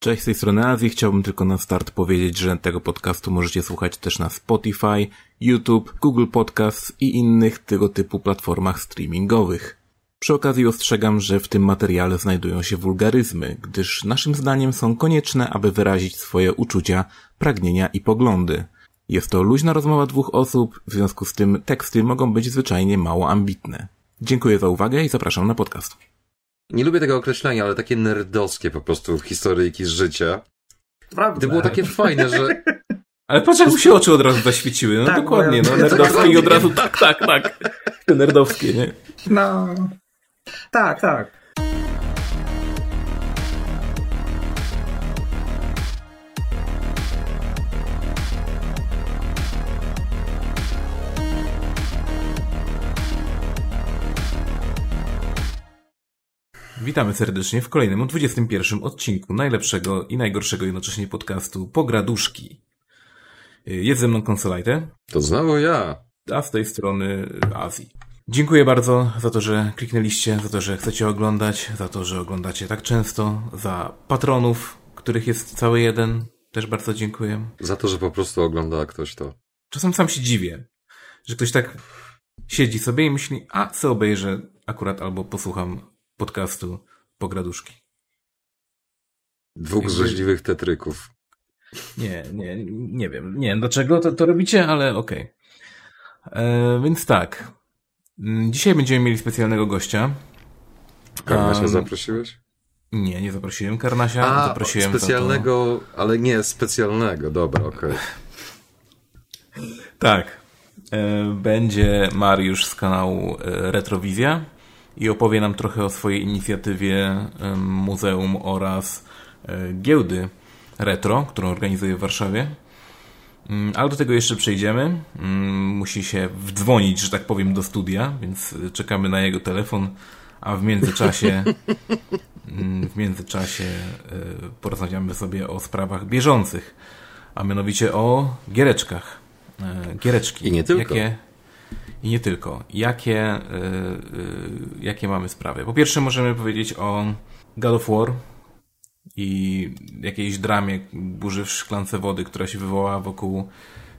Cześć, z tej strony Azji. Chciałbym tylko na start powiedzieć, że tego podcastu możecie słuchać też na Spotify, YouTube, Google Podcasts i innych tego typu platformach streamingowych. Przy okazji ostrzegam, że w tym materiale znajdują się wulgaryzmy, gdyż naszym zdaniem są konieczne, aby wyrazić swoje uczucia, pragnienia i poglądy. Jest to luźna rozmowa dwóch osób, w związku z tym teksty mogą być zwyczajnie mało ambitne. Dziękuję za uwagę i zapraszam na podcast. Nie lubię tego określenia, ale takie nerdowskie po prostu historyjki z życia. Prawda. To było takie fajne, że Ale patrz jak mu się oczy od razu zaświeciły, no Tak, dokładnie, no nerdowskie i od razu tak, tak, tak. Te nerdowskie, nie? No. Tak, tak. Witamy serdecznie w kolejnym, 21 odcinku najlepszego i najgorszego jednocześnie podcastu Pograduszki. Jest ze mną Konsolajte, to znowu ja. a z tej strony Azji. Dziękuję bardzo za to, że kliknęliście, za to, że chcecie oglądać, za to, że oglądacie tak często, za patronów, których jest cały jeden. Też bardzo dziękuję. Za to, że po prostu ogląda ktoś to. Czasem sam się dziwię, że ktoś tak siedzi sobie i myśli, a co obejrzę akurat albo posłucham podcastu Pograduszki. Dwóch zrzęźliwych tetryków. Nie, nie, nie wiem. Nie wiem dlaczego to, to robicie, ale okej. E, Więc tak. Mm, Dzisiaj będziemy mieli specjalnego gościa. Karnasia Um, zaprosiłeś? Nie, nie zaprosiłem Karnasia. A, zaprosiłem za specjalnego, ale nie specjalnego. Dobra, okej. To... Tak. E, Będzie Mariusz z kanału e, Retrowizja i opowie nam trochę o swojej inicjatywie e, muzeum oraz e, giełdy retro, którą organizuje w Warszawie. Mm, Ale do tego jeszcze przejdziemy. Mm, Musi się wdzwonić, że tak powiem, do studia, więc y, czekamy na jego telefon, a w międzyczasie mm, w międzyczasie y, porozmawiamy sobie o sprawach bieżących, a mianowicie o giereczkach. E, Giereczki. I nie tylko. Jakie, I nie tylko. Jakie, y, y, jakie mamy sprawy? Po pierwsze możemy powiedzieć o God of War, i jakiejś dramie burzy w szklance wody, która się wywołała wokół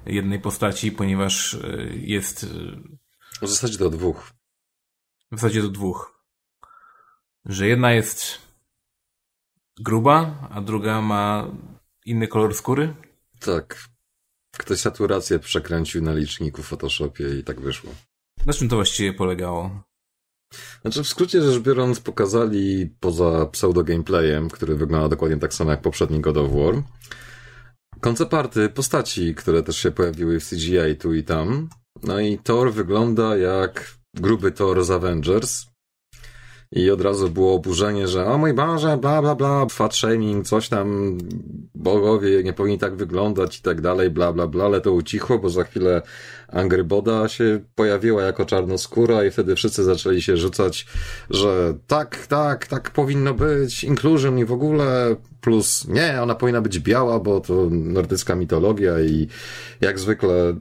jednej postaci, ponieważ y, jest W zasadzie do dwóch. w zasadzie do dwóch. Że jedna jest gruba, a druga ma inny kolor skóry. Tak. Ktoś saturację przekręcił na liczniku w Photoshopie i tak wyszło. Na czym to właściwie polegało? Znaczy, w skrócie rzecz biorąc, pokazali poza pseudo-gameplayem, który wygląda dokładnie tak samo jak poprzedni God of War, koncept arty postaci, które też się pojawiły w CGI tu i tam. No i Thor wygląda jak gruby Thor z Avengers. I od razu było oburzenie, że o mój Boże, bla bla bla, fat shaming, coś tam, bogowie nie powinni tak wyglądać i tak dalej, bla bla bla, ale to ucichło, bo za chwilę Angry Boda się pojawiła jako czarnoskóra i wtedy wszyscy zaczęli się rzucać, że tak, tak, tak powinno być, inclusion i w ogóle, plus nie, ona powinna być biała, bo to nordycka mitologia i jak zwykle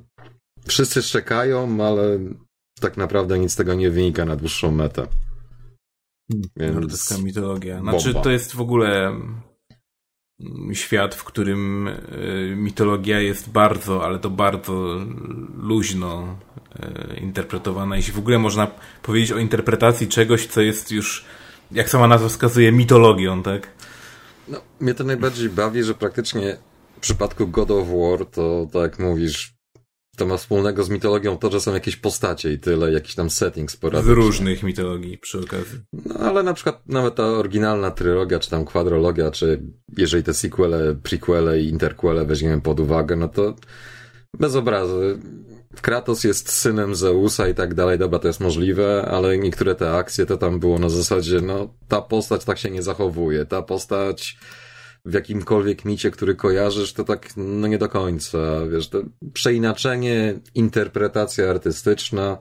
wszyscy szczekają, ale tak naprawdę nic z tego nie wynika na dłuższą metę. Więc... Nordycka mitologia. Znaczy, bomba. to jest w ogóle mm, świat, w którym y, mitologia jest bardzo, ale to bardzo luźno y, interpretowana. Jeśli w ogóle można powiedzieć o interpretacji czegoś, co jest już, jak sama nazwa wskazuje, mitologią, tak? No, mnie to najbardziej bawi, że praktycznie w przypadku God of War, to tak mówisz, to ma wspólnego z mitologią to, że są jakieś postacie i tyle, jakiś tam setting Z sporadyczny. różnych mitologii przy okazji. No, ale na przykład nawet ta oryginalna trylogia, czy tam kwadrologia, czy jeżeli te sequele, prequele i interquele weźmiemy pod uwagę, no to bez obrazy. Kratos jest synem Zeusa i tak dalej, dobra, to jest możliwe, ale niektóre te akcje to tam było na zasadzie, no, ta postać tak się nie zachowuje, ta postać w jakimkolwiek micie, który kojarzysz, to tak, no nie do końca, wiesz, to przeinaczenie, interpretacja artystyczna,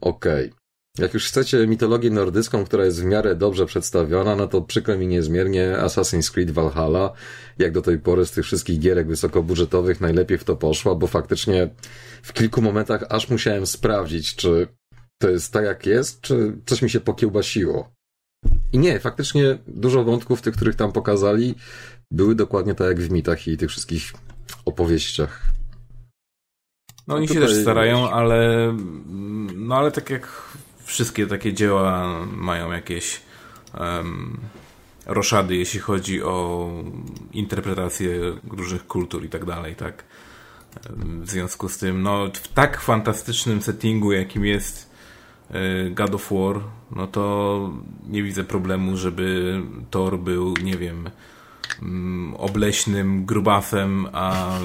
okej. Jak już chcecie mitologię nordycką, która jest w miarę dobrze przedstawiona, no to przykro mi niezmiernie Assassin's Creed Valhalla, jak do tej pory z tych wszystkich gierek wysokobudżetowych najlepiej w to poszła, bo faktycznie w kilku momentach aż musiałem sprawdzić, czy to jest tak jak jest, czy coś mi się pokiełbasiło. I nie, faktycznie dużo wątków tych, których tam pokazali, były dokładnie tak jak w mitach i tych wszystkich opowieściach. No oni się też starają, ale no ale tak jak wszystkie takie dzieła mają jakieś um, roszady, jeśli chodzi o interpretację różnych kultur i tak dalej, tak. W związku z tym, no w tak fantastycznym settingu, jakim jest God of War, no to nie widzę problemu, żeby Thor był, nie wiem, mm, obleśnym grubasem, a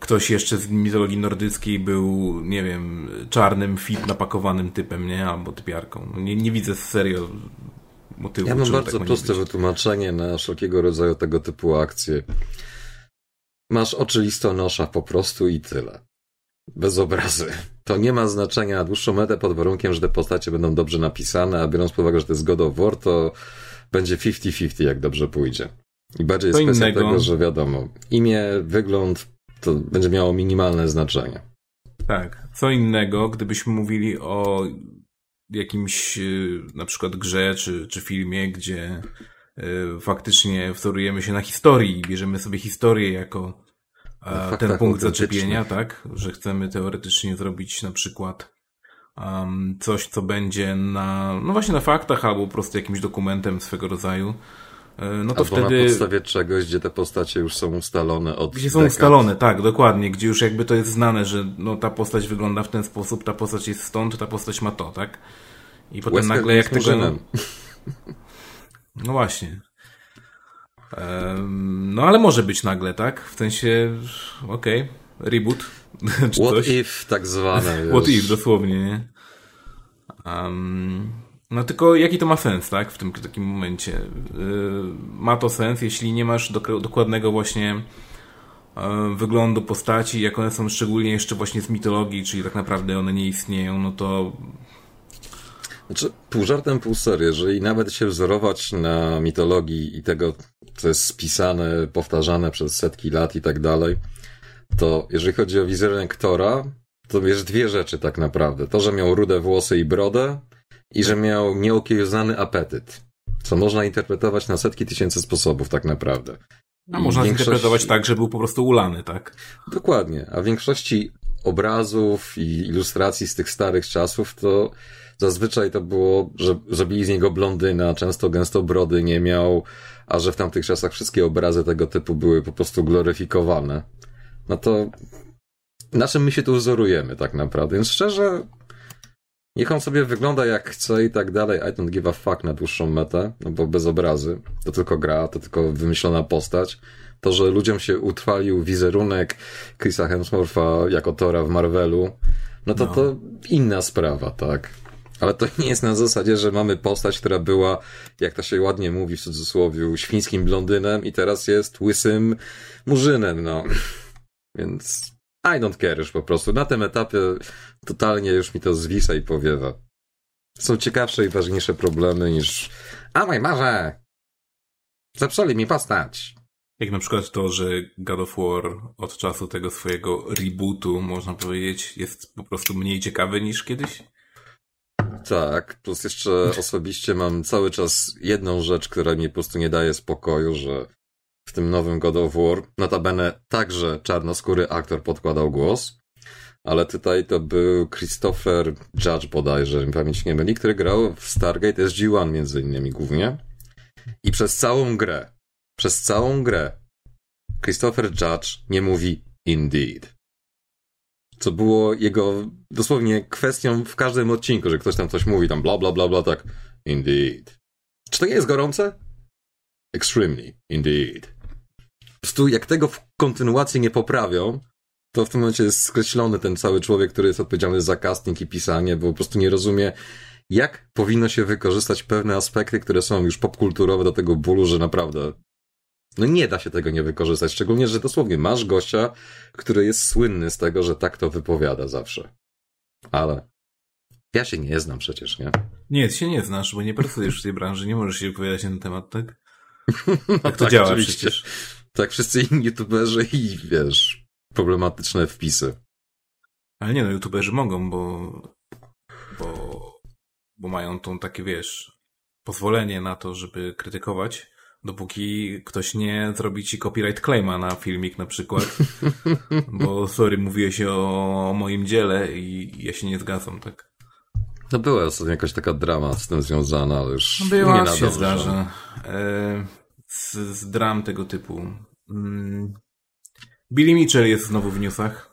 ktoś jeszcze z mitologii nordyckiej był, nie wiem, czarnym, fit napakowanym typem, nie? Albo typiarką. No nie, nie widzę serio motywu. Ja mam bardzo tak proste wytłumaczenie na wszelkiego rodzaju tego typu akcje. Masz oczy listonosza po prostu i tyle. Bez obrazy. To nie ma znaczenia na dłuższą metę pod warunkiem, że te postacie będą dobrze napisane, a biorąc pod uwagę, że to jest God of War, to będzie 50-50, jak dobrze pójdzie. I bardziej jest kwestia innego. tego, że wiadomo, imię, wygląd, to będzie miało minimalne znaczenie. Tak. Co innego, gdybyśmy mówili o jakimś y, na przykład grze czy, czy filmie, gdzie y, faktycznie wzorujemy się na historii i bierzemy sobie historię jako no, ten punkt zaczepienia, tak? Że chcemy teoretycznie zrobić na przykład um, coś, co będzie na, no właśnie na faktach albo po prostu jakimś dokumentem swego rodzaju. E, no to Albo wtedy... na podstawie czegoś, gdzie te postacie już są ustalone od Gdzie są dekad. ustalone, tak, dokładnie, gdzie już jakby to jest znane, że no, ta postać wygląda w ten sposób, ta postać jest stąd, ta postać ma to, tak? I potem nagle jak tego... No właśnie. No ale może być nagle, tak? W sensie, okej, okay, reboot. What coś. if, tak zwane. What if, dosłownie, nie? Um, no tylko jaki to ma sens, tak? W tym takim momencie. Yy, ma to sens, jeśli nie masz dokładnego właśnie yy, wyglądu postaci, jak one są szczególnie jeszcze właśnie z mitologii, czyli tak naprawdę one nie istnieją, no to znaczy, pół żartem, pół serio, jeżeli nawet się wzorować na mitologii i tego, co jest spisane, powtarzane przez setki lat i tak dalej, to jeżeli chodzi o wizerunek Tora, to wiesz dwie rzeczy tak naprawdę. To, że miał rude włosy i brodę i że miał nieokiełznany apetyt. Co można interpretować na setki tysięcy sposobów tak naprawdę. A można większości... interpretować tak, że był po prostu ulany, tak? Dokładnie. A w większości obrazów i ilustracji z tych starych czasów to Zazwyczaj to było, że zrobili z niego blondyna, często gęsto brody nie miał, a że w tamtych czasach wszystkie obrazy tego typu były po prostu gloryfikowane. No to na czym my się tu wzorujemy tak naprawdę? Więc szczerze, niech on sobie wygląda jak chce i tak dalej. I don't give a fuck na dłuższą metę, no bo bez obrazy. To tylko gra, to tylko wymyślona postać. To, że ludziom się utrwalił wizerunek Chrisa Hemswortha jako Tora w Marvelu, no to no. to inna sprawa, tak? Ale to nie jest na zasadzie, że mamy postać, która była, jak to się ładnie mówi w cudzysłowie, świńskim blondynem i teraz jest łysym murzynem, no. Więc I don't care już po prostu. Na tym etapie totalnie już mi to zwisa i powiewa. Są ciekawsze i ważniejsze problemy niż a moj marze! Zepsuli mi postać! Jak na przykład to, że God of War od czasu tego swojego rebootu, można powiedzieć, jest po prostu mniej ciekawy niż kiedyś? Tak, plus jeszcze osobiście mam cały czas jedną rzecz, która mi po prostu nie daje spokoju, że w tym nowym God of War, notabene także czarnoskóry aktor podkładał głos, ale tutaj to był Christopher Judge bodajże, mi pamięć nie myli, który grał w Stargate SG-1 między innymi głównie. I przez całą grę, przez całą grę Christopher Judge nie mówi indeed co było jego dosłownie kwestią w każdym odcinku, że ktoś tam coś mówi, tam bla bla bla bla, tak. Indeed. Czy to nie jest gorące? Extremely. Indeed. Po prostu jak tego w kontynuacji nie poprawią, to w tym momencie jest skreślony ten cały człowiek, który jest odpowiedzialny za casting i pisanie, bo po prostu nie rozumie, jak powinno się wykorzystać pewne aspekty, które są już popkulturowe do tego bólu, że naprawdę no nie da się tego nie wykorzystać, szczególnie, że dosłownie masz gościa, który jest słynny z tego, że tak to wypowiada zawsze. Ale ja się nie znam przecież, nie? Nie, ty się nie znasz, bo nie pracujesz w tej branży, nie możesz się wypowiadać na ten temat, tak? Tak to tak, działa oczywiście. przecież. Tak, wszyscy inni youtuberzy i wiesz, problematyczne wpisy. Ale nie no, youtuberzy mogą, bo, bo, bo mają tą takie, wiesz, pozwolenie na to, żeby krytykować Dopóki ktoś nie zrobi ci copyright claima na filmik na przykład. Bo sorry, mówiłeś o, moim dziele i ja się nie zgadzam, tak? No była ostatnio jakaś taka drama z tym związana, ale już Była, nie na się dobrze. zdarza. E, z, z dram tego typu. Mm. Billy Mitchell jest znowu w newsach.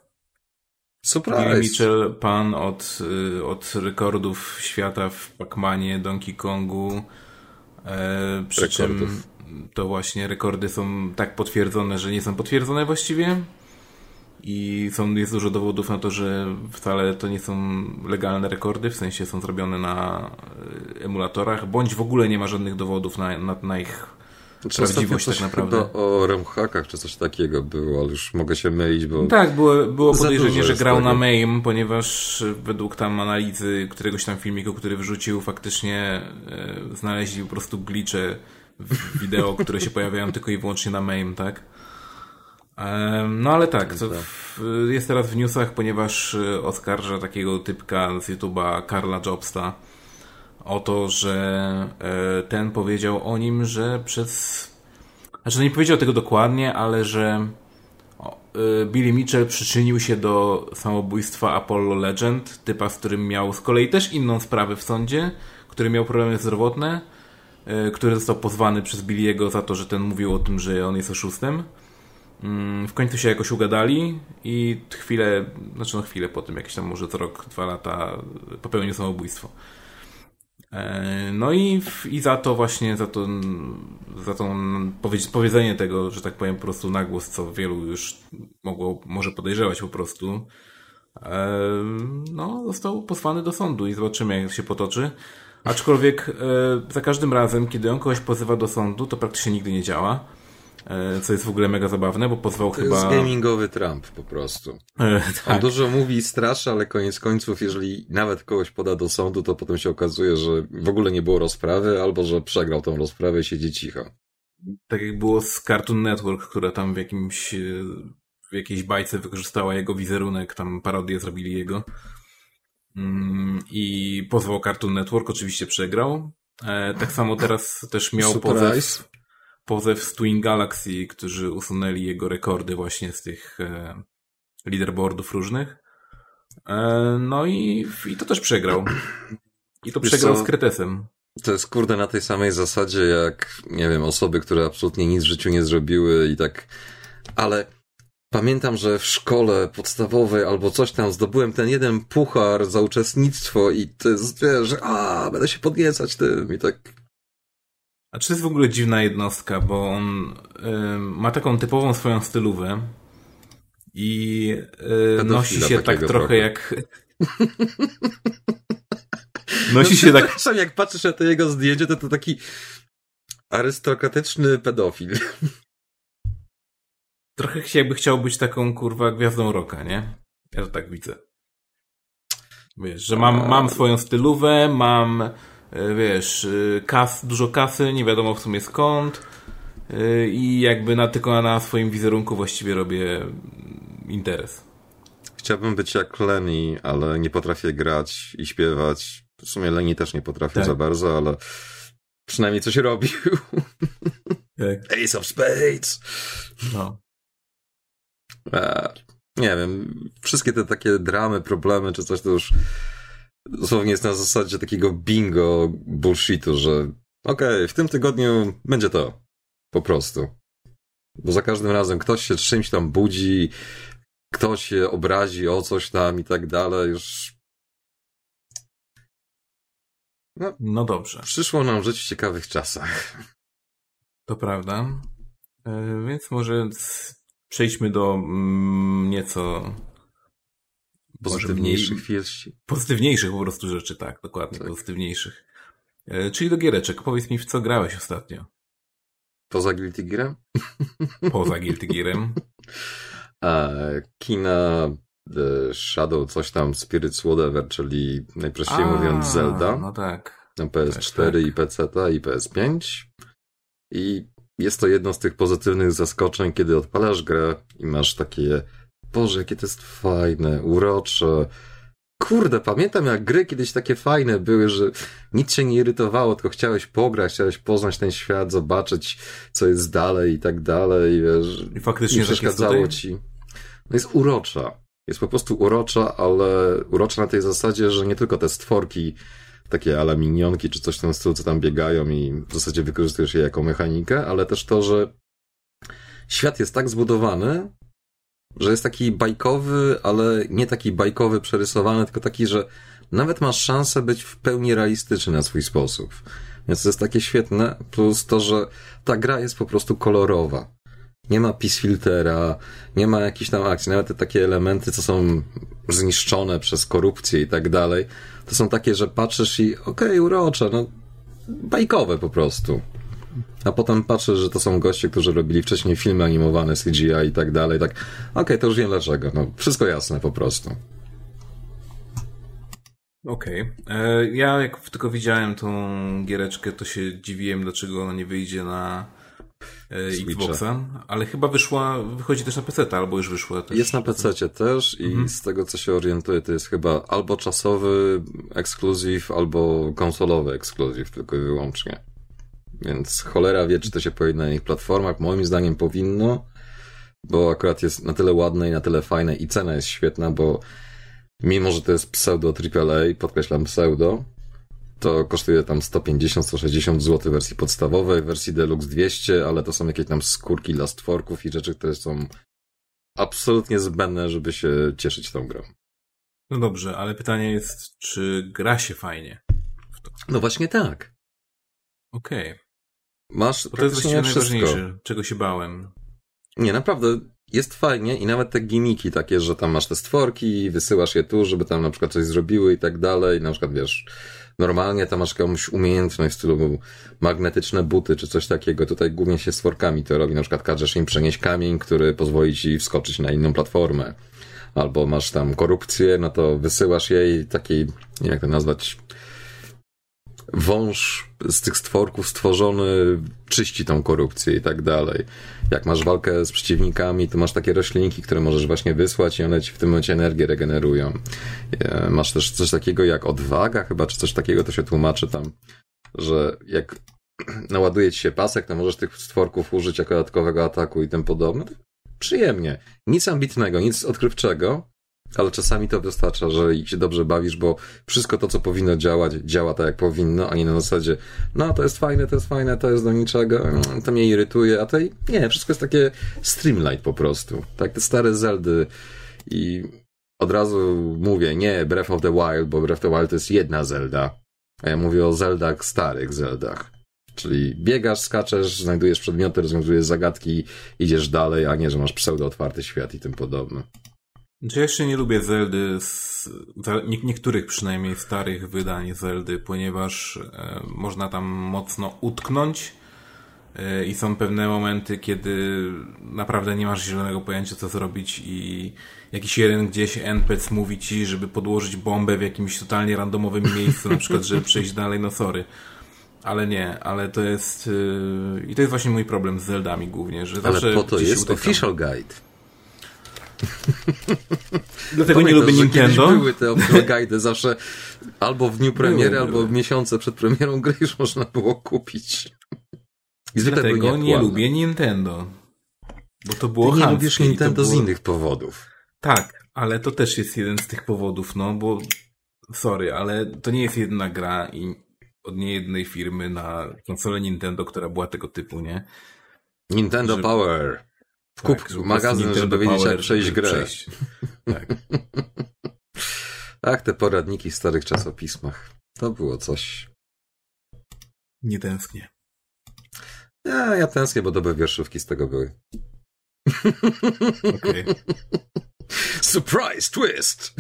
Billy Surprise! Mitchell, pan od, y, od rekordów świata w Pac-Manie, Donkey Kongu. E, przy czym Rekordów. To właśnie rekordy są tak potwierdzone, że nie są potwierdzone właściwie. I są, jest dużo dowodów na to, że wcale to nie są legalne rekordy, w sensie są zrobione na y, emulatorach, bądź w ogóle nie ma żadnych dowodów na, na, na ich Czy prawdziwość tak naprawdę. Chyba o remhackach czy coś takiego było, ale już mogę się mylić, bo Tak, było, było podejrzenie, że grał tego. na MAME, ponieważ e, według tam analizy któregoś tam filmiku, który wrzucił, faktycznie e, znaleźli po prostu glicze wideo, które się pojawiają tylko i wyłącznie na MAME, tak? No ale tak, to w, jest teraz w newsach, ponieważ e, oskarża takiego typka z YouTube'a Karla Jobsta o to, że e, ten powiedział o nim, że przez... Znaczy nie powiedział tego dokładnie, ale że y, Billy Mitchell przyczynił się do samobójstwa Apollo Legend, typa, z którym miał z kolei też inną sprawę w sądzie, który miał problemy zdrowotne, który został pozwany przez Billy'ego za to, że ten mówił o tym, że on jest oszustem. Mm, W końcu się jakoś ugadali i chwilę, znaczy no chwilę po tym, jakieś tam może co rok, dwa lata popełnił samobójstwo. E, No i, i za to właśnie, za to, za to powiedz- powiedzenie tego, że tak powiem po prostu na głos, co wielu już mogło, może podejrzewać po prostu, e, no został posłany do sądu i zobaczymy jak się potoczy. Aczkolwiek e, za każdym razem, kiedy on kogoś pozywa do sądu, to praktycznie nigdy nie działa. E, Co jest w ogóle mega zabawne, bo pozwał to chyba... jest gamingowy Trump po prostu. E, On tak. dużo mówi i straszy, ale koniec końców, jeżeli nawet kogoś poda do sądu, to potem się okazuje, że w ogóle nie było rozprawy, albo że przegrał tą rozprawę i siedzi cicho. tak jak było z Cartoon Network, która tam w jakimś w jakiejś bajce wykorzystała jego wizerunek, tam parodię zrobili jego. Mm, I pozwał Cartoon Network, oczywiście przegrał. E, tak samo teraz też miał Surprise. pozew, pozew z Twin Galaxy, którzy usunęli jego rekordy właśnie z tych e, leaderboardów różnych. E, no i, i to też przegrał. I to Wiesz przegrał co? z Kretesem. To jest kurde na tej samej zasadzie jak, nie wiem, osoby, które absolutnie nic w życiu nie zrobiły i tak, ale pamiętam, że w szkole podstawowej albo coś tam zdobyłem ten jeden puchar za uczestnictwo i to jest, wiesz, że a, będę się podniecać tym i tak, A czy to jest w ogóle dziwna jednostka, bo on y, ma taką typową swoją stylówę i y, nosi się tak trochę trochę. jak... nosi się tak... Przepraszam, jak patrzysz na to jego zdjęcie, to to taki arystokratyczny pedofil. Trochę jakby chciał być taką, kurwa, gwiazdą roka, nie? Ja to tak widzę. Wiesz, że mam, mam swoją stylówę, mam, y, wiesz, y, kas, dużo kasy, nie wiadomo w sumie skąd y, i jakby na, tylko na swoim wizerunku właściwie robię mm, interes. Chciałbym być jak Lenny, ale nie potrafię grać i śpiewać. W sumie Lenny też nie potrafił Tak. za bardzo, ale przynajmniej coś robił. Tak. Ace of Spades! No. A, nie wiem, wszystkie te takie dramy, problemy czy coś to już dosłownie jest na zasadzie takiego bingo bullshitu, że okej, w tym tygodniu będzie to. Po prostu. Bo za każdym razem ktoś się czymś tam budzi, ktoś się obrazi o coś tam i tak dalej. Już No dobrze. przyszło nam żyć w ciekawych czasach. To prawda. E, Więc może przejdźmy do mm, nieco Pozytywniejszych wieści. pozytywniejszych po prostu rzeczy, tak, dokładnie, Tak. pozytywniejszych. E, Czyli do giereczek. Powiedz mi, w co grałeś ostatnio? Poza Guilty Gearem? Poza Guilty Gearem. A, kina The Shadow, coś tam, Spirits Whatever, czyli najprościej A, mówiąc Zelda No tak. na PS4 tak, tak. i PC i PS5. I jest to jedno z tych pozytywnych zaskoczeń, kiedy odpalasz grę i masz takie, Boże, jakie to jest fajne, urocze. Kurde, pamiętam jak gry kiedyś takie fajne były, że nic cię nie irytowało, tylko chciałeś pograć, chciałeś poznać ten świat, zobaczyć, co jest dalej i tak dalej, wiesz. I faktycznie nie tak przeszkadzało ci. No jest urocza. Jest po prostu urocza, ale urocza na tej zasadzie, że nie tylko te stworki, takie ala minionki czy coś w tym stylu, co tam biegają i w zasadzie wykorzystujesz je jako mechanikę, ale też to, że świat jest tak zbudowany, że jest taki bajkowy, ale nie taki bajkowy, przerysowany, tylko taki, że nawet masz szansę być w pełni realistyczny na swój sposób. Więc to jest takie świetne, plus to, że ta gra jest po prostu kolorowa. Nie ma peace filtera, nie ma jakichś tam akcji, nawet te takie elementy, co są zniszczone przez korupcję i tak dalej, to są takie, że patrzysz i okej, okay, urocze, no bajkowe po prostu. A potem patrzę, że to są goście, którzy robili wcześniej filmy animowane, CGI i tak dalej, tak, okej, okay, to już wiem dlaczego, no wszystko jasne po prostu. Okej. Okay. Ja jak tylko widziałem tą giereczkę, to się dziwiłem, dlaczego ona nie wyjdzie na e, Xboxa, ale chyba wyszła, wychodzi też na PC, albo już wyszła też. Jest na PC też i mhm. z tego co się orientuję, to jest chyba albo czasowy ekskluzyw, albo konsolowy ekskluzyw, tylko i wyłącznie. Więc cholera wie, czy to się pojawi na innych platformach. Moim zdaniem powinno, bo akurat jest na tyle ładne i na tyle fajne i cena jest świetna, bo mimo, że to jest pseudo AAA, podkreślam pseudo, to kosztuje tam 150-160 zł wersji podstawowej, wersji Deluxe 200, ale to są jakieś tam skórki dla stworków i rzeczy, które są absolutnie zbędne, żeby się cieszyć tą grą. No dobrze, ale pytanie jest, czy gra się fajnie? No właśnie tak. Okej. Okay. Masz to jest właściwie najważniejsze, czego się bałem. Nie, naprawdę jest fajnie i nawet te gimiki takie, że tam masz te stworki, wysyłasz je tu, żeby tam na przykład coś zrobiły i tak dalej. Na przykład wiesz, normalnie tam masz jakąś umiejętność w stylu magnetyczne buty czy coś takiego. Tutaj głównie się stworkami to robi. Na przykład każesz im przenieść kamień, który pozwoli ci wskoczyć na inną platformę. Albo masz tam korupcję, no to wysyłasz jej takiej, jak to nazwać, wąż z tych stworków stworzony czyści tą korupcję i tak dalej. Jak masz walkę z przeciwnikami, to masz takie roślinki, które możesz właśnie wysłać i one ci w tym momencie energię regenerują. E, masz też coś takiego jak odwaga chyba, czy coś takiego to się tłumaczy tam, że jak naładuje ci się pasek, to możesz tych stworków użyć jako dodatkowego ataku i tym podobne. Przyjemnie. Nic ambitnego, nic odkrywczego, ale czasami to wystarcza, że się dobrze bawisz, bo wszystko to, co powinno działać, działa tak, jak powinno, a nie na zasadzie, no to jest fajne, to jest fajne, to jest do niczego, mm, to mnie irytuje, a to nie, wszystko jest takie streamlight po prostu. Tak, te stare Zeldy i od razu mówię, nie Breath of the Wild, bo Breath of the Wild to jest jedna Zelda, a ja mówię o Zeldach, starych Zeldach. Czyli biegasz, skaczesz, znajdujesz przedmioty, rozwiązujesz zagadki, idziesz dalej, a nie, że masz pseudo otwarty świat i tym podobne. Znaczy ja jeszcze nie lubię Zeldy, z, nie, niektórych przynajmniej starych wydań Zeldy, ponieważ e, można tam mocno utknąć e, i są pewne momenty, kiedy naprawdę nie masz zielonego pojęcia co zrobić i jakiś jeden gdzieś NPC mówi ci, żeby podłożyć bombę w jakimś totalnie randomowym miejscu, na przykład, żeby przejść dalej, no sorry. Ale nie, ale to jest... Yy, I to jest właśnie mój problem z Zeldami głównie, że ale zawsze po to jest utykam. official guide. Dlatego nie lubię Nintendo. były te guide zawsze albo w dniu premiery, albo były. miesiące przed premierą gry już można było kupić. I Dlatego nie lubię Nintendo. Bo to było Ty nie lubisz Nintendo było... z innych powodów. Tak, ale to też jest jeden z tych powodów, no bo sorry, ale to nie jest jedna gra i od niejednej firmy na konsolę Nintendo, która była tego typu, nie? Nintendo Że... Power. Kup tak, magazyn, żeby wiedzieć, jak przejść grę. Przejść. Tak. Ach, te poradniki w starych czasopismach. To było coś. Nie tęsknię. Ja, ja tęsknię, bo dobre wierszówki z tego były. Okay. Surprise twist!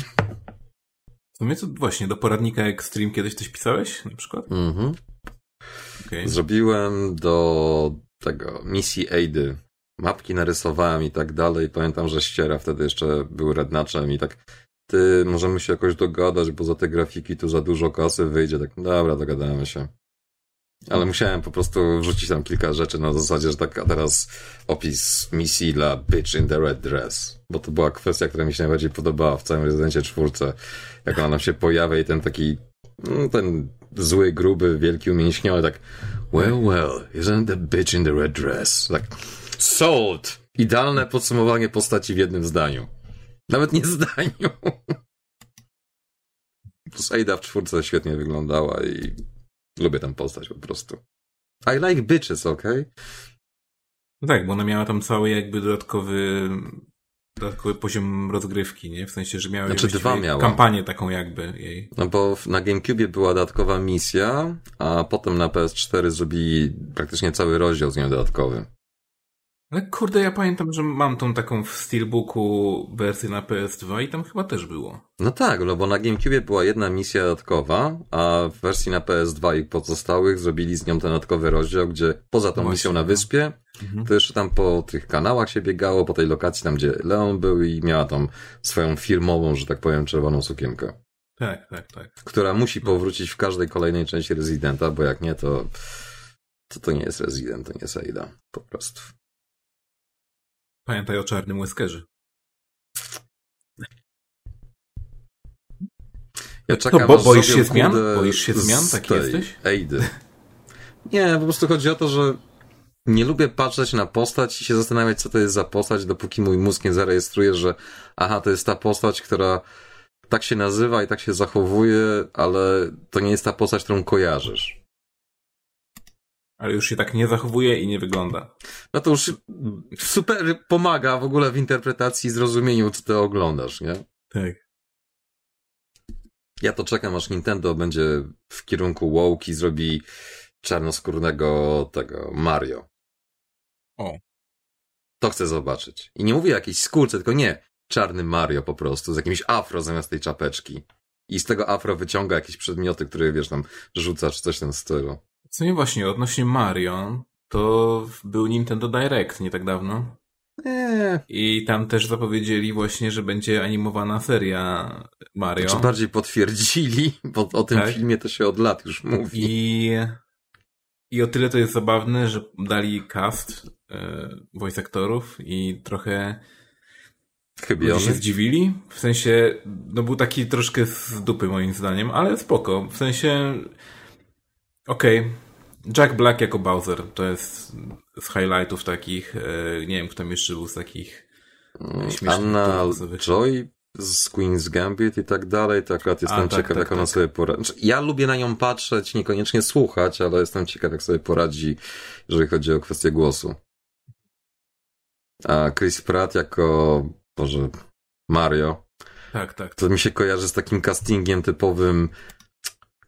W sumie to właśnie, do poradnika Extreme kiedyś coś pisałeś na przykład? Mhm. Okay. Zrobiłem do tego misji Aidy mapki narysowałem i tak dalej. Pamiętam, że ściera wtedy jeszcze był rednaczem i tak ty, możemy się jakoś dogadać, bo za te grafiki tu za dużo kasy wyjdzie. Tak, dobra, dogadamy się. Ale musiałem po prostu wrzucić tam kilka rzeczy na zasadzie, że tak a teraz opis misji dla Bitch in the Red Dress. Bo to była kwestia, która mi się najbardziej podobała w całym Rezydencie czwórce. Jak ona nam się pojawia i ten taki, no, ten zły, gruby, wielki, umięśniony, tak Well, well, isn't the bitch in the red dress? Tak, sold! Idealne podsumowanie postaci w jednym zdaniu. Nawet nie zdaniu. Saida w czwórce świetnie wyglądała i lubię tę postać po prostu. I like bitches? Okay? No tak, bo ona miała tam cały jakby dodatkowy dodatkowy poziom rozgrywki, nie? W sensie, że miała znaczy dwa miała. kampanię taką jakby jej. No bo na GameCube była dodatkowa misja, a potem na PS4 zrobili praktycznie cały rozdział z nią dodatkowy. Ale kurde, ja pamiętam, że mam tą taką w Steelbooku wersję na PS2 i tam chyba też było. No tak, no bo na GameCube była jedna misja dodatkowa, a w wersji na PS2 i pozostałych zrobili z nią ten dodatkowy rozdział, gdzie poza tą Właśnie, misją na no. wyspie, mhm. to jeszcze tam po tych kanałach się biegało, po tej lokacji tam, gdzie Leon był i miała tam swoją firmową, że tak powiem, czerwoną sukienkę. Tak, tak, tak. Która musi powrócić w każdej kolejnej części Residenta, bo jak nie, to to, to nie jest Resident, to nie jest Aida, po prostu. Pamiętaj o czarnym łyskerze. Ja czekam, to bo, boisz się zmian? Boisz się zmian? Tak jesteś? Ejdy. Nie, po prostu chodzi o to, że nie lubię patrzeć na postać i się zastanawiać, co to jest za postać, dopóki mój mózg nie zarejestruje, że aha, to jest ta postać, która tak się nazywa i tak się zachowuje, ale to nie jest ta postać, którą kojarzysz. Ale już się tak nie zachowuje i nie wygląda. No to już super pomaga w ogóle w interpretacji i zrozumieniu, co ty oglądasz, nie? Tak. Ja to czekam, aż Nintendo będzie w kierunku wołki zrobi czarnoskórnego tego Mario. O. To chcę zobaczyć. I nie mówię jakiejś skórce, tylko nie. Czarny Mario po prostu, z jakimś afro zamiast tej czapeczki. I z tego afro wyciąga jakieś przedmioty, które wiesz tam rzuca, czy coś w tym stylu. Co nie właśnie, odnośnie Mario, to był Nintendo Direct nie tak dawno. Nie. I tam też zapowiedzieli właśnie, że będzie animowana seria Mario. Znaczy bardziej potwierdzili, bo o tym tak? filmie to się od lat już mówi. I, I o tyle to jest zabawne, że dali cast e, voice aktorów i trochę Chybiony. się zdziwili. W sensie, no był taki troszkę z dupy moim zdaniem, ale spoko. W sensie Okej. Okay. Jack Black jako Bowser to jest z highlightów takich. E, nie wiem, kto tam jeszcze był z takich mm, Anna Joy z Queen's Gambit i tak dalej, to akurat jestem A, tak, ciekaw, tak, jak ona tak. sobie poradzi. Znaczy, ja lubię na nią patrzeć, niekoniecznie słuchać, ale jestem ciekaw, jak sobie poradzi, jeżeli chodzi o kwestię głosu. A Chris Pratt jako, Boże, Mario. Tak, tak. To mi się kojarzy z takim castingiem typowym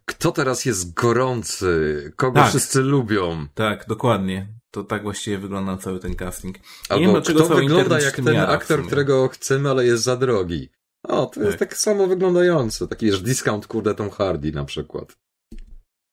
kto teraz jest gorący, kogo tak. wszyscy lubią. Tak, dokładnie. To tak właściwie wygląda cały ten casting. Albo nie wiem, kto wygląda jak ten aktor, którego chcemy, ale jest za drogi. O, to tak. jest tak samo wyglądający. Taki wiesz, discount kurde Tom Hardy na przykład.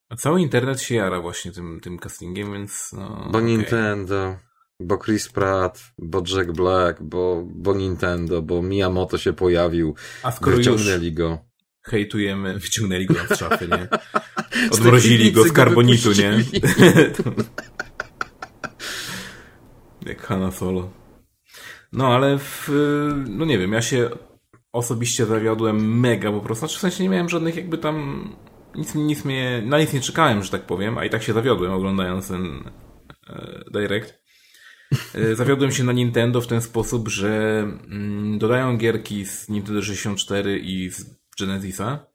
A cały internet się jara właśnie tym, tym castingiem, więc no, Bo okay. Nintendo, bo Chris Pratt, bo Jack Black, bo, bo Nintendo, bo Miyamoto się pojawił, A skoro wyciągnęli już, go hejtujemy, wyciągnęli go z szafy, nie? Odmrozili go z karbonitu, nie? Jak Hanna Solo. No, ale w, no nie wiem, ja się osobiście zawiodłem mega po prostu. Znaczy w sensie nie miałem żadnych jakby tam nic, nic mnie, na nic nie czekałem, że tak powiem, a i tak się zawiodłem oglądając ten e, Direct. E, zawiodłem się na Nintendo w ten sposób, że mm, dodają gierki z Nintendo 64 i z Genesisa.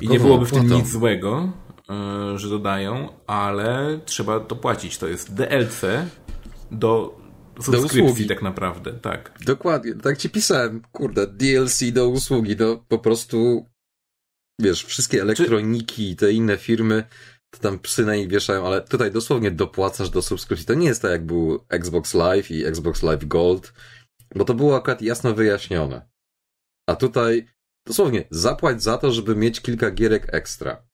I nie byłoby w tym nic złego, e, że dodają, ale trzeba to płacić. To jest DLC do subskrypcji tak naprawdę, tak. Dokładnie, tak ci pisałem, kurde, DLC do usługi, to po prostu wiesz, wszystkie elektroniki i te inne firmy to tam psy na nich wieszają, ale tutaj dosłownie dopłacasz do subskrypcji. To nie jest tak jak był Xbox Live i Xbox Live Gold, bo to było akurat jasno wyjaśnione. A tutaj Dosłownie, zapłać za to, żeby mieć kilka gierek ekstra.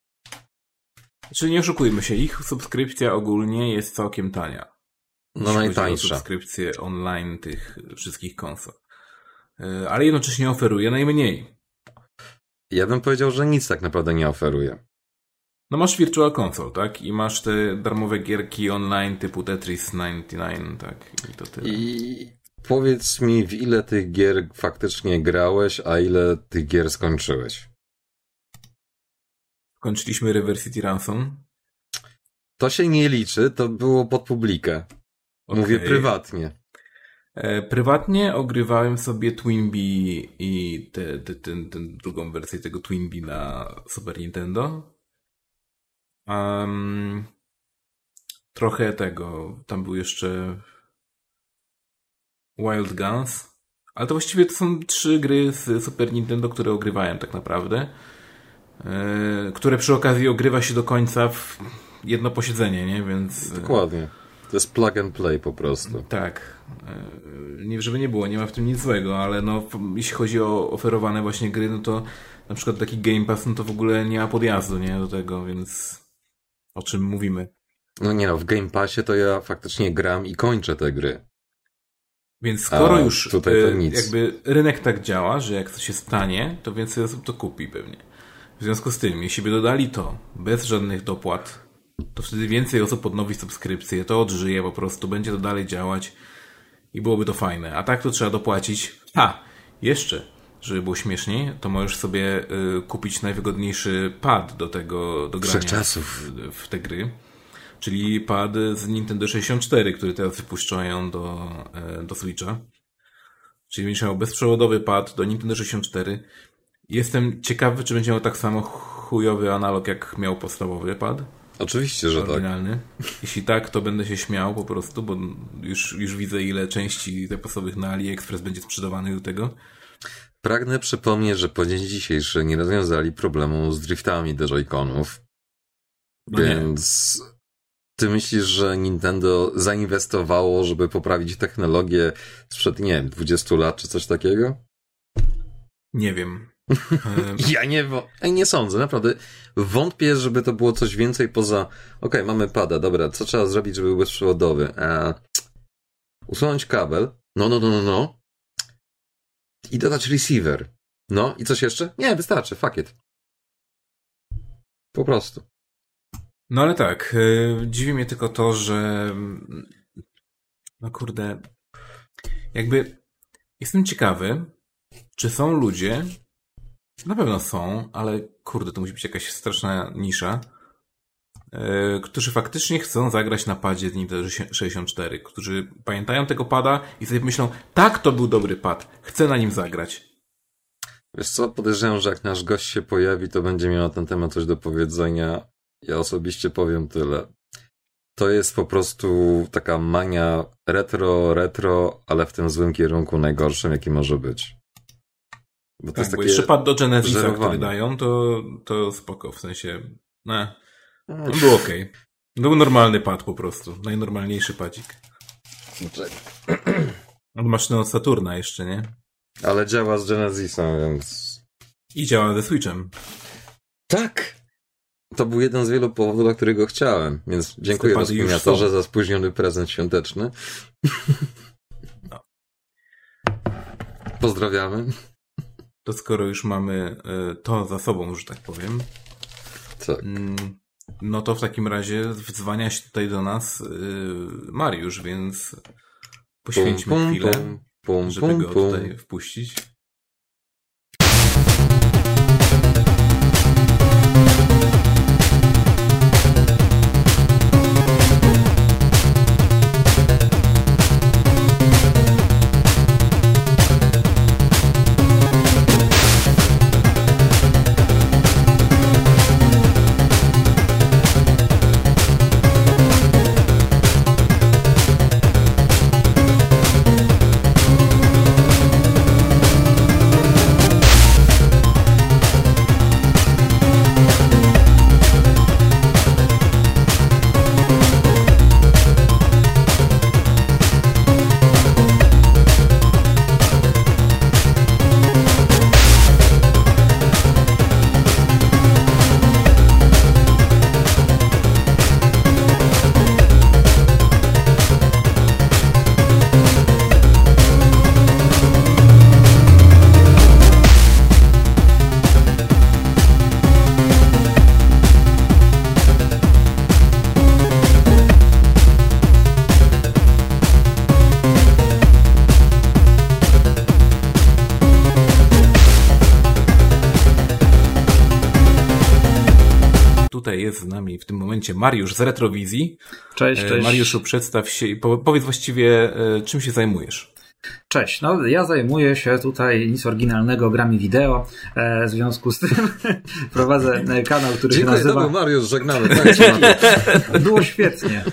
Czyli nie oszukujmy się, ich subskrypcja ogólnie jest całkiem tania. No najtańsza. subskrypcję online tych wszystkich konsol. E, ale jednocześnie oferuje najmniej. Ja bym powiedział, że nic tak naprawdę nie oferuje. No masz Virtual Console, tak? I masz te darmowe gierki online typu Tetris 99, tak? I to tyle. I powiedz mi, w ile tych gier faktycznie grałeś, a ile tych gier skończyłeś? Kończyliśmy River City Ransom. To się nie liczy, to było pod publikę. Mówię Okej. prywatnie. E, prywatnie ogrywałem sobie Twinbee i tę te, te, te, drugą wersję tego Twinbee na Super Nintendo. Um, trochę tego, tam był jeszcze Wild Guns, ale to właściwie to są trzy gry z Super Nintendo, które ogrywałem tak naprawdę, e, które przy okazji ogrywa się do końca w jedno posiedzenie, nie? Więc... e, Dokładnie. To jest plug and play po prostu. tak. E, Nie, żeby nie było, nie ma w tym nic złego, ale no, jeśli chodzi o oferowane właśnie gry, no to na przykład taki Game Pass, no to w ogóle nie ma podjazdu, nie, do tego, więc o czym mówimy. No nie no, w Game Passie to ja faktycznie gram i kończę te gry. Więc skoro A już e, jakby rynek tak działa, że jak coś się stanie, to więcej osób to kupi pewnie. W związku z tym, jeśli by dodali to bez żadnych dopłat, to wtedy więcej osób odnowi subskrypcję, to odżyje po prostu, będzie to dalej działać i byłoby to fajne. A tak to trzeba dopłacić. Ha! Jeszcze, żeby było śmieszniej, to możesz sobie y, kupić najwygodniejszy pad do tego, do grania w, w te gry. Czyli pad z Nintendo 64, który teraz wypuszczają do, e, do Switcha. Czyli będziesz miał bezprzewodowy pad do Nintendo 64. Jestem ciekawy, czy będzie miał tak samo chujowy analog, jak miał podstawowy pad. Oczywiście, że tak. Oryginalny. Jeśli tak, to będę się śmiał po prostu, bo już, już widzę, ile części zapasowych na AliExpress będzie sprzedawanych do tego. Pragnę przypomnieć, że po dzień dzisiejszy nie rozwiązali problemu z driftami do Joy-Conów. No nie. Ty myślisz, że Nintendo zainwestowało, żeby poprawić technologię sprzed, nie wiem, 20 lat czy coś takiego? Nie wiem. Ja nie, nie sądzę, naprawdę. Wątpię, żeby to było coś więcej poza. Okej, mamy pada, dobra, co trzeba zrobić, żeby był bezprzewodowy? E, usunąć kabel. No, no, no, no, no. I dodać receiver. No, i coś jeszcze? Nie, wystarczy, fuck it. Po prostu. No ale tak, e, dziwi mnie tylko to, że mm, no kurde, jakby jestem ciekawy, czy są ludzie, na pewno są, ale kurde, to musi być jakaś straszna nisza, e, którzy faktycznie chcą zagrać na padzie z Nintendo 64, którzy pamiętają tego pada i sobie myślą, tak, to był dobry pad, chcę na nim zagrać. Wiesz co, podejrzewam, że jak nasz gość się pojawi, to będzie miał na ten temat coś do powiedzenia. Ja osobiście powiem tyle. To jest po prostu taka mania retro, retro, ale w tym złym kierunku najgorszym, jaki może być. Bo to Tak, jest bo takie... jeszcze pad do żerowanie. który dają, to, to spoko, w sensie, ne, no, był okej. Był normalny pad po prostu, najnormalniejszy padzik. Od maszyny od Saturna jeszcze, nie? Ale działa z Genesisem, więc... I działa ze Switchem. Tak! To był jeden z wielu powodów, dla którego chciałem, więc dziękuję rozkminiatorze za spóźniony prezent świąteczny. No. Pozdrawiamy. To skoro już mamy e, to za sobą, że tak powiem, Tak. mm, no to w takim razie wdzwania się tutaj do nas e, Mariusz, więc poświęćmy chwilę, pum, żeby pum, go pum. tutaj wpuścić. Mariusz z Retrowizji. Cześć, E, cześć. Mariuszu, przedstaw się i po- powiedz właściwie, e, czym się zajmujesz. Cześć. No, ja zajmuję się tutaj nic oryginalnego grami wideo. E, w związku z tym prowadzę kanał, który Dziękuję, się nazywa... Mariusz, żegnamy. Tak. Było świetnie.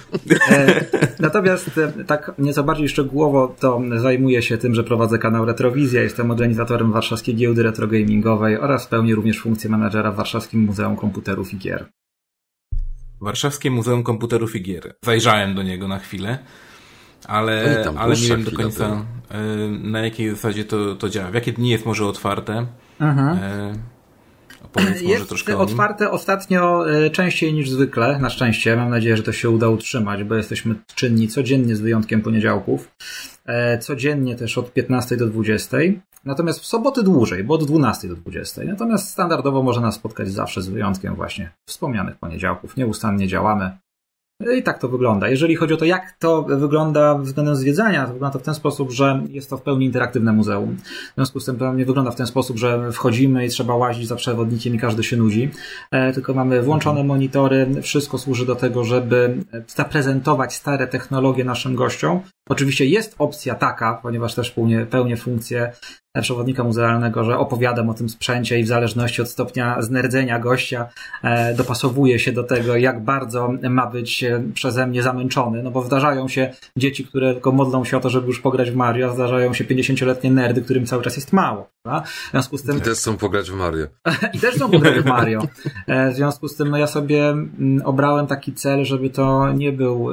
E, natomiast e, tak nieco bardziej szczegółowo to zajmuję się tym, że prowadzę kanał Retrowizja. Jestem organizatorem Warszawskiej Giełdy Retrogamingowej oraz pełnię również funkcję menadżera w Warszawskim Muzeum Komputerów i Gier. Warszawskie Muzeum Komputerów i Gier. Zajrzałem do niego na chwilę, ale, tam ale nie wiem do końca e, na jakiej zasadzie to, to działa. W jakie dni jest może otwarte? E, opowiedz może Jest troszkę otwarte ostatnio e, częściej niż zwykle, na szczęście. Mam nadzieję, że to się uda utrzymać, bo jesteśmy czynni codziennie z wyjątkiem poniedziałków. Codziennie też od 15 do 20. Natomiast w soboty dłużej, bo od 12 do 20. Natomiast standardowo można nas spotkać zawsze z wyjątkiem właśnie wspomnianych poniedziałków. Nieustannie działamy. I tak to wygląda. Jeżeli chodzi o to, jak to wygląda względem zwiedzania, to wygląda to w ten sposób, że jest to w pełni interaktywne muzeum. W związku z tym to nie wygląda w ten sposób, że wchodzimy i trzeba łazić za przewodnikiem i każdy się nudzi. E, tylko mamy włączone monitory, wszystko służy do tego, żeby zaprezentować stare technologie naszym gościom. Oczywiście jest opcja taka, ponieważ też pełnię, pełnię funkcję przewodnika muzealnego, że opowiadam o tym sprzęcie i w zależności od stopnia znerdzenia gościa e, dopasowuje się do tego, jak bardzo ma być e, przeze mnie zamęczony, no bo zdarzają się dzieci, które tylko modlą się o to, żeby już pograć w Mario, zdarzają się 50-letnie nerdy, którym cały czas jest mało. Prawda? W związku z tym I też chcą pograć w Mario. i też są pograć w Mario. E, W związku z tym no ja sobie mm, obrałem taki cel, żeby to nie był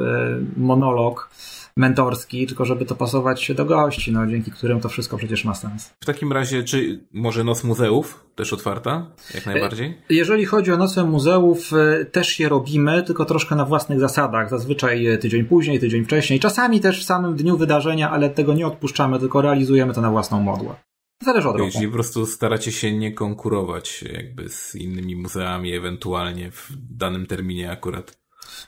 monolog mentorski, tylko żeby to pasować się do gości, no, dzięki którym to wszystko przecież ma sens. W takim razie, czy może Noc Muzeów też otwarta? Jak najbardziej? Jeżeli chodzi o Nocę Muzeów, e, też je robimy, tylko troszkę na własnych zasadach. Zazwyczaj e, tydzień później, tydzień wcześniej. Czasami też w samym dniu wydarzenia, ale tego nie odpuszczamy, tylko realizujemy to na własną modłę. Zależy od roku. Czyli po prostu staracie się nie konkurować jakby z innymi muzeami ewentualnie w danym terminie akurat.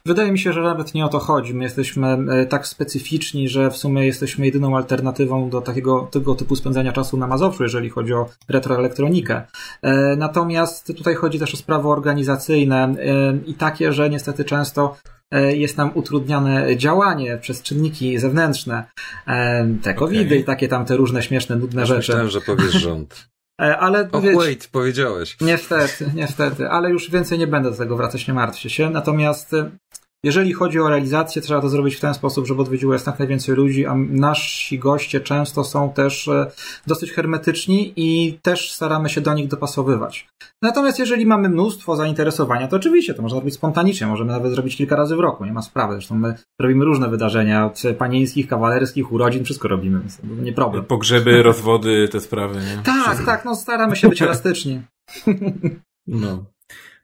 Wydaje mi się, że nawet nie o to chodzi. My jesteśmy e, tak specyficzni, że w sumie jesteśmy jedyną alternatywą do takiego tego typu spędzania czasu na Mazowszu, jeżeli chodzi o retroelektronikę. E, Natomiast tutaj chodzi też o sprawy organizacyjne e, i takie, że niestety często jest nam utrudniane działanie przez czynniki zewnętrzne, te covidy Okej. i takie tam te różne śmieszne, nudne rzeczy. Myślałem, że powiesz rząd. E, Ale Och, wiecie- wait, powiedziałeś. Niestety, niestety, ale już więcej nie będę do tego wracać, nie martwcie się. Natomiast jeżeli chodzi o realizację, trzeba to zrobić w ten sposób, żeby odwiedziło jest jak najwięcej ludzi, a nasi goście często są też e, dosyć hermetyczni i też staramy się do nich dopasowywać. Natomiast jeżeli mamy mnóstwo zainteresowania, to oczywiście to można robić spontanicznie, możemy nawet zrobić kilka razy w roku, nie ma sprawy. Zresztą my robimy różne wydarzenia, od panieńskich, kawalerskich, urodzin, wszystko robimy, nie problem. Pogrzeby, rozwody, te sprawy, nie? Tak, tak, no staramy się być elastyczni. No.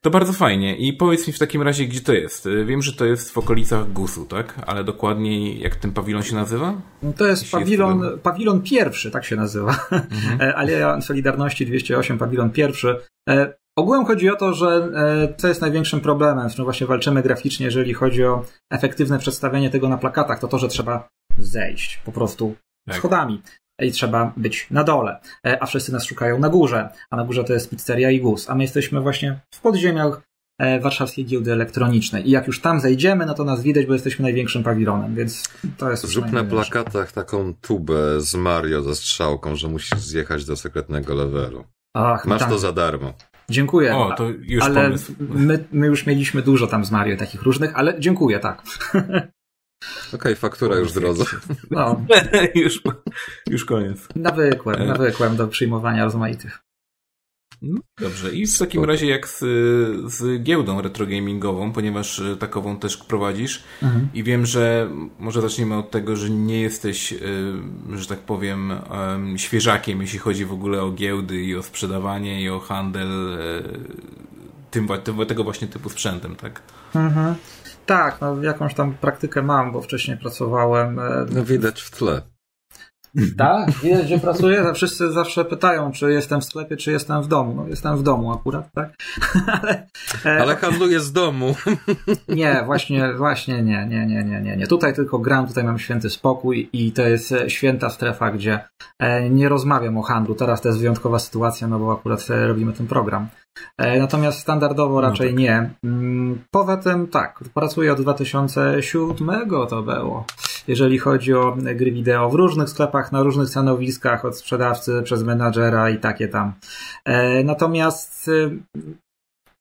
To bardzo fajnie. I powiedz mi w takim razie, gdzie to jest. Y, Wiem, że to jest w okolicach Gusu, tak? Ale dokładniej, jak ten pawilon się nazywa? To jest Jeśli pawilon, jest pawilon pierwszy, tak się nazywa. E, Aleja Solidarności 208, pawilon pierwszy. E, Ogółem chodzi o to, że e, co jest największym problemem, z czym właśnie walczymy graficznie, jeżeli chodzi o efektywne przedstawienie tego na plakatach, to to, że trzeba zejść po prostu Tak. schodami i trzeba być na dole, E, a wszyscy nas szukają na górze, a na górze to jest pizzeria i GUS, a my jesteśmy właśnie w podziemiach e, Warszawskiej Giełdy Elektronicznej i jak już tam zejdziemy, no to nas widać, bo jesteśmy największym pawilonem, więc to jest Zrób na plakatach taką tubę z Mario ze strzałką, że musisz zjechać do sekretnego levelu. Ach, Masz tak. to za darmo. Dziękuję. O, to już ale pomysł. my, my już mieliśmy dużo tam z Mario takich różnych, ale dziękuję, tak. Okej, faktura już drodze. No, już, już koniec. nawykłem, E. nawykłem do przyjmowania rozmaitych. No, Dobrze. I w takim razie jak z, z giełdą retrogamingową, ponieważ y, takową też prowadzisz Mhm. i wiem, że może zaczniemy od tego, że nie jesteś, y, że tak powiem, em, świeżakiem, jeśli chodzi w ogóle o giełdy i o sprzedawanie i o handel tym, tego właśnie typu sprzętem, tak? Mhm. Tak, no, jakąś tam praktykę mam, bo wcześniej pracowałem. e, No widać w tle. Tak, widać, gdzie pracuję. Wszyscy zawsze pytają, czy jestem w sklepie, czy jestem w domu. No, jestem w domu akurat, tak? ale, e, Ale handluję z domu. Nie, właśnie, właśnie nie, nie, nie, nie, nie, nie. Tutaj tylko gram, tutaj mam święty spokój i to jest e, święta strefa, gdzie nie rozmawiam o handlu. Teraz to jest wyjątkowa sytuacja, no bo akurat robimy ten program. Natomiast standardowo no raczej no tak. nie. Mm, poza tym tak, pracuję od 2007 to było. Jeżeli chodzi o gry wideo w różnych sklepach, na różnych stanowiskach, od sprzedawcy przez menadżera i takie tam. Natomiast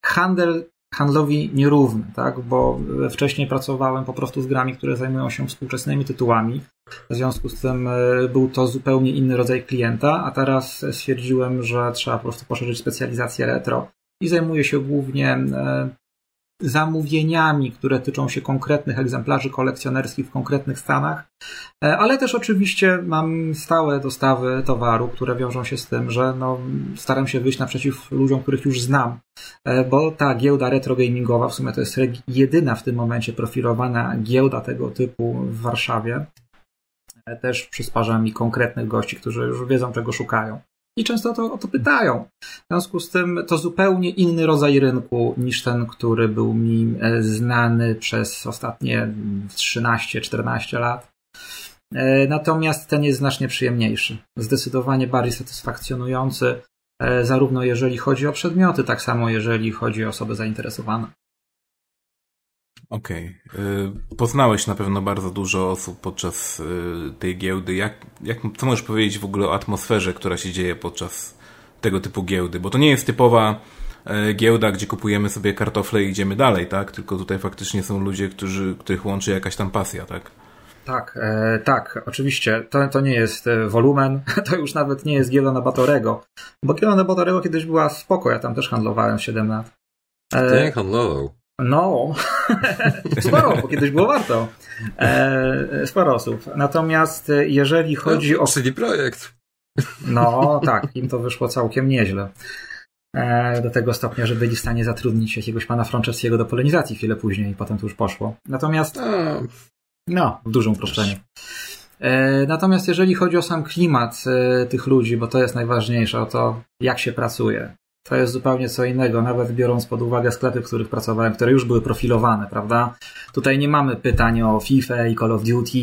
handel handlowi nierówny, tak? bo wcześniej pracowałem po prostu z grami, które zajmują się współczesnymi tytułami. W związku z tym e, był to zupełnie inny rodzaj klienta, a teraz stwierdziłem, że trzeba po prostu poszerzyć specjalizację retro. I zajmuję się głównie e, zamówieniami, które tyczą się konkretnych egzemplarzy kolekcjonerskich w konkretnych stanach, e, ale też oczywiście mam stałe dostawy towaru, które wiążą się z tym, że no, staram się wyjść naprzeciw ludziom, których już znam, bo ta giełda retro gamingowa w sumie to jest jedyna w tym momencie profilowana giełda tego typu w Warszawie. E, też przysparza mi konkretnych gości, którzy już wiedzą, czego szukają i często to, o to pytają. W związku z tym to zupełnie inny rodzaj rynku niż ten, który był mi e, znany przez ostatnie 13-14 lat. E, natomiast ten jest znacznie przyjemniejszy, zdecydowanie bardziej satysfakcjonujący, zarówno jeżeli chodzi o przedmioty, tak samo jeżeli chodzi o osoby zainteresowane. Okej. Okay. Poznałeś na pewno bardzo dużo osób podczas y, tej giełdy. Jak, jak, co możesz powiedzieć w ogóle o atmosferze, która się dzieje podczas tego typu giełdy? Bo to nie jest typowa y, giełda, gdzie kupujemy sobie kartofle i idziemy dalej, tak? Tylko tutaj faktycznie są ludzie, którzy, których łączy jakaś tam pasja, tak? Tak, e, tak, oczywiście. To, to nie jest e, wolumen, to już nawet nie jest giełda na Batorego. Bo giełda na Batorego kiedyś była spoko, ja tam też handlowałem 7 lat. E, Ty handlował. No, sporo, bo kiedyś było warto. E, sporo osób. Natomiast jeżeli chodzi no, o. Czyli projekt. No tak, im to wyszło całkiem nieźle. E, do tego stopnia, że byli w stanie zatrudnić jakiegoś pana Franceskiego do polonizacji chwilę później i potem to już poszło. Natomiast. No, w dużym uproszczeniu. E, natomiast jeżeli chodzi o sam klimat e, tych ludzi, bo to jest najważniejsze, o to, jak się pracuje, to jest zupełnie co innego, nawet biorąc pod uwagę sklepy, w których pracowałem, które już były profilowane, prawda? Tutaj nie mamy pytań o FIFA i Call of Duty,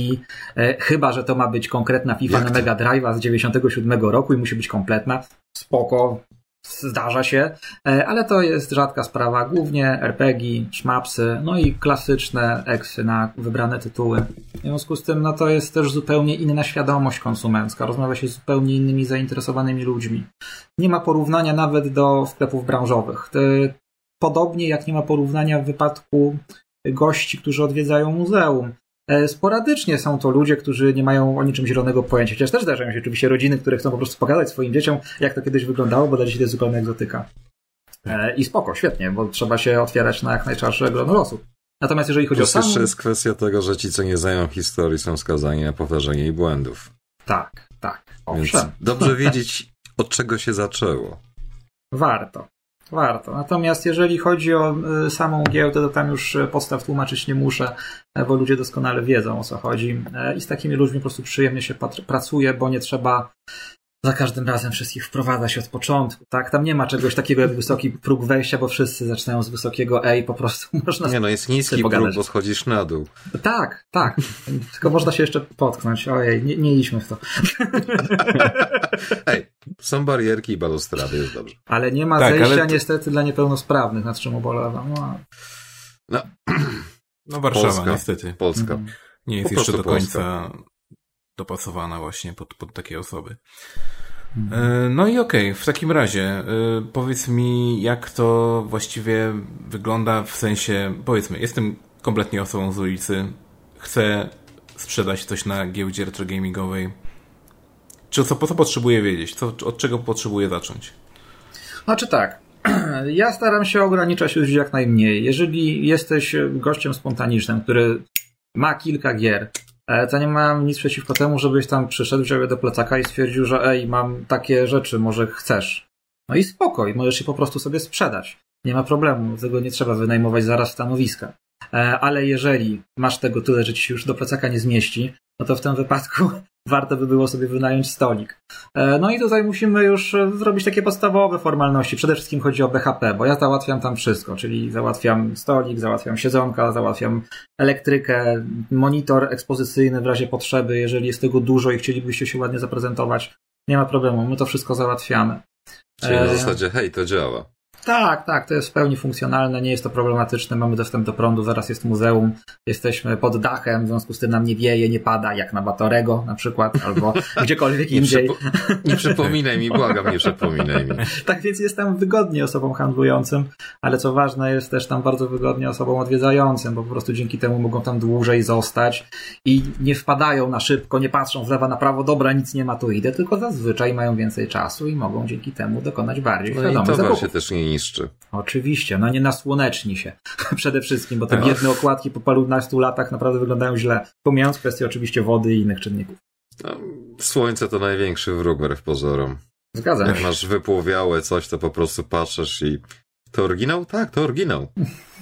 e, chyba, że to ma być konkretna FIFA Jak na Mega Drive'a z 97 roku i musi być kompletna. Spoko, Zdarza się, e, ale to jest rzadka sprawa. Głównie RPG, szmapsy, no i klasyczne eksy na wybrane tytuły. W związku z tym, no to jest też zupełnie inna świadomość konsumencka. Rozmawia się z zupełnie innymi zainteresowanymi ludźmi. Nie ma porównania nawet do sklepów branżowych. Podobnie jak nie ma porównania w wypadku gości, którzy odwiedzają muzeum. E, sporadycznie są to ludzie, którzy nie mają o niczym zielonego pojęcia. Chociaż też zdarzają się oczywiście rodziny, które chcą po prostu pokazać swoim dzieciom, jak to kiedyś wyglądało, bo dla dzieci to jest zupełnie egzotyka. E, I spoko, świetnie, bo trzeba się otwierać na jak najczarsze grono osób. Natomiast jeżeli chodzi Plus o sam... jeszcze jest kwestia tego, że ci, co nie znają historii, są skazani na powtarzanie jej błędów. Tak, tak. Owszem. Więc dobrze wiedzieć, od czego się zaczęło. Warto. Warto. Natomiast jeżeli chodzi o y, samą giełdę, to tam już y, podstaw tłumaczyć nie muszę, e, bo ludzie doskonale wiedzą o co chodzi. I z takimi ludźmi po prostu przyjemnie się pracuje, bo nie trzeba za każdym razem wszystkich wprowadza się od początku, tak? Tam nie ma czegoś takiego jak wysoki próg wejścia, bo wszyscy zaczynają z wysokiego E i po prostu można Nie no, jest niski próg, bo schodzisz na dół. Tak, tak. Tylko można się jeszcze potknąć. Ojej, nie, nie idźmy w to. Ej, są barierki i balustrady, jest dobrze. Ale nie ma tak, zejścia niestety dla niepełnosprawnych, nad czym ubolewam. No. No, no Warszawa Polska. niestety. Polska. Nie jest po jeszcze do końca Polska. Dopasowana właśnie pod, pod takie osoby. E, no i okej, okay, w takim razie e, powiedz mi, jak to właściwie wygląda w sensie, powiedzmy, jestem kompletnie osobą z ulicy, chcę sprzedać coś na giełdzie retrogamingowej. Czy co, co potrzebuję wiedzieć? Co, od czego potrzebuję zacząć? Znaczy tak, ja staram się ograniczać ludzi jak najmniej. Jeżeli jesteś gościem spontanicznym, który ma kilka gier, to nie mam nic przeciwko temu, żebyś tam przyszedł, wziął je do plecaka i stwierdził, że ej, mam takie rzeczy, może chcesz. No i spokoj, możesz je po prostu sobie sprzedać. Nie ma problemu, tego nie trzeba wynajmować zaraz stanowiska. E, ale jeżeli masz tego tyle, że ci się już do plecaka nie zmieści, no to w tym wypadku warto by było sobie wynająć stolik. E, no i tutaj musimy już e, zrobić takie podstawowe formalności. Przede wszystkim chodzi o BHP, bo ja załatwiam tam wszystko, czyli załatwiam stolik, załatwiam siedzonka, załatwiam elektrykę, monitor ekspozycyjny w razie potrzeby, jeżeli jest tego dużo i chcielibyście się ładnie zaprezentować. Nie ma problemu, my to wszystko załatwiamy. Czyli na zasadzie, hej, to działa. Tak, tak, to jest w pełni funkcjonalne, nie jest to problematyczne, mamy dostęp do prądu, zaraz jest muzeum, jesteśmy pod dachem, w związku z tym nam nie wieje, nie pada, jak na Batorego na przykład, albo gdziekolwiek Nie, indziej. przypo- nie przypominaj mi, błagam, nie przypominaj mi. Tak więc jest tam wygodnie osobom handlującym, ale co ważne, jest też tam bardzo wygodnie osobom odwiedzającym, bo po prostu dzięki temu mogą tam dłużej zostać i nie wpadają na szybko, nie patrzą w lewo, na prawo, dobra, nic nie ma, tu idę, tylko zazwyczaj mają więcej czasu i mogą dzięki temu dokonać bardziej No świadomych zakupów. się też nie niszczy. Oczywiście, no nie nasłoneczni się przede wszystkim, bo te Tak. biedne okładki po parunastu latach naprawdę wyglądają źle. Pomijając kwestię oczywiście wody i innych czynników. No, słońce to największy wróg wbrew pozorom. Zgadzam Jak się. masz wypłowiałe coś, to po prostu patrzysz i to oryginał? Tak, to oryginał.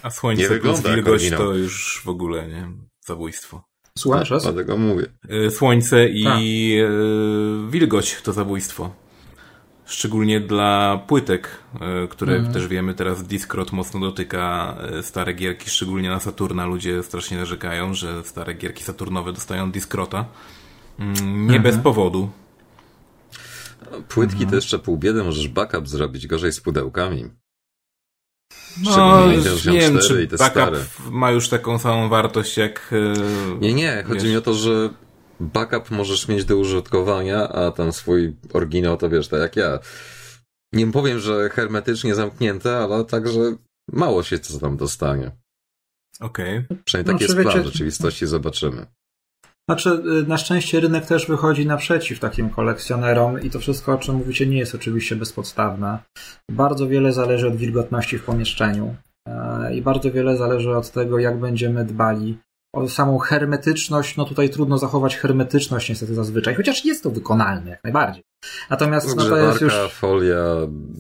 A Nie słońce plus wygląda jak wilgoć oryginał. to już w ogóle, nie? Zabójstwo. Słucham, Tak? Dlatego mówię. Y, Słońce i Tak. y, wilgoć to zabójstwo. Szczególnie dla płytek, y, które Mhm. też wiemy teraz Discrot mocno dotyka y, stare gierki, szczególnie na Saturna. Ludzie strasznie narzekają, że stare gierki Saturnowe dostają Discrota. Mm, Nie bez powodu. Płytki Mhm. to jeszcze pół biedy, możesz backup zrobić, gorzej z pudełkami. No, nie wiem, 4 czy i te backup stare. ma już taką samą wartość jak... y, Nie, nie, chodzi wiesz, mi o to, że backup możesz mieć do użytkowania, a tam swój oryginał to wiesz, tak jak ja. Nie powiem, że hermetycznie zamknięte, ale także mało się co tam dostanie. Okej. Przynajmniej No, taki jest czy plan wiecie- rzeczywistości, zobaczymy. Znaczy, y, na szczęście rynek też wychodzi naprzeciw takim kolekcjonerom i to wszystko, o czym mówicie, nie jest oczywiście bezpodstawne. Bardzo wiele zależy od wilgotności w pomieszczeniu e, i bardzo wiele zależy od tego, jak będziemy dbali o samą hermetyczność. No tutaj trudno zachować hermetyczność niestety zazwyczaj, chociaż jest to wykonalne jak najbardziej. Natomiast no to jest już... folia,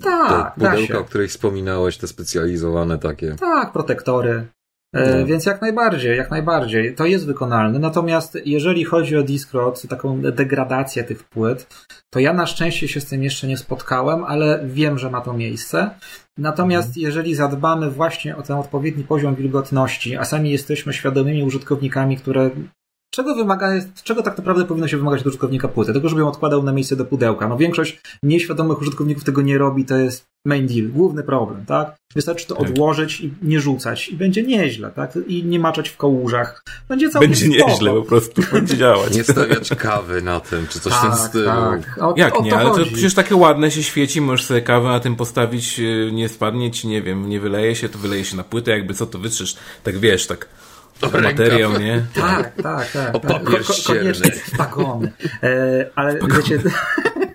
Tak, te pudełka, o których wspominałeś, te specjalizowane takie. Tak, protektory. E, No. Więc jak najbardziej, jak najbardziej. To jest wykonalne. Natomiast jeżeli chodzi o Discrot, taką degradację tych płyt, to ja na szczęście się z tym jeszcze nie spotkałem, ale wiem, że ma to miejsce. Natomiast Mhm. jeżeli zadbamy właśnie o ten odpowiedni poziom wilgotności, a sami jesteśmy świadomymi użytkownikami, które Czego wymaga, jest, czego tak naprawdę powinno się wymagać od użytkownika płyty? Tego, żeby ją odkładał na miejsce do pudełka. No większość nieświadomych użytkowników tego nie robi, to jest main deal, główny problem, tak? Wystarczy to Tak. odłożyć i nie rzucać i będzie nieźle, tak? I nie maczać w kałużach. Będzie całkiem Będzie spoko. nieźle, po prostu będzie działać. Nie stawiać kawy na tym, czy coś w tym Tak, stylu. tak. O, Jak o nie, to ale to chodzi. przecież takie ładne się świeci, możesz sobie kawę na tym postawić, yy, nie spadnie ci, nie wiem, nie wyleje się, to wyleje się na płytę, jakby co to wytrzesz, tak wiesz, tak. Materiał, nie? Tak, tak, tak. O tak. papier ścierny. koniecznie pagony. E, ale wiecie,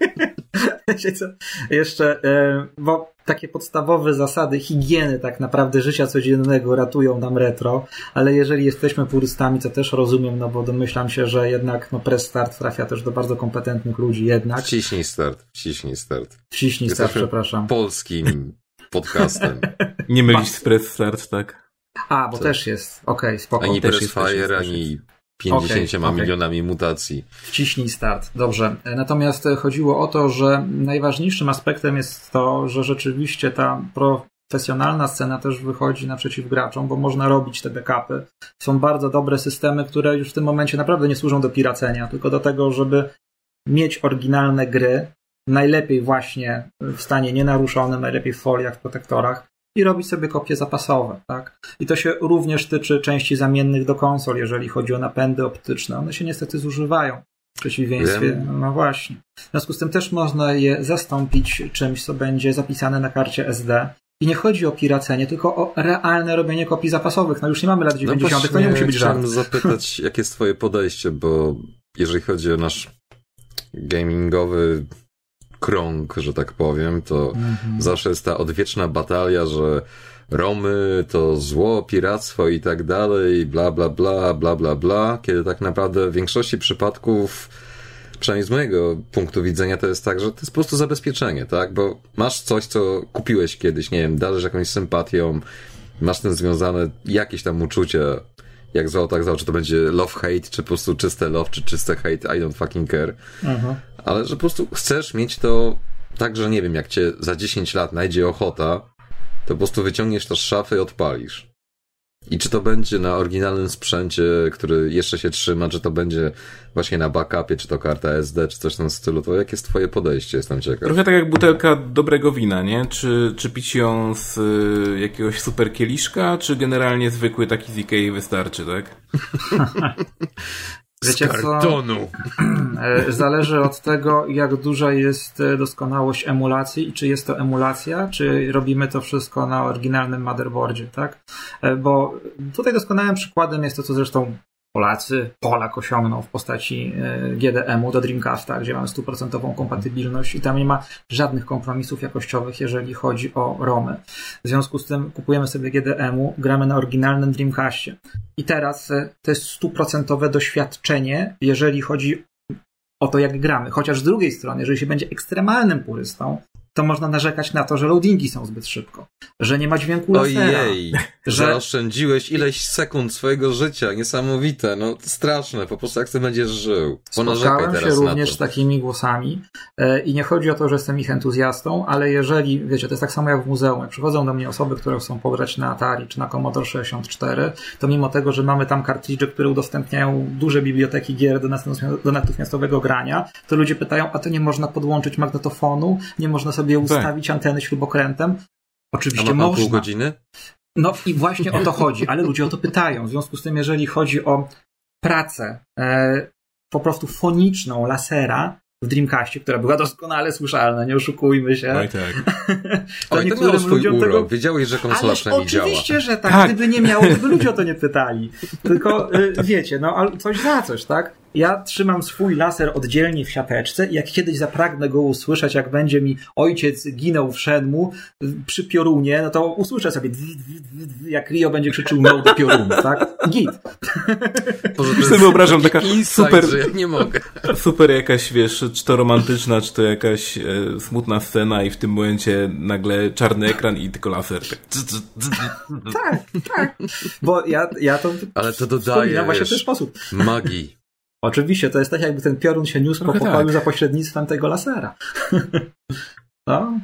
wiecie co, jeszcze, e, bo takie podstawowe zasady higieny tak naprawdę życia codziennego ratują nam retro, ale jeżeli jesteśmy purystami, co też rozumiem, no bo domyślam się, że jednak no press start trafia też do bardzo kompetentnych ludzi jednak. Wciśnij start, wciśnij start. Wciśnij start, Jesteśmy przepraszam. Polskim podcastem. Nie mylić z press start, tak? A, bo też jest, okej, spoko. Ani Pressfire, ani 50 Okej, okej. milionami mutacji. Wciśnij start. Dobrze. Natomiast chodziło o to, że najważniejszym aspektem jest to, że rzeczywiście ta profesjonalna scena też wychodzi naprzeciw graczom, bo można robić te backupy. Są bardzo dobre systemy, które już w tym momencie naprawdę nie służą do piracenia, tylko do tego, żeby mieć oryginalne gry, najlepiej właśnie w stanie nienaruszonym, najlepiej w foliach, w protektorach i robić sobie kopie zapasowe, tak? I to się również tyczy części zamiennych do konsol, jeżeli chodzi o napędy optyczne. One się niestety zużywają. W przeciwieństwie, Wiem. no właśnie. W związku z tym też można je zastąpić czymś, co będzie zapisane na karcie SD. I nie chodzi o piracenie, tylko o realne robienie kopii zapasowych. No już nie mamy lat 90., to nie musi być żart. chciałem zapytać, jakie jest twoje podejście, bo jeżeli chodzi o nasz gamingowy krąg, że tak powiem, to Mhm. zawsze jest ta odwieczna batalia, że Romy to zło, piractwo i tak dalej, bla, bla, bla, bla, bla, bla, kiedy tak naprawdę w większości przypadków, przynajmniej z mojego punktu widzenia, to jest tak, że to jest po prostu zabezpieczenie, tak? Bo masz coś, co kupiłeś kiedyś, nie wiem, darzysz jakąś sympatią, masz tym związane jakieś tam uczucie, jak zło, tak zło, czy to będzie love-hate, czy po prostu czyste love, czy czyste hate, I don't fucking care Mhm. Ale że po prostu chcesz mieć to tak, że nie wiem, jak cię za 10 lat najdzie ochota, to po prostu wyciągniesz to z szafy i odpalisz. I czy to będzie na oryginalnym sprzęcie, który jeszcze się trzyma, czy to będzie właśnie na backupie, czy to karta SD, czy coś w tym stylu, to jakie jest twoje podejście? Jestem ciekaw. Trochę tak jak butelka dobrego wina, nie? Czy, czy pić ją z y, jakiegoś super kieliszka, czy generalnie zwykły taki z Ikei wystarczy, tak? Wiecie z kartonu. Co? E, zależy od tego, jak duża jest e, doskonałość emulacji i czy jest to emulacja, czy robimy to wszystko na oryginalnym motherboardzie, tak? E, bo tutaj doskonałym przykładem jest to, co zresztą Polacy, Polak osiągnął w postaci e, GDM-u do Dreamcasta, gdzie mamy stuprocentową kompatybilność i tam nie ma żadnych kompromisów jakościowych, jeżeli chodzi o ROMy. W związku z tym kupujemy sobie GDM-u, gramy na oryginalnym Dreamcastie. I teraz e, to jest stuprocentowe doświadczenie, jeżeli chodzi o to, jak gramy. Chociaż z drugiej strony, jeżeli się będzie ekstremalnym purystą, to można narzekać na to, że loadingi są zbyt szybko, że nie ma dźwięku lasera. Ojej, że zaoszczędziłeś ileś sekund swojego życia, niesamowite, no straszne, po prostu jak ty będziesz żył. Spotkałem się również z takimi głosami e, i nie chodzi o to, że jestem ich entuzjastą, ale jeżeli, wiecie, to jest tak samo jak w muzeum, jak przychodzą do mnie osoby, które chcą pograć na Atari czy na Commodore 64, to mimo tego, że mamy tam kartridże, które udostępniają duże biblioteki gier do natychmiastowego grania, to ludzie pytają, a to nie można podłączyć magnetofonu, nie można sobie sobie tak. ustawić tak. anteny śrubokrętem. Oczywiście można. pół godziny? No i właśnie o to chodzi, ale ludzie o to pytają. W związku z tym, jeżeli chodzi o pracę e, po prostu foniczną lasera, w Dreamcastie, która była doskonale słyszalna, nie oszukujmy się. Oj tak. to Oj, to miało swój urok. Tego... Wiedziałeś, że konsola Ależ przynajmniej działa. Oczywiście, że tak. tak. Gdyby nie miało, to by ludzie o to nie pytali. Tylko y, wiecie, no coś za coś, tak? Ja trzymam swój laser oddzielnie w siateczce i jak kiedyś zapragnę go usłyszeć, jak będzie mi ojciec ginął w Shenmu przy piorunie, no to usłyszę sobie jak Rio będzie krzyczył no do piorunu, tak? Git. Boże, to sobie wyobrażam taka super, że ja nie mogę. super jakaś, wiesz, czy to romantyczna, czy to jakaś e, smutna scena i w tym momencie nagle czarny ekran i tylko laser. Tak, tak. Bo ja, ja to Ale to dodaje, właśnie w ten sposób. magii. Oczywiście, to jest tak, jakby ten piorun się niósł Trochę po pokoju tak. za pośrednictwem tego lasera. no.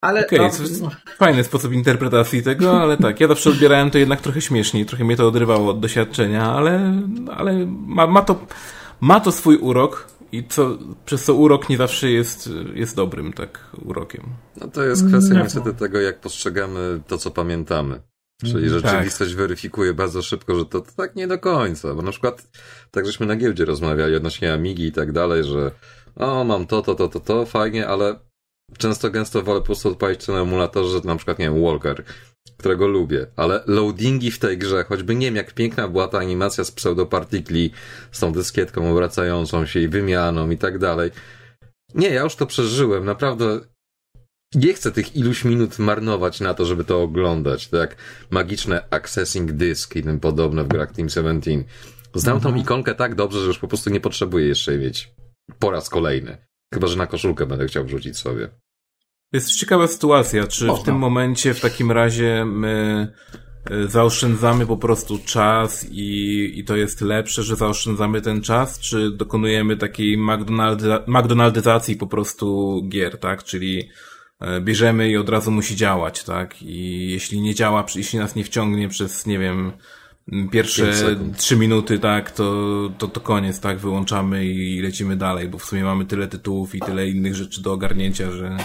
Ale okay, no, fajny sposób interpretacji tego, ale tak, ja zawsze odbierałem to jednak trochę śmieszniej, trochę mnie to odrywało od doświadczenia, ale, ale ma, ma, to, ma to swój urok i co, przez co urok nie zawsze jest, jest dobrym tak urokiem. No to jest kwestia niestety tego, jak postrzegamy to, co pamiętamy. Czyli mhm. rzeczywistość tak. weryfikuje bardzo szybko, że to, to, tak nie do końca. Bo na przykład, tak żeśmy na giełdzie rozmawiali odnośnie Amigi i tak dalej, że o, mam to, to, to, to, to, fajnie, ale często gęsto wolę po prostu odpalić to na emulatorze, że na przykład, nie wiem, Walker, którego lubię, ale loadingi w tej grze, choćby nie wiem, jak piękna była ta animacja z pseudopartikli, z tą dyskietką obracającą się i wymianą i tak dalej. Nie, ja już to przeżyłem, naprawdę nie chcę tych iluś minut marnować na to, żeby to oglądać. To jak magiczne accessing disk i tym podobne w grach Team 17. Znam mhm. tą ikonkę tak dobrze, że już po prostu nie potrzebuję jeszcze jej mieć po raz kolejny. Chyba, że na koszulkę będę chciał wrzucić sobie. Jest ciekawa sytuacja, czy w tym momencie w takim razie my y, zaoszczędzamy po prostu czas i, i to jest lepsze, że zaoszczędzamy ten czas, czy dokonujemy takiej McDonaldy, McDonaldyzacji po prostu gier, tak? Czyli bierzemy i od razu musi działać, tak? I jeśli nie działa, jeśli nas nie wciągnie przez, nie wiem, pierwsze trzy minuty, tak, to, to, to koniec, tak, wyłączamy i lecimy dalej, bo w sumie mamy tyle tytułów i tyle innych rzeczy do ogarnięcia, że,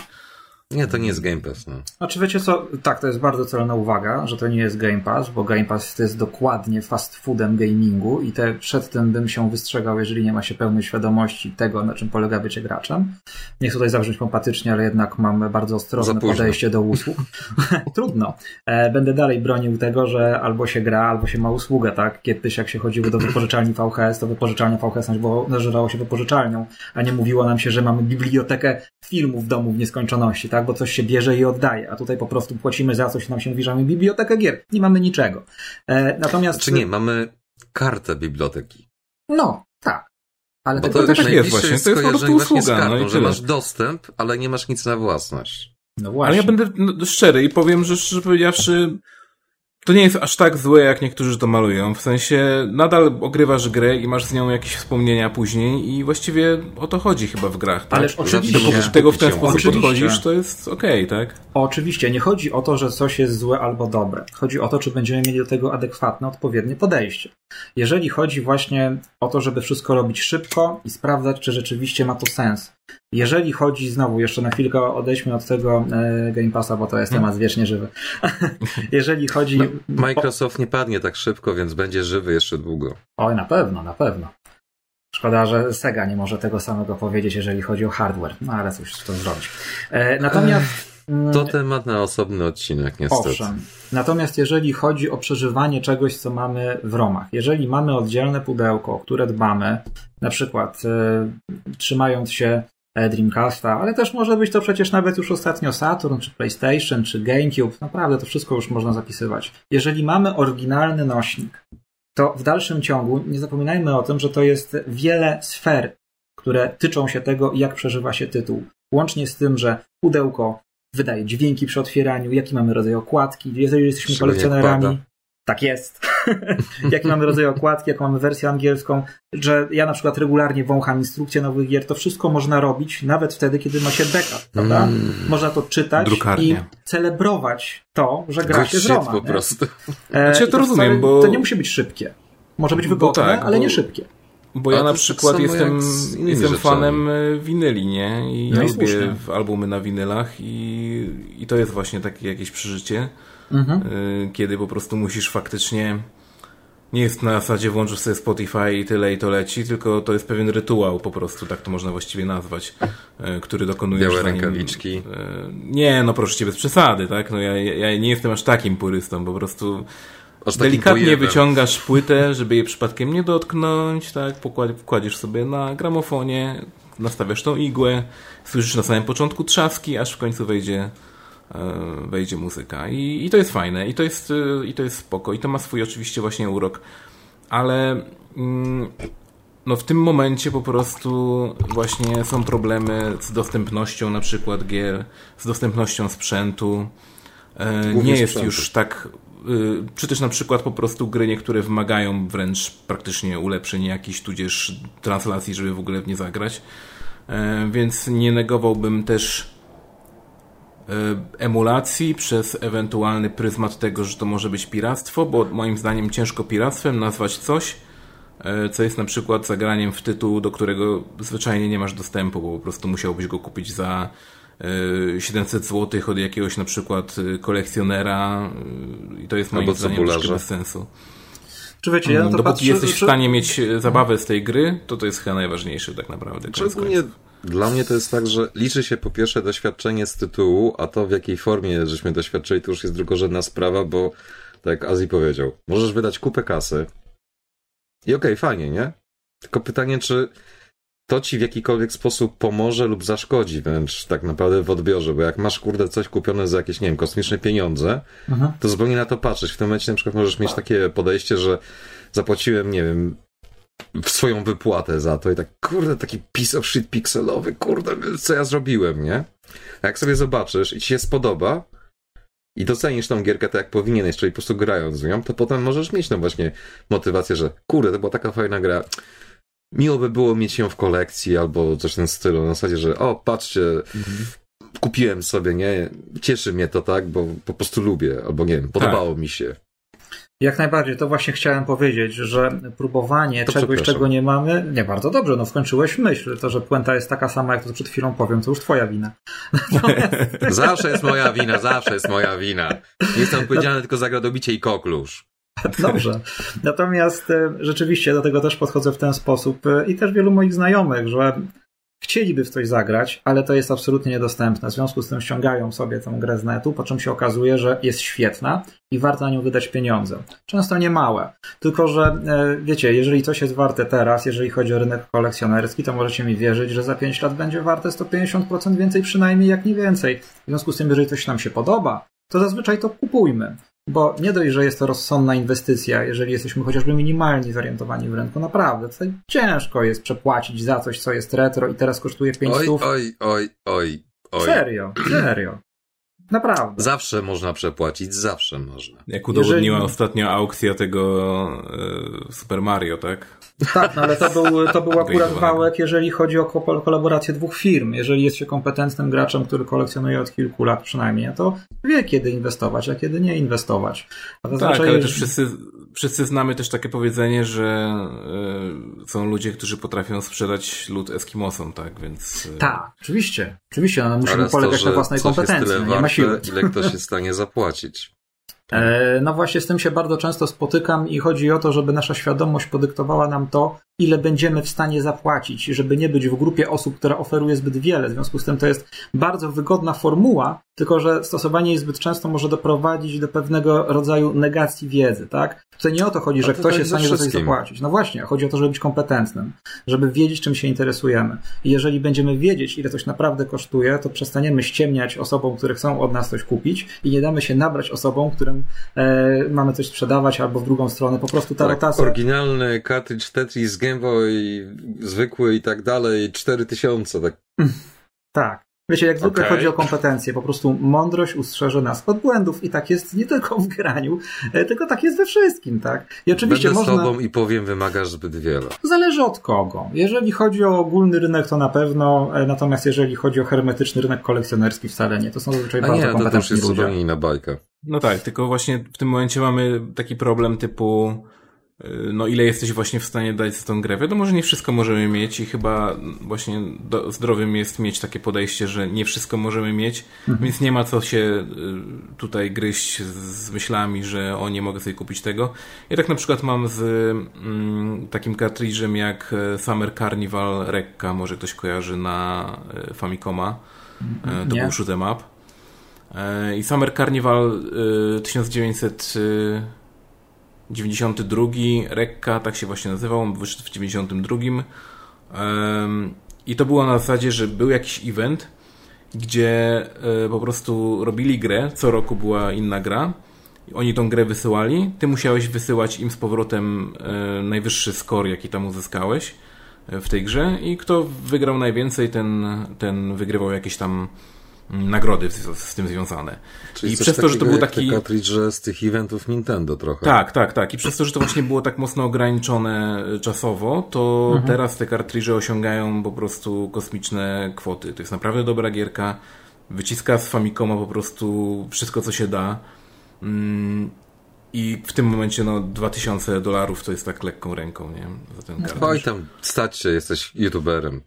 nie, to nie jest Game Pass. No. Znaczy wiecie co, tak, to jest bardzo celna uwaga, że to nie jest Game Pass, bo Game Pass to jest dokładnie fast foodem gamingu i te, przed tym bym się wystrzegał, jeżeli nie ma się pełnej świadomości tego, na czym polega bycie graczem. Nie chcę tutaj zabrzmieć pompatycznie, ale jednak mam bardzo ostrożne podejście do usług. Trudno. E, będę dalej bronił tego, że albo się gra, albo się ma usługę, tak? Kiedyś jak się chodziło do wypożyczalni VHS, to wypożyczalnia VHS nazywało się wypożyczalnią, a nie mówiło nam się, że mamy bibliotekę filmów w domu w nieskończoności, tak? Tak? Bo coś się bierze i oddaje, a tutaj po prostu płacimy za coś, nam się mówi, że mamy bibliotekę gier. Nie mamy niczego. E, natomiast... Czy nie, mamy kartę biblioteki. No, tak. Ale Bo to, to też jest właśnie, to jest po prostu usługa, kartą, no i że masz dostęp, ale nie masz nic na własność. No właśnie. Ale ja będę no, szczery i powiem, że szczerze powiedziawszy, to nie jest aż tak złe, jak niektórzy to malują. W sensie nadal ogrywasz grę i masz z nią jakieś wspomnienia później i właściwie o to chodzi chyba w grach. Tak? Ależ oczywiście. Dopóki tego w ten sposób Oczywiście. podchodzisz, to jest okej, tak? Oczywiście, nie chodzi o to, że coś jest złe albo dobre. Chodzi o to, czy będziemy mieli do tego adekwatne, odpowiednie podejście. Jeżeli chodzi właśnie o to, żeby wszystko robić szybko i sprawdzać, czy rzeczywiście ma to sens. Jeżeli chodzi, znowu jeszcze na chwilkę odejdźmy od tego e, Game Passa, bo to jest temat wiecznie żywy. Jeżeli chodzi... No, Microsoft nie padnie tak szybko, więc będzie żywy jeszcze długo. Oj, na pewno, na pewno. Szkoda, że Sega nie może tego samego powiedzieć, jeżeli chodzi o hardware. No ale cóż, to zrobić. E, natomiast... To temat na osobny odcinek, niestety. Owszem. Natomiast jeżeli chodzi o przeżywanie czegoś, co mamy w romach, jeżeli mamy oddzielne pudełko, o które dbamy, na przykład e, trzymając się Dreamcasta, ale też może być to przecież nawet już ostatnio Saturn, czy PlayStation, czy GameCube, naprawdę to wszystko już można zapisywać. Jeżeli mamy oryginalny nośnik, to w dalszym ciągu nie zapominajmy o tym, że to jest wiele sfer, które tyczą się tego, jak przeżywa się tytuł. Łącznie z tym, że pudełko wydaje dźwięki przy otwieraniu, jaki mamy rodzaj okładki, jeżeli jesteśmy kolekcjonerami. Tak jest. jaki mamy rodzaj okładki, jaką mamy wersję angielską, że ja na przykład regularnie wącham instrukcje nowych gier, to wszystko można robić nawet wtedy, kiedy ma się backup, prawda? Mm. Można to czytać Drukarnie. i celebrować to, że gra Good się z shit Roma. po prostu. E, Znaczy, i to rozumiem, wcale- bo- To nie musi być szybkie. Może być wygodne, tak, ale bo- nie szybkie. Bo ja A na to przykład jestem, jestem fanem e, winyli, nie? I No ja lubię słusznie. albumy na winylach i, i to jest właśnie takie jakieś przeżycie, Mhm. e, kiedy po prostu musisz faktycznie nie jest na zasadzie włączysz sobie Spotify i tyle i to leci, tylko to jest pewien rytuał po prostu, tak to można właściwie nazwać, e, który dokonujesz Białe zanim- rękawiczki. e, Nie, no proszę cię, bez przesady, tak? No ja, ja nie jestem aż takim purystą, po prostu Aż Delikatnie pojebem. wyciągasz płytę, żeby jej przypadkiem nie dotknąć, tak? Wkładzisz sobie na gramofonie, nastawiasz tą igłę, słyszysz na samym początku trzaski, aż w końcu wejdzie, wejdzie muzyka. I, I to jest fajne, i to jest, e, i to jest spoko, i to ma swój oczywiście właśnie urok. Ale mm, no w tym momencie po prostu właśnie są problemy z dostępnością na przykład gier, z dostępnością sprzętu. E, Głównie nie jest sprzętu. już tak. y, Czy też na przykład po prostu gry niektóre wymagają wręcz praktycznie ulepszeń jakichś, tudzież translacji, żeby w ogóle w nie zagrać. E, Więc nie negowałbym też e, emulacji przez ewentualny pryzmat tego, że to może być piractwo, bo moim zdaniem ciężko piractwem nazwać coś, e, co jest na przykład zagraniem w tytuł, do którego zwyczajnie nie masz dostępu, bo po prostu musiałbyś go kupić za e, 700 zł od jakiegoś na przykład e, kolekcjonera e, i to jest moim Albo zdaniem troszkę bez sensu. Czy wiecie, ja na to Dopóki patrzę, jesteś w stanie mieć e, zabawę z tej gry, to to jest chyba najważniejsze tak naprawdę. Szczególnie. Dla mnie to jest tak, że liczy się po pierwsze doświadczenie z tytułu, a to w jakiej formie żeśmy doświadczyli, to już jest drugorzędna sprawa, bo tak jak Azji powiedział, możesz wydać kupę kasy i okej, fajnie, nie? Tylko pytanie, czy to ci w jakikolwiek sposób pomoże lub zaszkodzi wręcz tak naprawdę w odbiorze, bo jak masz kurde coś kupione za jakieś, nie wiem, kosmiczne pieniądze, Mhm. to zupełnie na to patrzeć. W tym momencie na przykład możesz mieć takie podejście, że zapłaciłem, nie wiem, w swoją wypłatę za to i tak, kurde, taki piece of shit pikselowy, kurde, co ja zrobiłem, nie? A jak sobie zobaczysz i ci się spodoba i docenisz tą gierkę tak jak powinieneś, czyli po prostu grając w nią, to potem możesz mieć no właśnie motywację, że kurde, to była taka fajna gra, miło by było mieć ją w kolekcji albo coś w tym stylu, na zasadzie, że o, patrzcie, kupiłem sobie, nie? Cieszy mnie to, tak? Bo po prostu lubię, albo nie wiem, podobało mi się. Jak najbardziej, to właśnie chciałem powiedzieć, że próbowanie To czegoś, czego nie mamy, nie bardzo dobrze, no wkończyłeś myśl. To, że puenta jest taka sama, jak to przed chwilą powiem, to już twoja wina. Zawsze jest moja wina, zawsze jest moja wina. Jestem odpowiedzialny tylko za gradobicie i koklusz. Dobrze. Natomiast e, rzeczywiście do tego też podchodzę w ten sposób e, i też wielu moich znajomych, że chcieliby w coś zagrać, ale to jest absolutnie niedostępne. W związku z tym ściągają sobie tę grę z netu, po czym się okazuje, że jest świetna i warto na nią wydać pieniądze. Często nie małe. Tylko, że e, wiecie, jeżeli coś jest warte teraz, jeżeli chodzi o rynek kolekcjonerski, to możecie mi wierzyć, że za 5 lat będzie warte 150% więcej przynajmniej, jak nie więcej. W związku z tym, jeżeli coś nam się podoba, to zazwyczaj to kupujmy. Bo nie dość, że jest to rozsądna inwestycja, jeżeli jesteśmy chociażby minimalnie zorientowani w rynku, naprawdę. Tutaj ciężko jest przepłacić za coś, co jest retro i teraz kosztuje 5 Oj, stów. oj, oj, oj, oj. Serio, serio. Naprawdę. Zawsze można przepłacić, zawsze można. Jak udowodniła Jeżeli... ostatnio aukcja tego e, Super Mario, tak? Tak, no ale to był, to był akurat wałek, jeżeli chodzi o kolaborację dwóch firm. Jeżeli jest się kompetentnym graczem, który kolekcjonuje od kilku lat przynajmniej, to wie kiedy inwestować, a kiedy nie inwestować. A tak, ale też wszyscy, wszyscy znamy też takie powiedzenie, że y, są ludzie, którzy potrafią sprzedać lud Eskimosom, tak, więc... Y... Tak, oczywiście. Oczywiście, no, musimy polegać to, na własnej kompetencji, no, nie ma siły. ile ktoś jest w stanie zapłacić. E, no właśnie z tym się bardzo często spotykam i chodzi o to, żeby nasza świadomość podyktowała nam to, ile będziemy w stanie zapłacić, żeby nie być w grupie osób, która oferuje zbyt wiele. W związku z tym to jest bardzo wygodna formuła, tylko że stosowanie jej zbyt często może doprowadzić do pewnego rodzaju negacji wiedzy, tak? Tutaj nie o to chodzi, że ktoś jest w stanie za coś zapłacić. No właśnie, chodzi o to, żeby być kompetentnym, żeby wiedzieć, czym się interesujemy. I jeżeli będziemy wiedzieć, ile coś naprawdę kosztuje, to przestaniemy ściemniać osobom, które chcą od nas coś kupić i nie damy się nabrać osobom, którym e, mamy coś sprzedawać albo w drugą stronę. Po prostu ta tak, rotacja... Oryginalny cartridge Tetris Game Boy zwykły i tak dalej, 4000, tak. Tak. Wiecie, jak zwykle okay. chodzi o kompetencje, po prostu mądrość ustrzeże nas od błędów i tak jest nie tylko w graniu, e, tylko tak jest we wszystkim, tak? I oczywiście Będę można... z tobą i powiem, wymagasz zbyt wiele. Zależy od kogo. Jeżeli chodzi o ogólny rynek, to na pewno, e, natomiast jeżeli chodzi o hermetyczny rynek kolekcjonerski, wcale nie. To są zazwyczaj A bardzo nie, kompetentni to też jest zupełnie inna bajka. No tak, tylko właśnie w tym momencie mamy taki problem typu no ile jesteś właśnie w stanie dać za tą grę. Wiadomo, że nie wszystko możemy mieć i chyba właśnie do, zdrowym jest mieć takie podejście, że nie wszystko możemy mieć, mhm. więc nie ma co się y, tutaj gryźć z myślami, że o nie mogę sobie kupić tego. Ja tak na przykład mam z mm, takim kartridżem jak e, Summer Carnival Rekka, może ktoś kojarzy na e, Famicoma. Mhm. To nie. był shoot'em up. I Summer Carnival 1900 92 Rekka, tak się właśnie nazywał, on wyszedł w 92. I to było na zasadzie, że był jakiś event, gdzie e, po prostu robili grę, co roku była inna gra. Oni tą grę wysyłali, ty musiałeś wysyłać im z powrotem e, najwyższy score, jaki tam uzyskałeś e, w tej grze i kto wygrał najwięcej, ten, ten wygrywał jakieś tam nagrody z, tym związane. Czyli I przez to, że to był taki. że z tych eventów Nintendo trochę. Tak, tak, tak. I przez to, że to właśnie było tak mocno ograniczone czasowo, to mhm. teraz te kartridże osiągają po prostu kosmiczne kwoty. To jest naprawdę dobra gierka. Wyciska z Famicoma po prostu wszystko, co się da. Mm, I w tym momencie, no, 2000 dolarów to jest tak lekką ręką, nie? Za ten kartridż. Oj tam, stać się, jesteś youtuberem.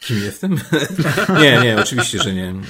Kim jestem? nie, nie, oczywiście, że nie. Mm,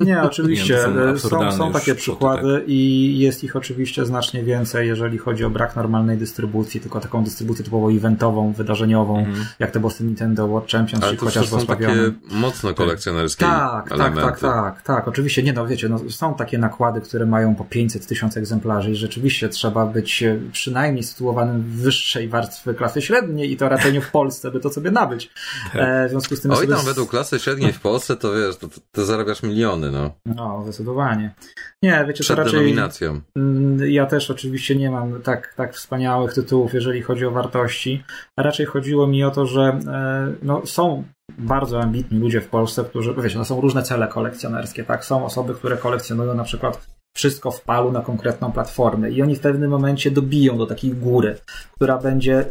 nie, oczywiście. Nie, są, są, są, takie przykłady tak. i jest ich oczywiście znacznie więcej, jeżeli chodzi o brak normalnej dystrybucji, tylko taką dystrybucję typowo eventową, wydarzeniową, mm. jak te Boston Nintendo World Championship, chociażby są takie mocno kolekcjonerskie tak, elementy. Tak, tak, tak, tak. Oczywiście, nie no, wiecie, no, są takie nakłady, które mają po 500 tysięcy egzemplarzy i rzeczywiście trzeba być e, przynajmniej sytuowanym w wyższej warstwy klasy średniej i to raczej nie w Polsce, by to sobie nabyć. Tak. E, w związku z tym Oj, tam według klasy średniej w Polsce to wiesz, to, to zarabiasz miliony, no. No, zdecydowanie. Nie, wiecie, Przed to raczej... denominacją. Mm, ja też oczywiście nie mam tak, tak wspaniałych tytułów, jeżeli chodzi o wartości. A raczej chodziło mi o to, że e, no, są bardzo ambitni ludzie w Polsce, którzy, wiecie, no, są różne cele kolekcjonerskie, tak? Są osoby, które kolekcjonują na przykład wszystko w palu na konkretną platformę i oni w pewnym momencie dobiją do takiej góry, która będzie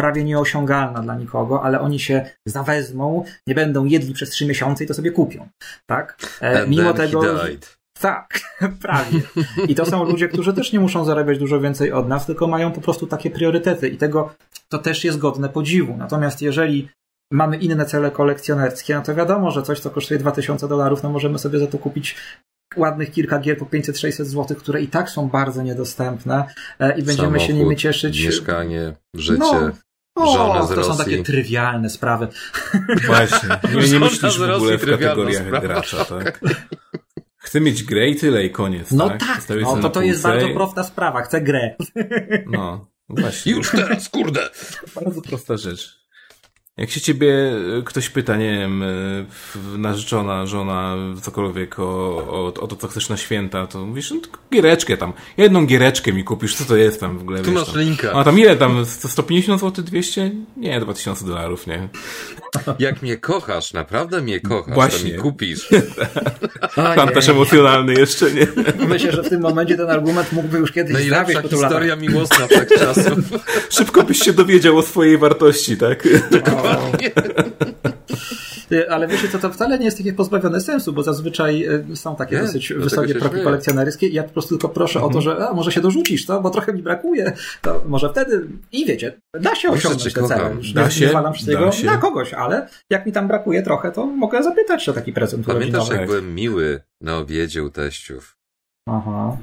prawie nieosiągalna dla nikogo, ale oni się zawezmą, nie będą jedli przez trzy miesiące i to sobie kupią. Tak? E, mimo tego. Tak, prawie. I to są ludzie, którzy też nie muszą zarabiać dużo więcej od nas, tylko mają po prostu takie priorytety i tego to też jest godne podziwu. Natomiast jeżeli mamy inne cele kolekcjonerskie, no to wiadomo, że coś, co kosztuje 2000 dolarów, no możemy sobie za to kupić ładnych kilka gier po 500-600 zł, które i tak są bardzo niedostępne e, i będziemy Samochód, się nimi cieszyć. Mieszkanie, życie. No, o, to są takie trywialne sprawy. Właśnie. Nie, nie myślisz w ogóle w kategoriach sprawa. gracza, tak? Chcę mieć grę i tyle i koniec. No tak, tak no, to to jest bardzo prosta sprawa. Chcę grę. No, właśnie. Już teraz, kurde. Bardzo prosta rzecz. Jak się ciebie e, ktoś pyta, nie wiem, e, narzeczona, żona, cokolwiek o, o, o to, co chcesz na święta, to mówisz, no, giereczkę tam. Jedną giereczkę mi kupisz, co to jest tam w ogóle? Tu masz tam. linka. A tam ile tam? 150 zł, 200? Nie, 2000 dolarów, nie. Jak mnie kochasz, naprawdę mnie kochasz, Właśnie. to mi kupisz. Tam też emocjonalny jeszcze, nie? Myślę, że w tym momencie ten argument mógłby już kiedyś Najlepsza latach. historia miłosna wszechczasów. Szybko byś się dowiedział o swojej wartości, tak? Ale wiecie co, to wcale nie jest takie pozbawione sensu, bo zazwyczaj e, są takie Nie, dosyć wysokie progi śmieję. kolekcjonerskie ja po prostu tylko proszę o to, że a, może się dorzucisz, co? Bo trochę mi brakuje. To może wtedy i wiecie, da się osiągnąć te cele. Da nie, się, nie walam wszystkiego da się. na kogoś, ale jak mi tam brakuje trochę, to mogę zapytać o taki prezent Pamiętasz, jak byłem miły na obiedzie u teściów? Aha.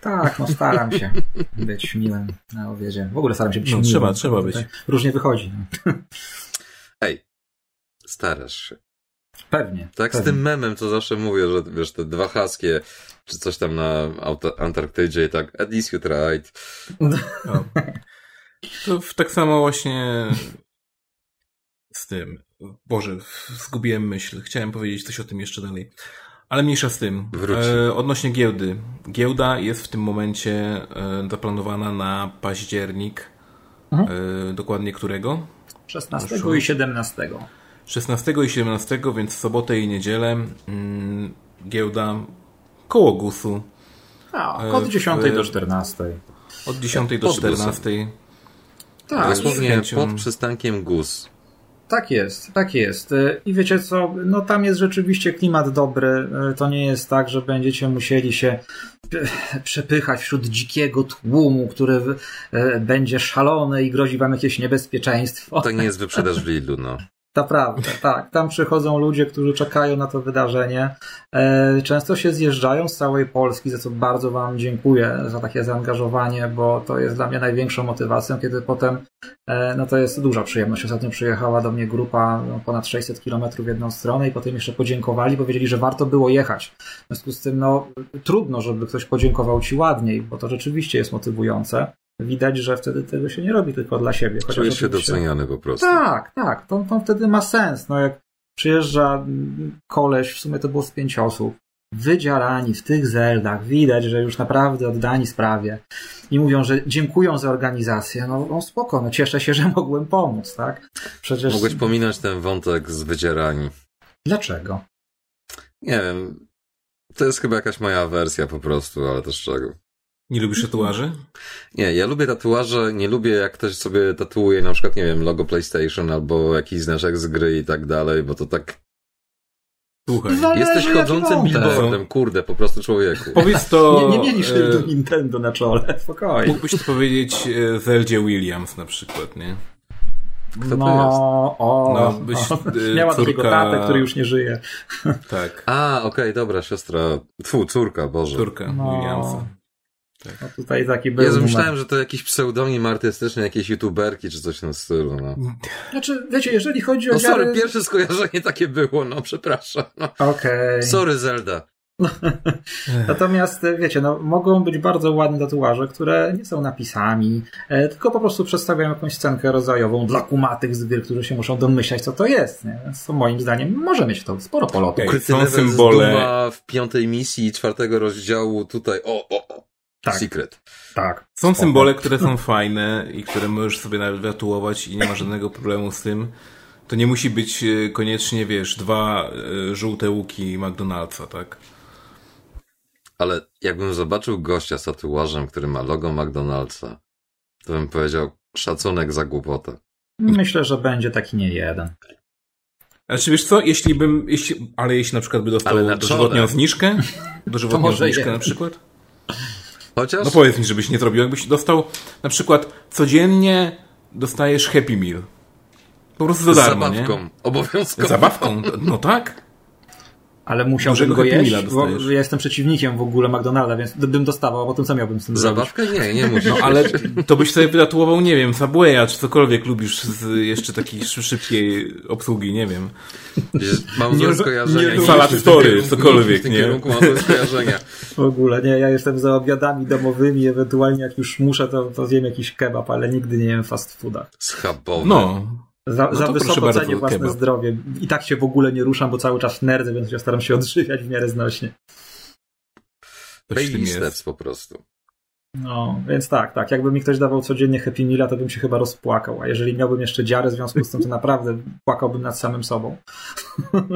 Tak, no staram się być miłym na obiedzie. W ogóle staram się być No, miłym. trzeba, trzeba być. Różnie wychodzi. No. Ej, starasz się. Pewnie. Tak z pewnie. tym memem, co zawsze mówię, że wiesz, te dwa haskie, czy coś tam na Auto- Antarktydzie i tak, at least you tried. No. To w- tak samo właśnie z tym. Boże, zgubiłem myśl. Chciałem powiedzieć coś o tym jeszcze dalej. Ale mniejsza z tym. E, odnośnie giełdy. Giełda jest w tym momencie e, zaplanowana na październik. E, dokładnie którego? 16 Poszło. i 17. 16 i 17, więc w sobotę i niedzielę mm, giełda koło GUS-u. A, E, od w- 10 do 14. Od 10 do Pod GUS-em. 14. Tak, Dosłownie pod przystankiem GUS. Tak jest, tak jest. E, I wiecie co, no tam jest rzeczywiście klimat dobry. E, To nie jest tak, że będziecie musieli się przepychać wśród dzikiego tłumu, który e, będzie szalony i grozi wam jakieś niebezpieczeństwo. To nie jest wyprzedaż w Lidlu, no. Naprawdę, tak. Tam przychodzą ludzie, którzy czekają na to wydarzenie. E, Często się zjeżdżają z całej Polski, za co bardzo Wam dziękuję za takie zaangażowanie, bo to jest dla mnie największą motywacją, kiedy potem, e, no to jest duża przyjemność. Ostatnio przyjechała do mnie grupa no, ponad 600 km w jedną stronę i potem jeszcze podziękowali, bo wiedzieli, że warto było jechać. W związku z tym, no trudno, żeby ktoś podziękował Ci ładniej, bo to rzeczywiście jest motywujące. Widać, że wtedy tego się nie robi tylko dla siebie. chociaż Czujesz się doceniany po prostu. tak, tak. To, to wtedy ma sens. No jak przyjeżdża koleś, w sumie to było z pięć osób, wydziarani w tych zeldach, widać, że już naprawdę oddani sprawie i mówią, że dziękują za organizację. No, no spoko, no cieszę się, że mogłem pomóc, tak? Przecież... Mogłeś pominąć ten wątek z wydzierani. Dlaczego? Nie wiem. To jest chyba jakaś moja wersja po prostu, ale to z czego? Nie lubisz tatuaży? Nie, ja lubię tatuaże, nie lubię jak ktoś sobie tatuuje na przykład, nie wiem, logo PlayStation albo jakiś znaczek z gry i tak dalej, bo to tak... Słuchaj. Zależy, Jesteś chodzącym billboardem, kurde, po prostu człowieku. Powiedz to... Nie, nie mieli e, do Nintendo na czole, spokojnie. Mógłbyś to powiedzieć e, Zeldzie Williams na przykład, nie? Kto to no, o, No, byś, o, y, miała takiego córka- tatę, który już nie żyje. Tak. A, okej, dobra, siostra, tfu, córka, Boże. Córka No. Williamsa. No tutaj taki był numer. myślałem, że to jakiś pseudonim artystyczny, jakiejś youtuberki czy coś w tym stylu, no. Znaczy, wiecie, jeżeli chodzi o No sorry, wiarę... pierwsze skojarzenie takie było, no przepraszam. No. Okej. Sorry Zelda. Natomiast, wiecie, no, mogą być bardzo ładne tatuaże, które nie są napisami, e, tylko po prostu przedstawiają jakąś scenkę rodzajową dla kumatych z gry, którzy się muszą domyślać, co to jest. Nie? Więc to moim zdaniem może mieć to sporo polotu. Okej. Ukryty są symbole. z Duma w piątej misji czwartego rozdziału tutaj, o, o, o. Tak. Secret. Tak. Są Spoko. symbole, które są fajne i które możesz sobie nawet tatuować i nie ma żadnego problemu z tym. To nie musi być e, koniecznie, wiesz, dwa e, żółte łuki McDonald'sa, tak? Ale jakbym zobaczył gościa z tatuażem, który ma logo McDonald'sa, to bym powiedział szacunek za głupotę. Myślę, że będzie taki nie jeden. Znaczy, wiesz co, jeśli bym, jeśli, ale jeśli na przykład by dostał dożywotnią zniżkę, dożywotnią zniżkę na przykład, Chociaż no powiedz mi, żebyś nie zrobił, jakbyś dostał na przykład codziennie dostajesz Happy Meal. Po prostu za z darmo, zabawką, nie? obowiązkowo. Zabawką, no tak. Ale musiałbym go jeść, bo ja jestem przeciwnikiem w ogóle McDonalda, więc bym dostawał, a potem co miałbym z tym zrobić? Zabawkę? Nie, nie musisz. No ale to byś sobie wytatuował, nie wiem, Subwaya, czy cokolwiek lubisz z jeszcze takiej szy- szybkiej obsługi, nie wiem. Mam złe skojarzenia. nie- tym Story, cokolwiek, nie? kierunku mam złe skojarzenia. W ogóle nie, ja jestem za obiadami domowymi, ewentualnie jak już muszę, to, to zjem jakiś kebab, ale nigdy nie jem fast fooda. Schabowy. No, Za, no za wysoko cenię własne kebab. zdrowie. I tak się w ogóle nie ruszam, bo cały czas nerdzę, więc ja staram się odżywiać w miarę znośnie. Baby steps po prostu. No, więc tak, tak. Jakby mi ktoś dawał codziennie Happy Meala, to bym się chyba rozpłakał. A jeżeli miałbym jeszcze dziarę w związku z tym, to naprawdę płakałbym nad samym sobą.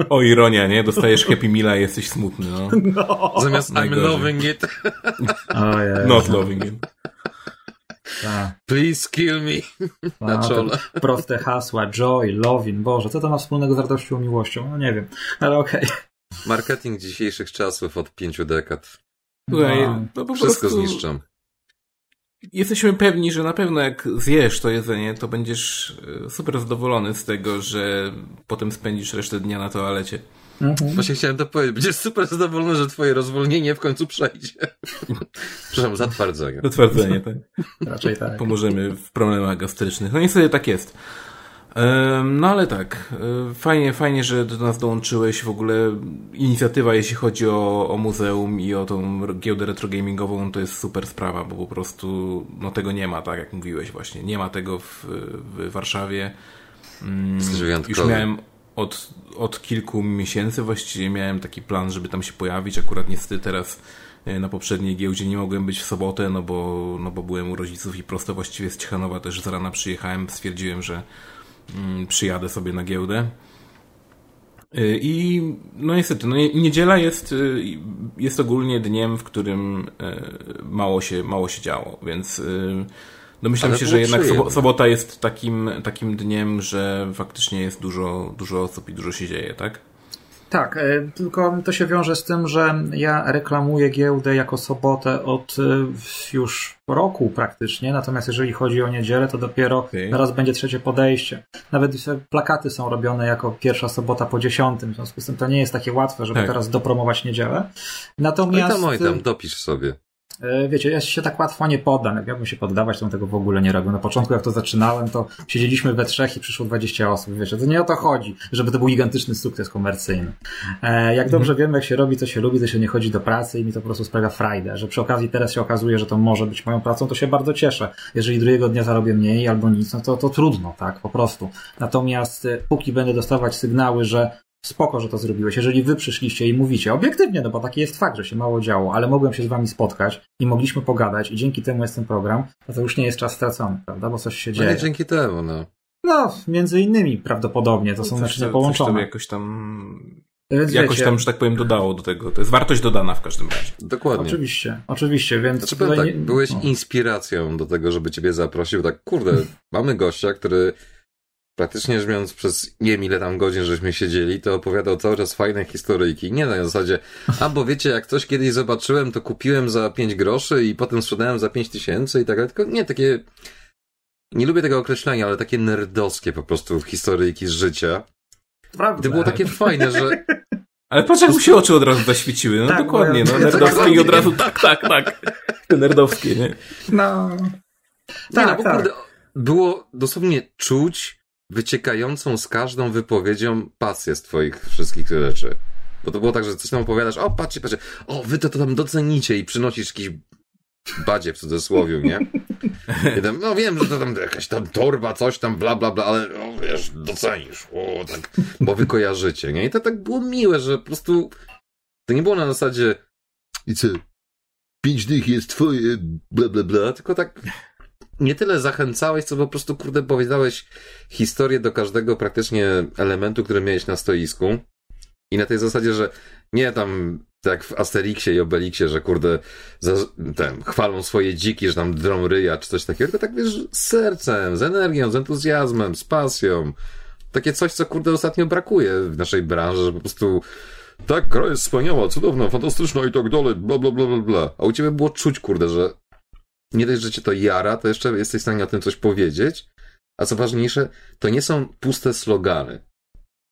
O, ironia, nie? Dostajesz Happy Meala i jesteś smutny, no. no. Zamiast I'm loving it. Oh, yeah. Not loving it. Ta. Please kill me. Na czole. Proste hasła, joy, loving, Boże, co to ma wspólnego z radością i miłością? No nie wiem, ale okej. Okay. Marketing dzisiejszych czasów od pięciu dekad. Słuchaj, no, no po Wszystko prostu... zniszczą jesteśmy pewni, że na pewno jak zjesz to jedzenie, to będziesz e, super zadowolony z tego, że potem spędzisz resztę dnia na toalecie. Mhm. Właśnie chciałem to powiedzieć. Będziesz super zadowolony, że twoje rozwolnienie w końcu przejdzie. Przepraszam, zatwardzenie. Zatwardzenie, tak. Raczej tak. Pomożemy w problemach gastrycznych. No niestety tak jest. No ale tak, e, fajnie, fajnie, że do nas dołączyłeś. W ogóle inicjatywa, jeśli chodzi o, o muzeum i o tą giełdę retrogamingową, to jest super sprawa, bo po prostu no, tego nie ma, tak jak mówiłeś właśnie. Nie ma tego w, w Warszawie. Mm, Już miałem od, od kilku miesięcy właściwie miałem taki plan, żeby tam się pojawić. Akurat niestety teraz e, na poprzedniej giełdzie nie mogłem być w sobotę, no bo, no bo byłem u rodziców i prosto właściwie z Ciechanowa też z rana przyjechałem. Stwierdziłem, że Mm, przyjadę sobie na giełdę. Y, I no niestety, no niedziela jest, y, jest ogólnie dniem, w którym mało się, mało się działo, więc domyślam się, że jednak sobota jest takim, takim dniem, że faktycznie jest dużo, dużo osób i dużo się dzieje, tak? Tak, e, tylko to się wiąże z tym, że ja reklamuję giełdę jako sobotę od e, już roku praktycznie, natomiast jeżeli chodzi o niedzielę, to dopiero okay. zaraz będzie trzecie podejście. Nawet plakaty są robione jako pierwsza sobota po dziesiątym, w związku z tym to nie jest takie łatwe, żeby tak. teraz dopromować niedzielę. Natomiast... Oj tam, oj tam, dopisz sobie. E, wiecie, ja się tak łatwo nie poddam. Jak miałbym się poddawać, to bym tego w ogóle nie robił. Na początku, jak to zaczynałem, to siedzieliśmy we trzech i przyszło 20 osób. Wiecie, to nie o to chodzi, żeby to był gigantyczny sukces komercyjny. E, jak dobrze wiem, jak się robi, co się lubi, to się nie chodzi do pracy i mi to po prostu sprawia frajdę. Że przy okazji teraz się okazuje, że to może być moją pracą, to się bardzo cieszę. Jeżeli drugiego dnia zarobię mniej albo nic, no to, to trudno, tak, po prostu. Natomiast e, póki będę dostawać sygnały, że spoko, że to zrobiłeś. Jeżeli wy przyszliście i mówicie obiektywnie, no bo taki jest fakt, że się mało działo, ale mogłem się z wami spotkać i mogliśmy pogadać i dzięki temu jest ten program, no to już nie jest czas stracony, prawda? Bo coś się dzieje. No nie dzięki temu, no. No, między innymi prawdopodobnie, to no są naczynia połączone. Coś jakoś tam więc jakoś wiecie, tam, że tak powiem, dodało do tego. To jest wartość dodana w każdym razie. Dokładnie. Oczywiście, oczywiście, więc... Znaczy, powiem tak, nie... byłeś no. inspiracją do tego, żeby ciebie zaprosił. Tak, kurde, mamy gościa, który praktycznie rzecz biorąc przez nie wiem ile tam godzin żeśmy siedzieli, to opowiadał cały czas fajne historyjki. Nie na zasadzie, a bo wiecie, jak coś kiedyś zobaczyłem, to kupiłem za 5 groszy i potem sprzedałem za 5 tysięcy i tak dalej. Tylko nie, takie, nie lubię tego określenia, ale takie nerdowskie po prostu historyjki z życia. Prawda. To było takie fajne, że ale patrz, jak mu się oczy od razu zaświeciły. No tak, dokładnie, no nerdowskie i od razu tak, tak, tak. Te nerdowskie, nie? No. Tak, nie, no, bo tak. kurde, było dosłownie czuć, wyciekającą z każdą wypowiedzią pasję z twoich wszystkich rzeczy. Bo to było tak, że coś tam opowiadasz, o patrzcie, patrzcie, o wy to, to tam docenicie i przynosisz jakiś badzie w cudzysłowie, nie? Tam, no wiem, że to tam jakaś tam torba, coś tam, bla, bla, bla, ale no, wiesz, docenisz, o, tak, bo wy kojarzycie, nie? I to tak było miłe, że po prostu to nie było na zasadzie i co, pięć dych jest twoje, bla, bla, bla, tylko tak nie tyle zachęcałeś, co po prostu, kurde, powiedziałeś historię do każdego praktycznie elementu, który miałeś na stoisku. I na tej zasadzie, że nie tam tak w Asterixie i Obelixie, że kurde, za, ten, chwalą swoje dziki, że tam drą ryja, czy coś takiego, tylko tak wiesz, z sercem, z energią, z entuzjazmem, z pasją. Takie coś, co kurde ostatnio brakuje w naszej branży, że po prostu tak, gra jest wspaniała, cudowna, fantastyczna i tak dalej, bla, bla, bla, bla, bla. A u ciebie było czuć, kurde, że nie dość, że cię to jara, to jeszcze jesteś w stanie o tym coś powiedzieć. A co ważniejsze, to nie są puste slogany.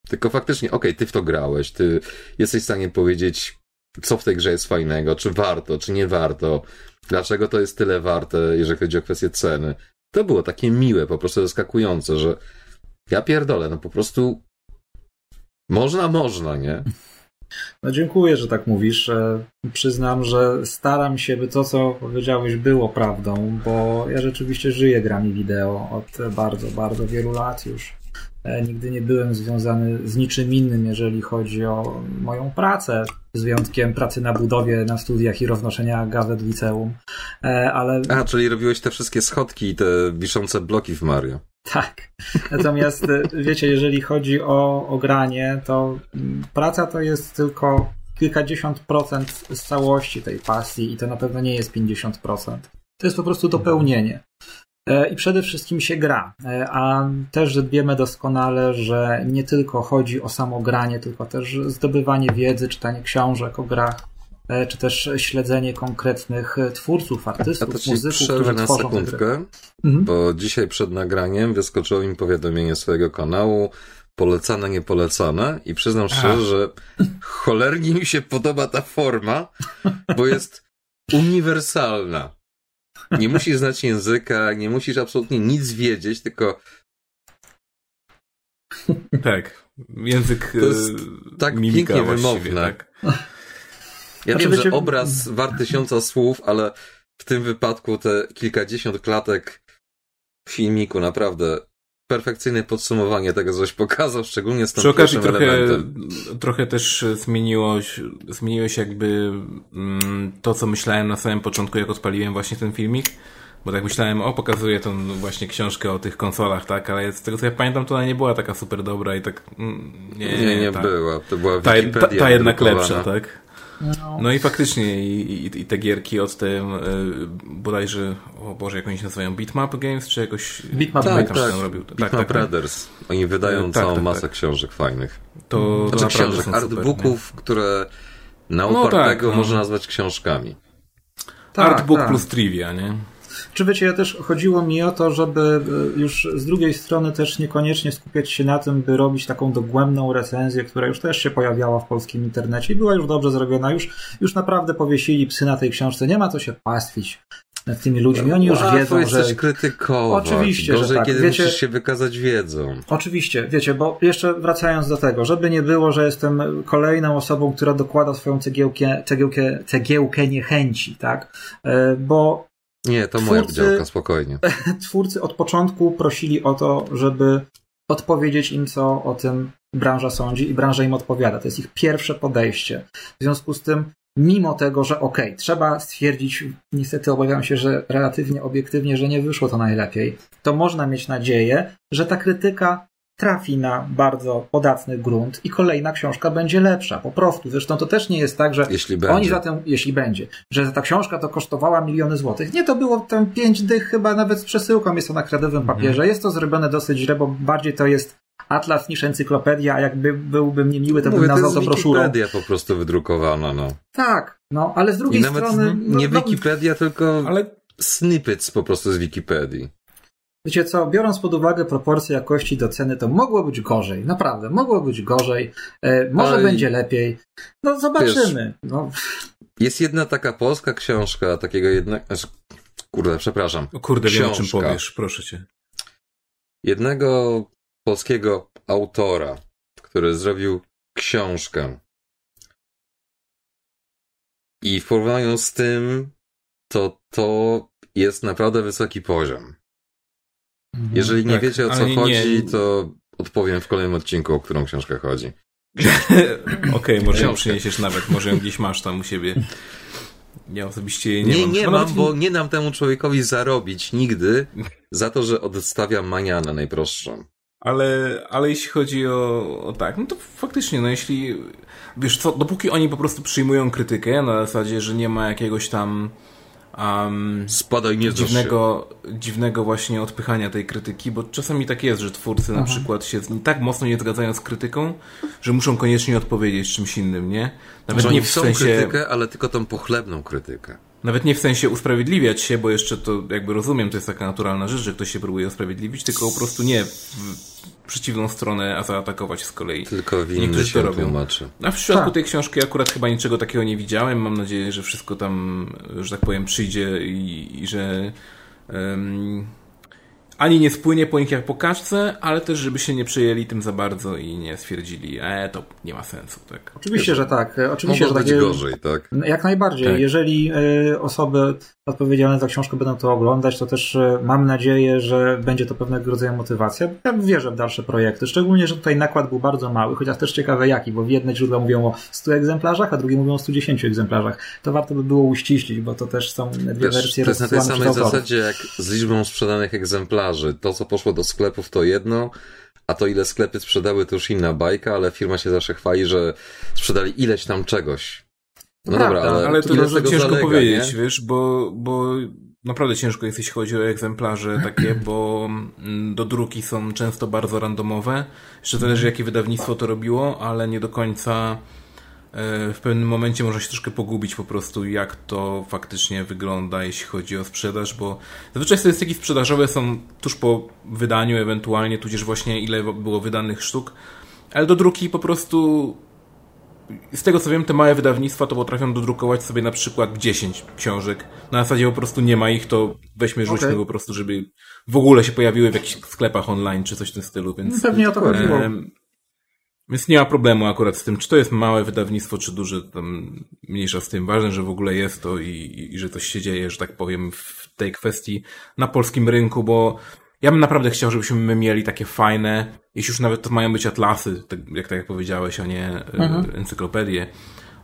Tylko faktycznie, okej, okay, ty w to grałeś, ty jesteś w stanie powiedzieć, co w tej grze jest fajnego, czy warto, czy nie warto, dlaczego to jest tyle warte, jeżeli chodzi o kwestię ceny. To było takie miłe, po prostu zaskakujące, że ja pierdolę, no po prostu można, można, nie? No dziękuję, że tak mówisz. Przyznam, że staram się, by to, co powiedziałeś, było prawdą, bo ja rzeczywiście żyję grami wideo od bardzo, bardzo wielu lat już. E, nigdy nie byłem związany z niczym innym, jeżeli chodzi o moją pracę, z wyjątkiem pracy na budowie, na studiach i roznoszenia gazet w liceum. E, ale... A, czyli robiłeś te wszystkie schodki i te wiszące bloki w Mario. Tak. Natomiast e, wiecie, jeżeli chodzi o, o granie, to mm, praca to jest tylko kilkadziesiąt procent z całości tej pasji i to na pewno nie jest 50%. To jest po prostu dopełnienie. E, I przede wszystkim się gra. E, a też wiemy doskonale, że nie tylko chodzi o samo granie, tylko też zdobywanie wiedzy, czytanie książek o grach, e, czy też śledzenie konkretnych twórców, artystów, A to muzyków, którzy na tworzą sekundkę, mhm. bo dzisiaj przed nagraniem wyskoczyło mi powiadomienie swojego kanału, polecane, niepolecane i przyznam szczerze, że cholernie mi się podoba ta forma, bo jest uniwersalna. Nie musisz znać języka, nie musisz absolutnie nic wiedzieć, tylko. Tak. Język. To jest e, tak pięknie wymowne. Tak. Ja znaczy, wiem, że obraz wart tysiąca słów, ale w tym wypadku te kilkadziesiąt klatek filmiku naprawdę perfekcyjne podsumowanie tego, coś pokazał, szczególnie z tym Przy okazji trochę, trochę też zmieniło, zmieniło się jakby mm, to, co myślałem na samym początku, jak odpaliłem właśnie ten filmik. Bo tak myślałem, o, pokazuję tą właśnie książkę o tych konsolach, tak, ale z tego co ja pamiętam, to ona nie była taka super dobra i tak... Mm, nie, nie, nie tak. była. To była ta, ta, ta jednak lepsza, tak? No. no i faktycznie i, i, i, te gierki od tym y, bodajże, o Boże, jak oni się nazywają, Bitmap Games, czy jakoś... Bitmap tak, tak. robił. Tak, Bitmap tak, Brothers. Oni wydają tak, całą tak, masę tak. książek fajnych. To, znaczy książek, artbooków, super, które na no upartego no, można nazwać książkami. Artbook plus trivia, nie? Czy wiecie, ja też chodziło mi o to, żeby e, już z drugiej strony też niekoniecznie skupiać się na tym, by robić taką dogłębną recenzję, która już też się pojawiała w polskim internecie i była już dobrze zrobiona. Już, już naprawdę powiesili psy na tej książce. Nie ma co się pastwić nad tymi ludźmi. Oni już Łatwo wiedzą, jest że... też krytykować. Oczywiście, Gorzej, że tak. kiedy wiecie, musisz się wykazać wiedzą. Oczywiście, wiecie, bo jeszcze wracając do tego, żeby nie było, że jestem kolejną osobą, która dokłada swoją cegiełkę, cegiełkę, cegiełkę niechęci, tak? E, bo nie, to moja działka, spokojnie. Twórcy od początku prosili o to, żeby odpowiedzieć im, co o tym branża sądzi i branża im odpowiada. To jest ich pierwsze podejście. W związku z tym, mimo tego, że okej, okay, trzeba stwierdzić, niestety obawiam się, że relatywnie obiektywnie, że nie wyszło to najlepiej, to można mieć nadzieję, że ta krytyka trafi na bardzo podatny grunt i kolejna książka będzie lepsza, po prostu. Zresztą to też nie jest tak, że jeśli oni będzie. zatem, jeśli będzie, że ta książka to kosztowała miliony złotych. Nie, to było tam pięć dych chyba nawet z przesyłką jest to na kredowym mhm. papierze. Jest to zrobione dosyć źle, bo bardziej to jest atlas niż encyklopedia, a jakby byłbym niemiły, to Mówię, bym nazwał to, to broszurą. Wikipedia po prostu wydrukowana, no. Tak, no, ale z drugiej I nawet strony... No, nie no, Wikipedia, tylko ale... snippets po prostu z Wikipedii. Wiecie co, biorąc pod uwagę proporcje jakości do ceny, to mogło być gorzej. Naprawdę, mogło być gorzej. E, może Ale... będzie lepiej. No zobaczymy. Wiesz, no. Jest jedna taka polska książka, takiego. Znaczy, kurde, przepraszam. O kurde, książka. wiem o czym powiesz, proszę cię. Jednego polskiego autora, który zrobił książkę. I w porównaniu z tym, to to jest naprawdę wysoki poziom. Mhm. Jeżeli nie tak, wiecie o co chodzi, nie... to odpowiem w kolejnym odcinku, o którą książkę chodzi. Okej, okay, może ją przyniesiesz nawet, może ją gdzieś masz tam u siebie. Ja osobiście jej nie, nie mam. Nie, mam, bo nie dam temu człowiekowi zarobić nigdy za to, że odstawiam manianę najprostszą. Ale, ale jeśli chodzi o, o tak, no to faktycznie, no jeśli, wiesz co, dopóki oni po prostu przyjmują krytykę na zasadzie, że nie ma jakiegoś tam um, Spadaj, nie dziwnego, dziwnego właśnie odpychania tej krytyki, bo czasami tak jest, że twórcy Aha. na przykład się tak mocno nie zgadzają z krytyką, że muszą koniecznie odpowiedzieć czymś innym, nie? Nawet że nie w sensie krytykę, ale tylko tą pochlebną krytykę. Nawet nie w sensie usprawiedliwiać się, bo jeszcze to jakby rozumiem, to jest taka naturalna rzecz, że ktoś się próbuje usprawiedliwić, tylko po prostu nie w przeciwną stronę, a zaatakować z kolei. Tylko w inny się to robią. Tłumaczy. A w przypadku tak. tej książki akurat chyba niczego takiego nie widziałem. Mam nadzieję, że wszystko tam, że tak powiem, przyjdzie i, i że um, ani nie spłynie po nich jak po kaczce, ale też żeby się nie przejęli tym za bardzo i nie stwierdzili, e, to nie ma sensu, tak? Oczywiście, że tak. Oczywiście, Mogło że być tak. gorzej, tak? Jak najbardziej. Tak. Jeżeli y, osoby odpowiedzialne za książkę będą to oglądać, to też y, mam nadzieję, że będzie to pewnego rodzaju motywacja. Ja wierzę w dalsze projekty. Szczególnie, że tutaj nakład był bardzo mały, chociaż też ciekawe jaki, bo jedne źródła mówią o 100 egzemplarzach, a drugie mówią o 110 egzemplarzach. To warto by było uściślić, bo to też są dwie Wiesz, wersje to jest na tej samej zasadzie jak z liczbą sprzedanych egzemplarzy. To, co poszło do sklepów, to jedno, a to, ile sklepy sprzedały, to już inna bajka, ale firma się zawsze chwali, że sprzedali ileś tam czegoś. No Prawda, dobra, ale, Ale to tego ciężko zalega, powiedzieć, nie? wiesz, bo, bo naprawdę ciężko jest, jeśli chodzi o egzemplarze takie, bo mm, do druki są często bardzo randomowe. Jeszcze zależy, jakie wydawnictwo to robiło, ale nie do końca w pewnym momencie można się troszkę pogubić po prostu, jak to faktycznie wygląda, jeśli chodzi o sprzedaż, bo zazwyczaj statystyki sprzedażowe są tuż po wydaniu ewentualnie, tudzież właśnie ile było wydanych sztuk, ale do druki po prostu z tego co wiem, te małe wydawnictwa to potrafią dodrukować sobie na przykład 10 książek. Na zasadzie po prostu nie ma ich, to weźmy, rzućmy Okej. po prostu, żeby w ogóle się pojawiły w jakichś sklepach online czy coś w tym stylu, więc... Pewnie o to chodziło. em, więc nie ma problemu akurat z tym, czy to jest małe wydawnictwo, czy duże, tam mniejsza z tym. Ważne, że w ogóle jest to i, i, i że coś się dzieje, że tak powiem, w tej kwestii na polskim rynku, bo ja bym naprawdę chciał, żebyśmy my mieli takie fajne, jeśli już nawet to mają być atlasy, tak jak, tak jak powiedziałeś, a nie e, Mhm. encyklopedie,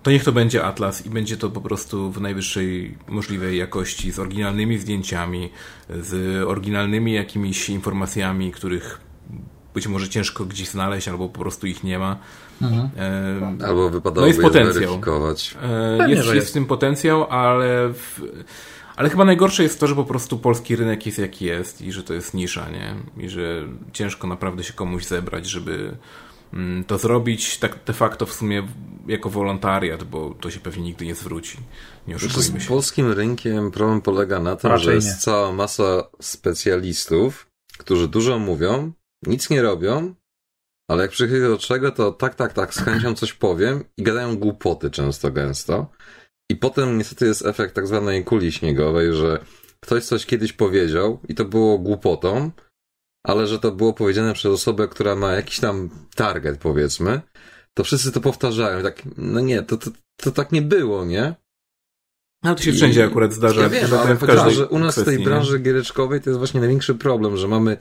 to niech to będzie atlas i będzie to po prostu w najwyższej możliwej jakości, z oryginalnymi zdjęciami, z oryginalnymi jakimiś informacjami, których być może ciężko gdzieś znaleźć, albo po prostu ich nie ma. Mhm. E, Albo No wypadałoby jest je potencjał. E, jest, jest jest. w tym potencjał, ale w, ale chyba najgorsze jest to, że po prostu polski rynek jest jaki jest i że to jest nisza, nie? I że ciężko naprawdę się komuś zebrać, żeby mm, to zrobić tak de facto w sumie jako wolontariat, bo to się pewnie nigdy nie zwróci. Nie Znaczy, oszukujmy z polskim rynkiem problem polega na tym, Raczej że nie. jest cała masa specjalistów, którzy dużo mówią, nic nie robią, ale jak przychodzi do czego, to tak, tak, tak, z chęcią coś powiem i gadają głupoty często, gęsto. I potem niestety jest efekt tak zwanej kuli śniegowej, że ktoś coś kiedyś powiedział i to było głupotą, ale że to było powiedziane przez osobę, która ma jakiś tam target, powiedzmy, to wszyscy to powtarzają. Tak, no nie, to, to, to tak nie było, nie? Ale to się I- wszędzie akurat zdarza. Ja wiem, Poza ale w każdej że u nas w kwestii, tej nie? branży giereczkowej to jest właśnie największy problem, że mamy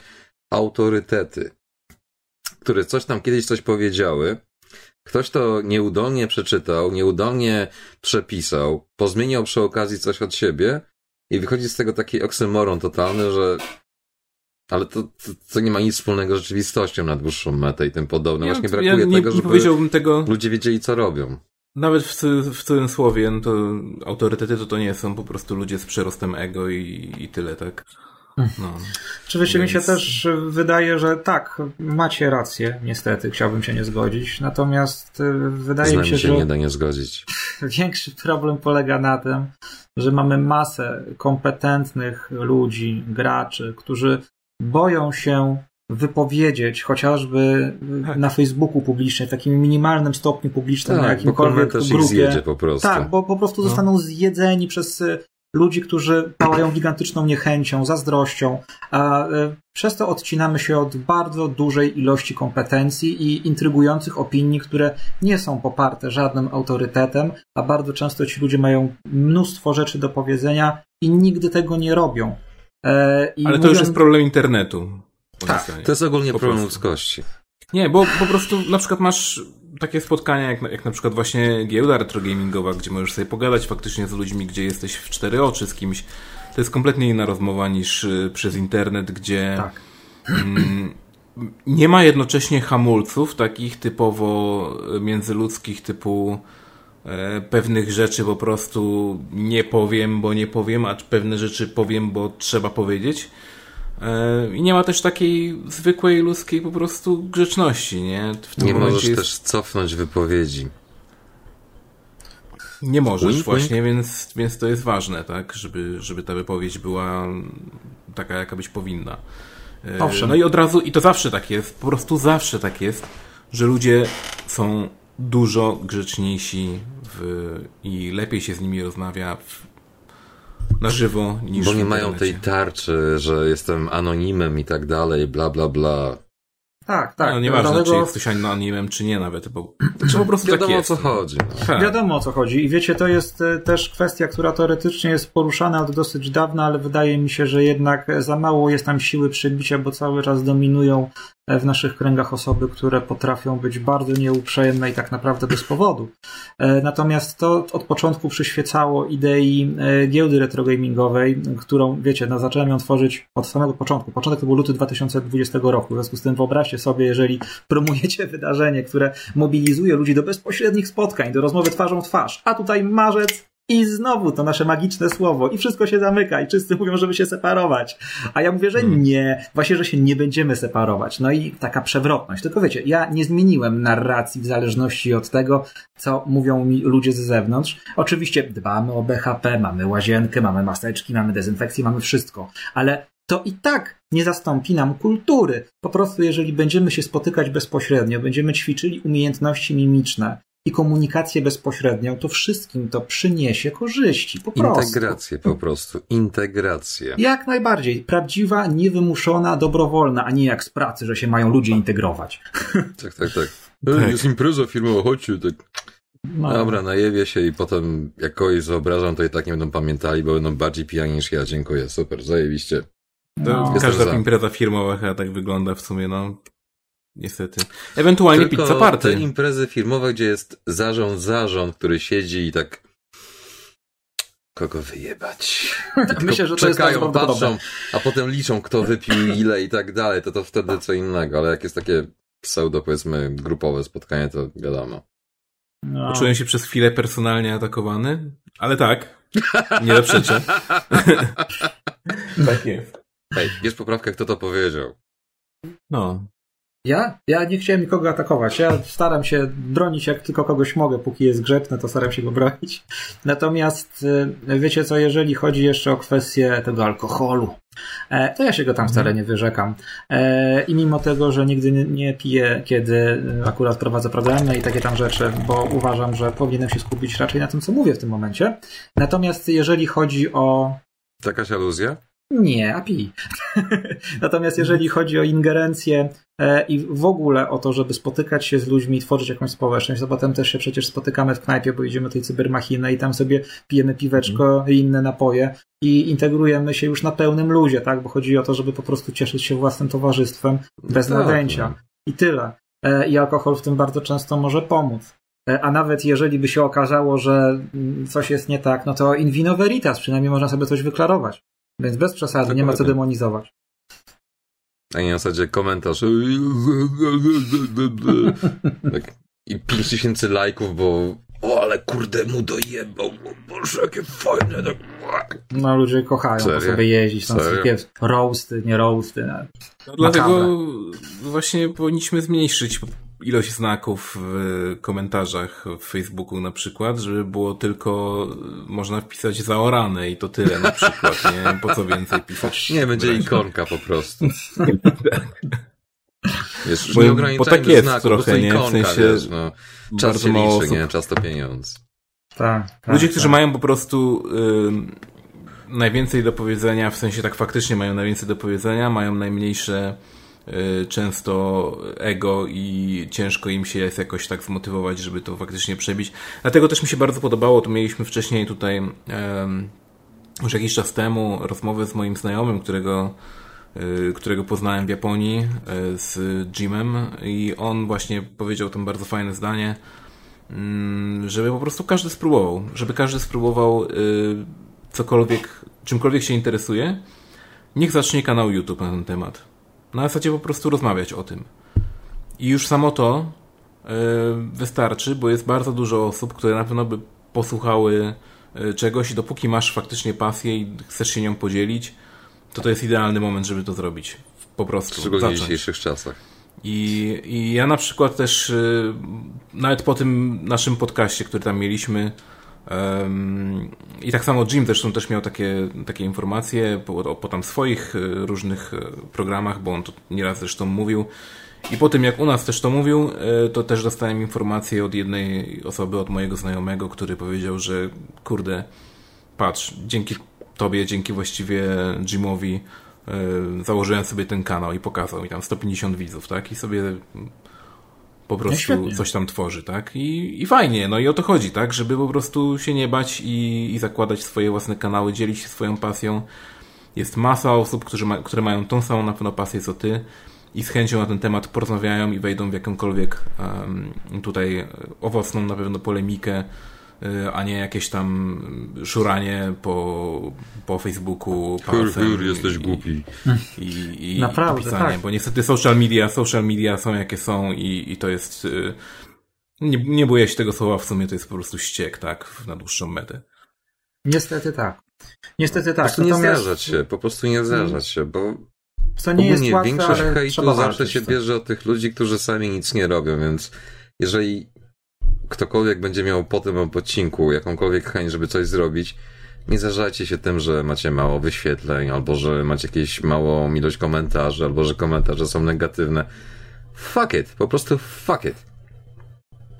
autorytety, które coś tam kiedyś coś powiedziały, ktoś to nieudolnie przeczytał, nieudolnie przepisał, pozmieniał przy okazji coś od siebie i wychodzi z tego taki oksymoron totalny, że ale to, to, to nie ma nic wspólnego z rzeczywistością na dłuższą metę i tym podobne. Ja, Właśnie ja brakuje nie, tego, żeby powiedziałbym tego ludzie wiedzieli, co robią. nawet w, w cudzysłowie, no to autorytety to, to nie są po prostu ludzie z przerostem ego i, i tyle, tak? No. Oczywiście mi się Więc- też wydaje, że tak, macie rację, niestety, chciałbym się nie zgodzić. Natomiast y, wydaje mi się, się że nie da nie zgodzić. większy problem polega na tym, że mamy masę kompetentnych ludzi, graczy, którzy boją się wypowiedzieć chociażby Tak. na Facebooku publicznie, w takim minimalnym stopniu publicznym, na Tak, bo jakimkolwiek komentarz ich grupie. zjedzie po prostu. Tak, bo po prostu No. zostaną zjedzeni przez y, ludzi, którzy pałają gigantyczną niechęcią, zazdrością, a y, przez to odcinamy się od bardzo dużej ilości kompetencji i intrygujących opinii, które nie są poparte żadnym autorytetem, a bardzo często ci ludzie mają mnóstwo rzeczy do powiedzenia i nigdy tego nie robią. E, i Ale to już mówią- jest problem internetu. Tak. To jest ogólnie Po problem ludzkości. Nie, bo po prostu na przykład masz takie spotkania, jak, na- jak na przykład właśnie giełda retrogamingowa, gdzie możesz sobie pogadać faktycznie z ludźmi, gdzie jesteś w cztery oczy z kimś. To jest kompletnie inna rozmowa niż y, przez internet, gdzie Tak. mm, nie ma jednocześnie hamulców takich typowo y, międzyludzkich, typu e, pewnych rzeczy po prostu nie powiem, bo nie powiem, a pewne rzeczy powiem, bo trzeba powiedzieć. E, I nie ma też takiej zwykłej ludzkiej po prostu grzeczności, nie? W tym Nie możesz jest... też cofnąć wypowiedzi. Nie możesz Wink, właśnie, Więc, więc to jest ważne, tak? Żeby, żeby ta wypowiedź była taka, jaka być powinna. E, Owszem. No i od razu, i to zawsze tak jest, po prostu zawsze tak jest, że ludzie są dużo grzeczniejsi w, i lepiej się z nimi rozmawia w, na żywo niż Bo nie mają tej tarczy, że jestem anonimem i tak dalej, bla bla bla. Tak, tak. No, nieważne, Dlatego... czy jest ktoś anonimem, czy nie nawet, bo to po prostu Wiadomo tak jest. o co chodzi. No. Wiadomo o co chodzi i wiecie, to jest e, też kwestia, która teoretycznie jest poruszana od dosyć dawna, ale wydaje mi się, że jednak za mało jest tam siły przebicia, bo cały czas dominują w naszych kręgach osoby, które potrafią być bardzo nieuprzejme i tak naprawdę bez powodu. E, natomiast to od początku przyświecało idei e, giełdy retrogamingowej, którą, wiecie, no, zacząłem ją tworzyć od samego początku. Początek to był luty 2020 roku. W związku z tym wyobraźcie sobie, jeżeli promujecie wydarzenie, które mobilizuje ludzi do bezpośrednich spotkań, do rozmowy twarzą w twarz, a tutaj marzec i znowu to nasze magiczne słowo i wszystko się zamyka i wszyscy mówią, żeby się separować. A ja mówię, że hmm. nie, właśnie, że się nie będziemy separować. No i taka przewrotność. Tylko wiecie, ja nie zmieniłem narracji w zależności od tego, co mówią mi ludzie z zewnątrz. Oczywiście dbamy o BHP, mamy łazienkę, mamy maseczki, mamy dezynfekcję, mamy wszystko. Ale to i tak nie zastąpi nam kultury. Po prostu, jeżeli będziemy się spotykać bezpośrednio, będziemy ćwiczyli umiejętności mimiczne, i komunikację bezpośrednią, to wszystkim to przyniesie korzyści. Po prostu. Integrację po prostu. Integrację. Jak najbardziej. Prawdziwa, niewymuszona, dobrowolna, a nie jak z pracy, że się mają ludzie integrować. Tak, tak, tak. tak. Jest impreza firmowa, chodźcie, tak. No. Dobra, najewie się i potem jak kogoś wyobrażam, to i tak nie będą pamiętali, bo będą bardziej pijani niż ja. Dziękuję, super, zajebiście. No. Każda impreza firmowa chyba tak wygląda w sumie, no. Niestety. Ewentualnie Tylko pizza party. te imprezy firmowe, gdzie jest zarząd, zarząd, który siedzi i tak kogo wyjebać. Myślę, że to czekają, jest patrzą, a potem liczą, kto wypił ile i tak dalej, to to wtedy co innego, ale jak jest takie pseudo, powiedzmy, grupowe spotkanie, to wiadomo. No. Czułem się przez chwilę personalnie atakowany, ale tak, nie zaprzeczę. tak jest. Hej, jest poprawka, kto to powiedział. No, ja? Ja nie chciałem nikogo atakować. Ja staram się bronić jak tylko kogoś mogę, póki jest grzeczny, to staram się go bronić. Natomiast y, wiecie co, jeżeli chodzi jeszcze o kwestię tego alkoholu, e, to ja się go tam wcale nie wyrzekam. E, I mimo tego, że nigdy nie piję, kiedy akurat prowadzę programy i takie tam rzeczy, bo uważam, że powinienem się skupić raczej na tym, co mówię w tym momencie. Natomiast jeżeli chodzi o Jakaś aluzja? Nie, API. Natomiast jeżeli chodzi o ingerencję e, i w ogóle o to, żeby spotykać się z ludźmi, tworzyć jakąś społeczność, to potem też się przecież spotykamy w knajpie, bo idziemy do tej cybermachiny i tam sobie pijemy piweczko mm. i inne napoje i integrujemy się już na pełnym luzie, tak? Bo chodzi o to, żeby po prostu cieszyć się własnym towarzystwem bez tak, nadęcia. No. I tyle. E, I alkohol w tym bardzo często może pomóc. E, a nawet jeżeli by się okazało, że coś jest nie tak, no to in vino veritas, przynajmniej można sobie coś wyklarować. Więc bez przesady, nie ma co demonizować. A nie na zasadzie komentarz. tak. I 5000 lajków, bo o, ale kurde mu dojebał, boże, jakie fajne. Tak. No ludzie kochają Serio? po sobie jeździć, są takie roasty, nie roasty. No, dlatego właśnie powinniśmy zmniejszyć ilość znaków w komentarzach w Facebooku na przykład, żeby było tylko można wpisać zaorane i to tyle na przykład, nie? Po co więcej pisać? Nie, będzie ikonka po prostu. Wiesz, bo, nie bo tak jest znaku, trochę, nie? Ikonka, w sensie wiesz, no. Czas się liczy, osób... nie? Czas to pieniądz. Tak, tak, Ludzie, którzy tak. mają po prostu y, najwięcej do powiedzenia, w sensie tak faktycznie mają najwięcej do powiedzenia, mają najmniejsze Y, często ego i ciężko im się jest jakoś tak zmotywować, żeby to faktycznie przebić. Dlatego też mi się bardzo podobało, to mieliśmy wcześniej tutaj już jakiś czas temu rozmowę z moim znajomym, którego y, którego poznałem w Japonii y, z Jimem i on właśnie powiedział tam bardzo fajne zdanie, mm, żeby po prostu każdy spróbował, żeby każdy spróbował cokolwiek, czymkolwiek się interesuje, niech zacznie kanał YouTube na ten temat na zasadzie po prostu rozmawiać o tym. I już samo to yy, wystarczy, bo jest bardzo dużo osób, które na pewno by posłuchały yy, czegoś i dopóki masz faktycznie pasję i chcesz się nią podzielić, to to jest idealny moment, żeby to zrobić. Po prostu. Szczególnie zacząć. w dzisiejszych czasach. I, I ja na przykład też, yy, nawet po tym naszym podcaście, który tam mieliśmy, i tak samo Jim zresztą też miał takie, takie informacje po, po tam swoich e, różnych e, programach, bo on to nieraz zresztą mówił. I po tym jak u nas też to mówił, e, to też dostałem informację od jednej osoby, od mojego znajomego, który powiedział, że kurde, patrz, dzięki tobie, dzięki właściwie Jimowi założyłem sobie ten kanał i pokazał mi tam 150 widzów, tak? I sobie po prostu no coś tam tworzy, tak? I, I fajnie, no i o to chodzi, tak? Żeby po prostu się nie bać i, i zakładać swoje własne kanały, dzielić się swoją pasją. Jest masa osób, którzy ma, które mają tą samą na pewno pasję co ty i z chęcią na ten temat porozmawiają i wejdą w jakąkolwiek um, tutaj owocną na pewno polemikę, a nie jakieś tam szuranie po, po Facebooku. Hur, hur, jesteś głupi. I, i, Naprawdę, i pisanie, tak. bo niestety social media, social media są jakie są i, i to jest y, nie, nie boję się tego słowa, w sumie to jest po prostu ściek, tak, na dłuższą metę. Niestety tak. Niestety tak. Po prostu nie zdarzać się, po prostu nie zdarzać się, bo to nie jest łatwe, większość hejtu zawsze się bierze od tych ludzi, którzy sami nic nie robią, więc jeżeli ktokolwiek będzie miał po tym odcinku jakąkolwiek chęć, żeby coś zrobić, nie zarażajcie się tym, że macie mało wyświetleń, albo że macie jakieś małą ilość komentarzy, albo że komentarze są negatywne. Fuck it, po prostu fuck it.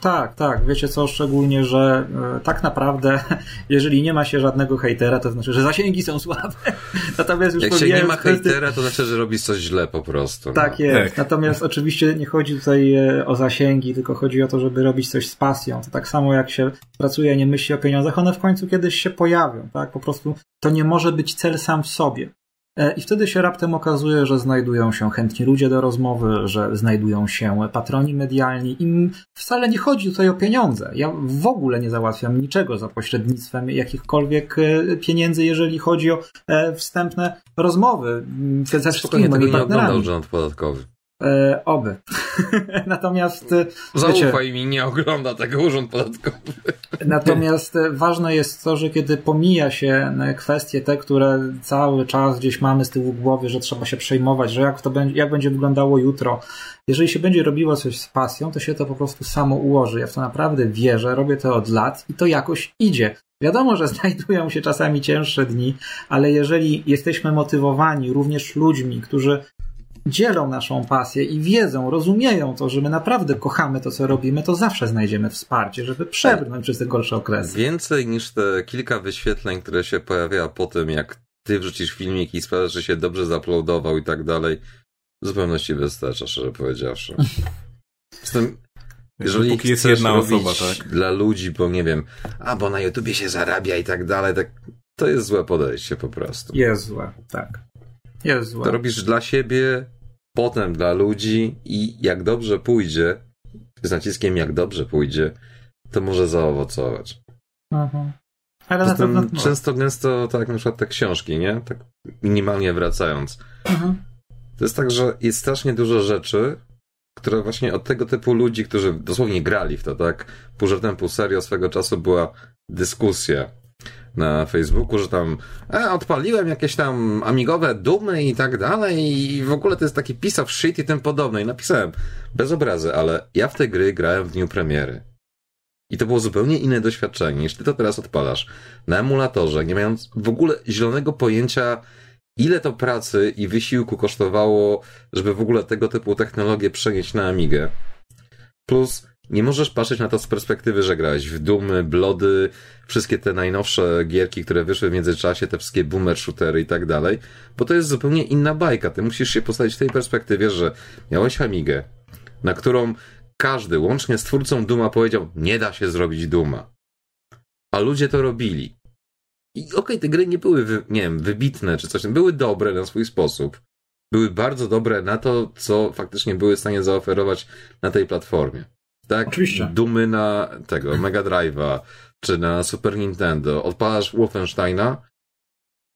Tak, tak. Wiecie co, szczególnie, że e, tak naprawdę, jeżeli nie ma się żadnego hejtera, to znaczy, że zasięgi są słabe. Natomiast już Jak się nie ma hejtera, to znaczy, że robisz coś źle po prostu. No. Tak jest. Tak. Natomiast oczywiście nie chodzi tutaj e, o zasięgi, tylko chodzi o to, żeby robić coś z pasją. To tak samo jak się pracuje, nie myśli o pieniądzach, one w końcu kiedyś się pojawią, tak? Po prostu to nie może być cel sam w sobie. E, I wtedy się raptem okazuje, że znajdują się chętni ludzie do rozmowy, że znajdują się patroni medialni. I wcale nie chodzi tutaj o pieniądze. Ja w ogóle nie załatwiam niczego za pośrednictwem jakichkolwiek e, pieniędzy, jeżeli chodzi o e, wstępne rozmowy ze wszystkimi moimi partnerami. Nie oglądał podatkowy. E, oby. Natomiast. E, Zaufaj wiecie, mi, nie ogląda tego urząd podatkowy. Natomiast e, ważne jest to, że kiedy pomija się kwestie te, które cały czas gdzieś mamy z tyłu głowy, że trzeba się przejmować, że jak to będzie, jak będzie wyglądało jutro. Jeżeli się będzie robiło coś z pasją, to się to po prostu samo ułoży. Ja w to naprawdę wierzę, robię to od lat i to jakoś idzie. Wiadomo, że znajdują się czasami cięższe dni, ale jeżeli jesteśmy motywowani również ludźmi, którzy dzielą naszą pasję i wiedzą, rozumieją to, że my naprawdę kochamy to, co robimy, to zawsze znajdziemy wsparcie, żeby przebrnąć przez te gorsze okresy. Więcej niż te kilka wyświetleń, które się pojawia po tym, jak ty wrzucisz filmik i sprawiasz, że się dobrze zaploadował i tak dalej, w zupełności wystarcza, szczerze powiedziawszy. Z tym, jeżeli Póki jest jedna osoba, tak? Dla ludzi, bo nie wiem, a bo na YouTubie się zarabia i tak dalej, tak, to jest złe podejście po prostu. Jest złe, tak. Jest złe. To robisz dla siebie, potem dla ludzi i jak dobrze pójdzie, z naciskiem jak dobrze pójdzie, to może zaowocować. Mhm. Ale na pewno... Często, gęsto tak na przykład te książki, nie? Tak minimalnie wracając. Mhm. To jest tak, że jest strasznie dużo rzeczy, które właśnie od tego typu ludzi, którzy dosłownie grali w to, tak? Pół żartem, pół serio swego czasu była dyskusja na Facebooku, że tam e, odpaliłem jakieś tam amigowe dumy i tak dalej i w ogóle to jest taki piece of shit i tym podobne. I napisałem, bez obrazy, ale ja w te gry grałem w dniu premiery. I to było zupełnie inne doświadczenie niż ty to teraz odpalasz na emulatorze, nie mając w ogóle zielonego pojęcia, ile to pracy i wysiłku kosztowało, żeby w ogóle tego typu technologię przenieść na Amigę. Plus nie możesz patrzeć na to z perspektywy, że grałeś w Dumy, Blody, wszystkie te najnowsze gierki, które wyszły w międzyczasie, te wszystkie boomer shootery i tak dalej, bo to jest zupełnie inna bajka. Ty musisz się postawić w tej perspektywie, że miałeś Amigę, na którą każdy, łącznie z twórcą Duma, powiedział, nie da się zrobić Duma. A ludzie to robili. I okej, okay, te gry nie były, wy, nie wiem, wybitne czy coś, były dobre na swój sposób. Były bardzo dobre na to, co faktycznie były w stanie zaoferować na tej platformie. Tak? Oczywiście. Dumy na tego Mega Drive'a czy na Super Nintendo. Odpalasz Wolfensteina.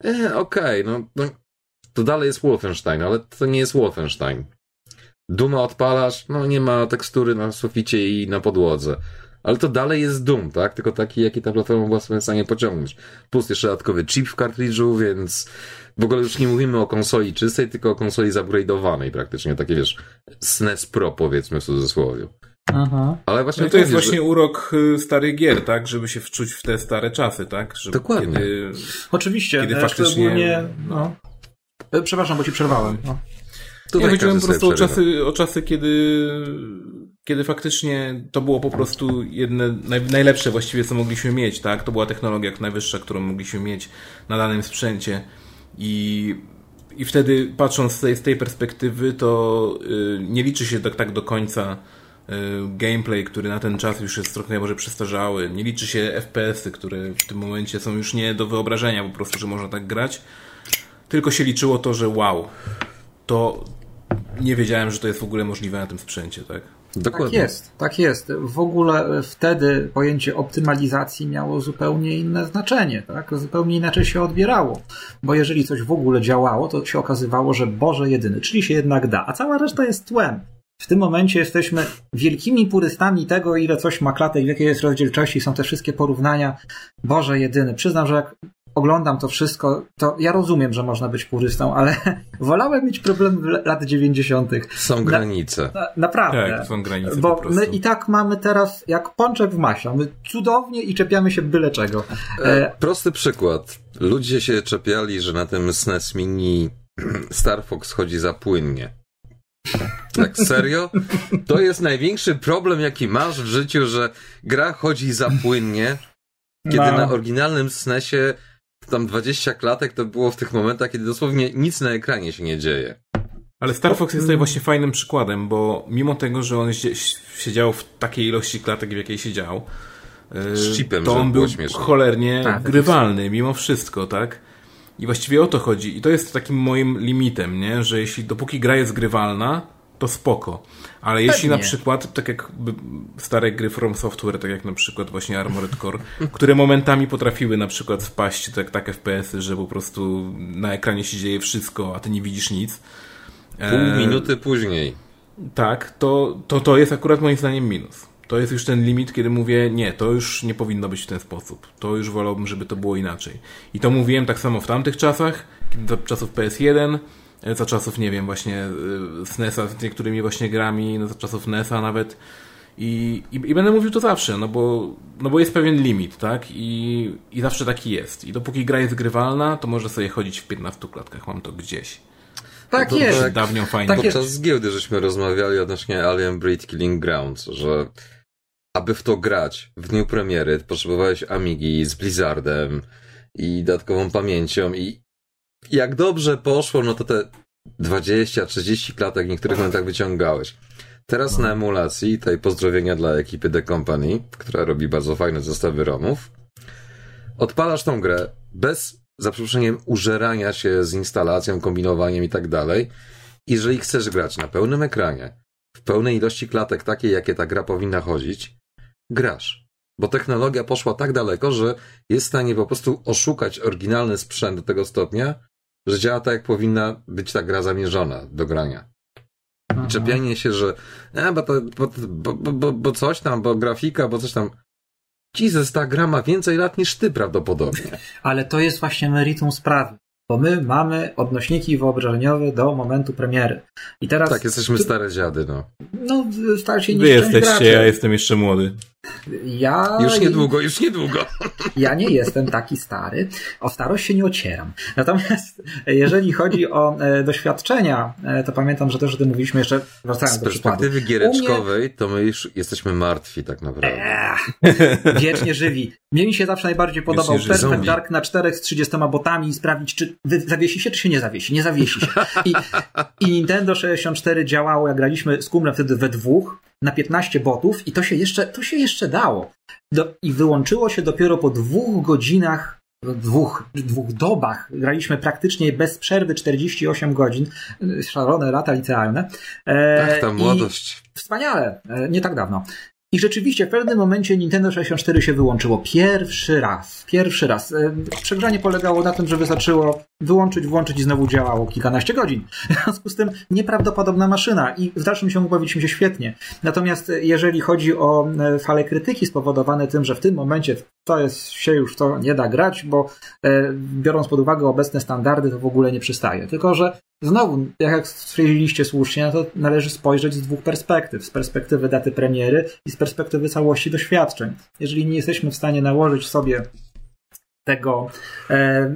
E, okej, okay, no, no to dalej jest Wolfenstein, ale to nie jest Wolfenstein. Duma odpalasz, no nie ma tekstury na suficie i na podłodze. Ale to dalej jest Doom, tak? Tylko taki, jaki ta platforma była w stanie pociągnąć. Plus jeszcze dodatkowy chip w kartridżu, więc w ogóle już nie mówimy o konsoli czystej, tylko o konsoli zupgrade'owanej praktycznie. Takie wiesz, SNES Pro powiedzmy w cudzysłowie. Aha. Ale właśnie no to jest właśnie że... urok y, starych gier, tak? Żeby się wczuć w te stare czasy, tak? Żeby Dokładnie. Kiedy, Oczywiście. Kiedy faktycznie... No. E, przepraszam, bo ci przerwałem. No. Tutaj ja chodziłem po prostu o czasy, o czasy, kiedy kiedy faktycznie to było po prostu jedne, naj, najlepsze właściwie, co mogliśmy mieć, tak? To była technologia najwyższa, którą mogliśmy mieć na danym sprzęcie i i wtedy patrząc z tej, z tej perspektywy, to yy, nie liczy się tak, tak do końca yy, gameplay, który na ten czas już jest trochę może przestarzały. Nie liczy się FPS-y, które w tym momencie są już nie do wyobrażenia po prostu, że można tak grać. Tylko się liczyło to, że wow, to nie wiedziałem, że to jest w ogóle możliwe na tym sprzęcie, tak? Dokładnie. Tak jest, tak jest. W ogóle wtedy pojęcie optymalizacji miało zupełnie inne znaczenie, tak? Zupełnie inaczej się odbierało. Bo jeżeli coś w ogóle działało, to się okazywało, że Boże jedyny, czyli się jednak da, a cała reszta jest tłem. W tym momencie jesteśmy wielkimi purystami tego, ile coś ma klatek, w jakiej jest rozdzielczości, są te wszystkie porównania. Boże jedyny. Przyznam, że jak oglądam to wszystko, to ja rozumiem, że można być purystą, ale wolałem mieć problem lat 90. Są granice. Na, naprawdę. Tak, są granice. Bo my i tak mamy teraz jak pączek w maśle. My cudownie i czepiamy się byle czego. E, e prosty przykład. Ludzie się czepiali, że na tym SNES Mini Star Fox chodzi za płynnie. Tak serio? To jest największy problem, jaki masz w życiu, że gra chodzi za płynnie, kiedy no. na oryginalnym SNESie tam 20 klatek to było w tych momentach, kiedy dosłownie nic na ekranie się nie dzieje. Ale Star Fox jest tutaj właśnie fajnym przykładem, bo mimo tego, że on siedział w takiej ilości klatek, w jakiej siedział, y, z chipem, to on był cholernie tak, grywalny mimo wszystko, tak? I właściwie o to chodzi. I to jest takim moim limitem, nie? Że jeśli dopóki gra jest grywalna, to spoko. Ale jeśli na przykład, tak jak stare gry From Software, tak jak na przykład właśnie Armored Core, które momentami potrafiły na przykład wpaść tak, tak FPS-y, że po prostu na ekranie się dzieje wszystko, a ty nie widzisz nic. Pół e... minuty później. Tak, to, to, to jest akurat moim zdaniem minus. To jest już ten limit, kiedy mówię, nie, to już nie powinno być w ten sposób. To już wolałbym, żeby to było inaczej. I to mówiłem tak samo w tamtych czasach, do czasów PS1, E, za czasów, nie wiem, właśnie SNESa e, z niektórymi właśnie grami, no, za czasów NESa nawet. I, i, I, będę mówił to zawsze, no bo, no bo jest pewien limit, tak? I, I zawsze taki jest. I dopóki gra jest grywalna, to może sobie chodzić w 15 klatkach, mam to gdzieś. Tak no jest. Tak, dawnią fajnie. Tak Podczas jest. giełdy żeśmy rozmawiali odnośnie Alien Breed Killing Grounds, że aby w to grać w dniu premiery, potrzebowałeś Amigi z Blizzardem i dodatkową pamięcią i jak dobrze poszło, no to te 20-30 klatek w niektórych momentach wyciągałeś. Teraz na emulacji, tej pozdrowienia dla ekipy The Company, która robi bardzo fajne zestawy ROMów, odpalasz tą grę bez, za przeproszeniem, użerania się z instalacją, kombinowaniem i tak dalej. Jeżeli chcesz grać na pełnym ekranie, w pełnej ilości klatek, takiej, jakie ta gra powinna chodzić, grasz. Bo technologia poszła tak daleko, że jest w stanie po prostu oszukać oryginalny sprzęt do tego stopnia, że działa tak, jak powinna być ta gra zamierzona do grania. I czepianie się, że e, bo, to, bo, bo, bo, bo coś tam, bo grafika, bo coś tam. Jesus, ta gra ma więcej lat niż ty prawdopodobnie. Ale to jest właśnie meritum sprawy bo my mamy odnośniki wyobrażeniowe do momentu premiery. I teraz... Tak, jesteśmy stare dziady, no. No, starsi nie Wy jesteście, ja jestem jeszcze młody. Ja... Już niedługo, już niedługo. Ja nie jestem taki stary. O starość się nie ocieram. Natomiast jeżeli chodzi o e, doświadczenia, e, to pamiętam, że też o tym mówiliśmy jeszcze, wracając Z perspektywy giereczkowej, mnie... to my już jesteśmy martwi tak naprawdę. Eee, wiecznie żywi. Mnie mi się zawsze najbardziej podobał Perfect Dark na czterech z 30 botami i sprawdzić, czy zawiesi się, czy się nie zawiesi. Nie zawiesi się. I, I Nintendo 64 działało, jak graliśmy z kumplem wtedy we dwóch, na 15 botów i to się jeszcze, to się jeszcze dało. Do, I wyłączyło się dopiero po dwóch godzinach, dwóch, dwóch dobach. Graliśmy praktycznie bez przerwy 48 godzin. Szalone lata licealne. E, tak, ta młodość. Wspaniale. E, nie tak dawno. I rzeczywiście w pewnym momencie Nintendo 64 się wyłączyło. Pierwszy raz. Pierwszy raz. E, przegrzanie polegało na tym, że wystarczyło wyłączyć, włączyć i znowu działało kilkanaście godzin. W związku z tym nieprawdopodobna maszyna i w dalszym ciągu bawiliśmy się świetnie. Natomiast jeżeli chodzi o e, fale krytyki spowodowane tym, że w tym momencie to jest, się już to nie da grać, bo e, biorąc pod uwagę obecne standardy, to w ogóle nie przystaje. Tylko, że Znowu, jak stwierdziliście słusznie, no to należy spojrzeć z dwóch perspektyw. Z perspektywy daty premiery i z perspektywy całości doświadczeń. Jeżeli nie jesteśmy w stanie nałożyć sobie tego e,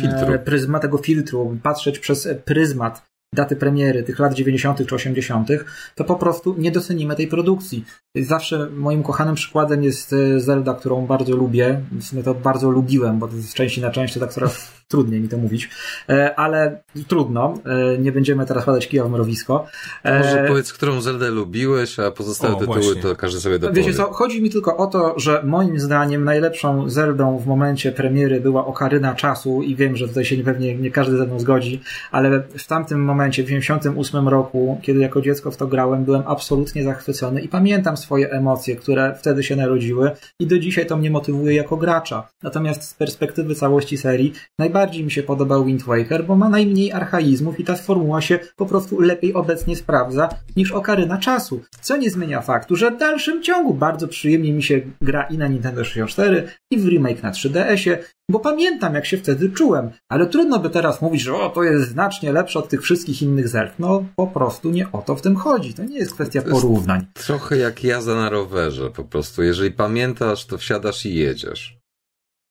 filtru. pryzma, tego filtru, patrzeć przez pryzmat daty premiery tych lat 90. czy 80., to po prostu nie docenimy tej produkcji. Zawsze moim kochanym przykładem jest e, Zelda, którą bardzo lubię. W sumie to bardzo lubiłem, bo to z części na część to tak coraz trudniej mi to mówić, e, ale trudno. E, nie będziemy teraz padać kija w mrowisko. Może powiedz, którą Zeldę lubiłeś, a pozostałe o, tytuły właśnie. to każdy sobie dopowie. Wiecie co, chodzi mi tylko o to, że moim zdaniem najlepszą Zeldą w momencie premiery była Okaryna Czasu i wiem, że tutaj się pewnie nie każdy ze mną zgodzi, ale w tamtym momencie, w 98 roku, kiedy jako dziecko w to grałem, byłem absolutnie zachwycony i pamiętam swoje emocje, które wtedy się narodziły i do dzisiaj to mnie motywuje jako gracza. Natomiast z perspektywy całości serii najbardziej mi się podobał Wind Waker, bo ma najmniej archaizmów i ta formuła się po prostu lepiej obecnie sprawdza niż Okaryna Czasu, co nie zmienia faktu, że w dalszym ciągu bardzo przyjemnie mi się gra i na Nintendo 64 i w remake na 3DS-ie, bo pamiętam jak się wtedy czułem, ale trudno by teraz mówić, że o, to jest znacznie lepsze od tych wszystkich innych Zelda. No po prostu nie o to w tym chodzi. To nie jest kwestia jest porównań. Trochę jak jazda na rowerze po prostu. Jeżeli pamiętasz, to wsiadasz i jedziesz.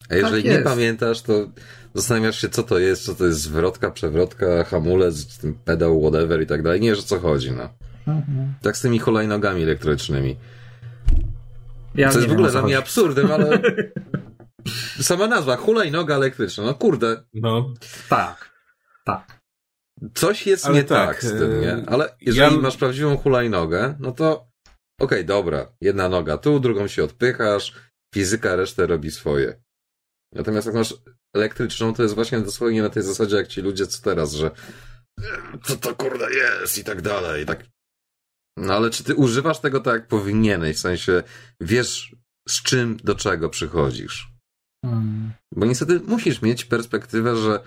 A jeżeli tak nie pamiętasz, to zastanawiasz się, co to jest, co to jest zwrotka, przewrotka, hamulec, pedał, whatever i tak dalej. Nie wiesz o co chodzi, no. Mhm. Tak z tymi hulajnogami elektrycznymi. Ja co jest w ogóle dla mnie absurdem, ale sama nazwa, hulajnoga elektryczna, no kurde. No. Tak, tak. Coś jest ale nie tak, tak, z tym, nie? Ale jeżeli ja... masz prawdziwą hulajnogę, no to okej, okay, dobra, jedna noga tu, drugą się odpychasz, fizyka resztę robi swoje. Natomiast jak masz elektryczną, to jest właśnie dosłownie na tej zasadzie, jak ci ludzie co teraz, że co to kurde jest i tak dalej. Tak. No ale czy ty używasz tego tak, jak powinieneś? W sensie wiesz, z czym do czego przychodzisz. Hmm. Bo niestety musisz mieć perspektywę, że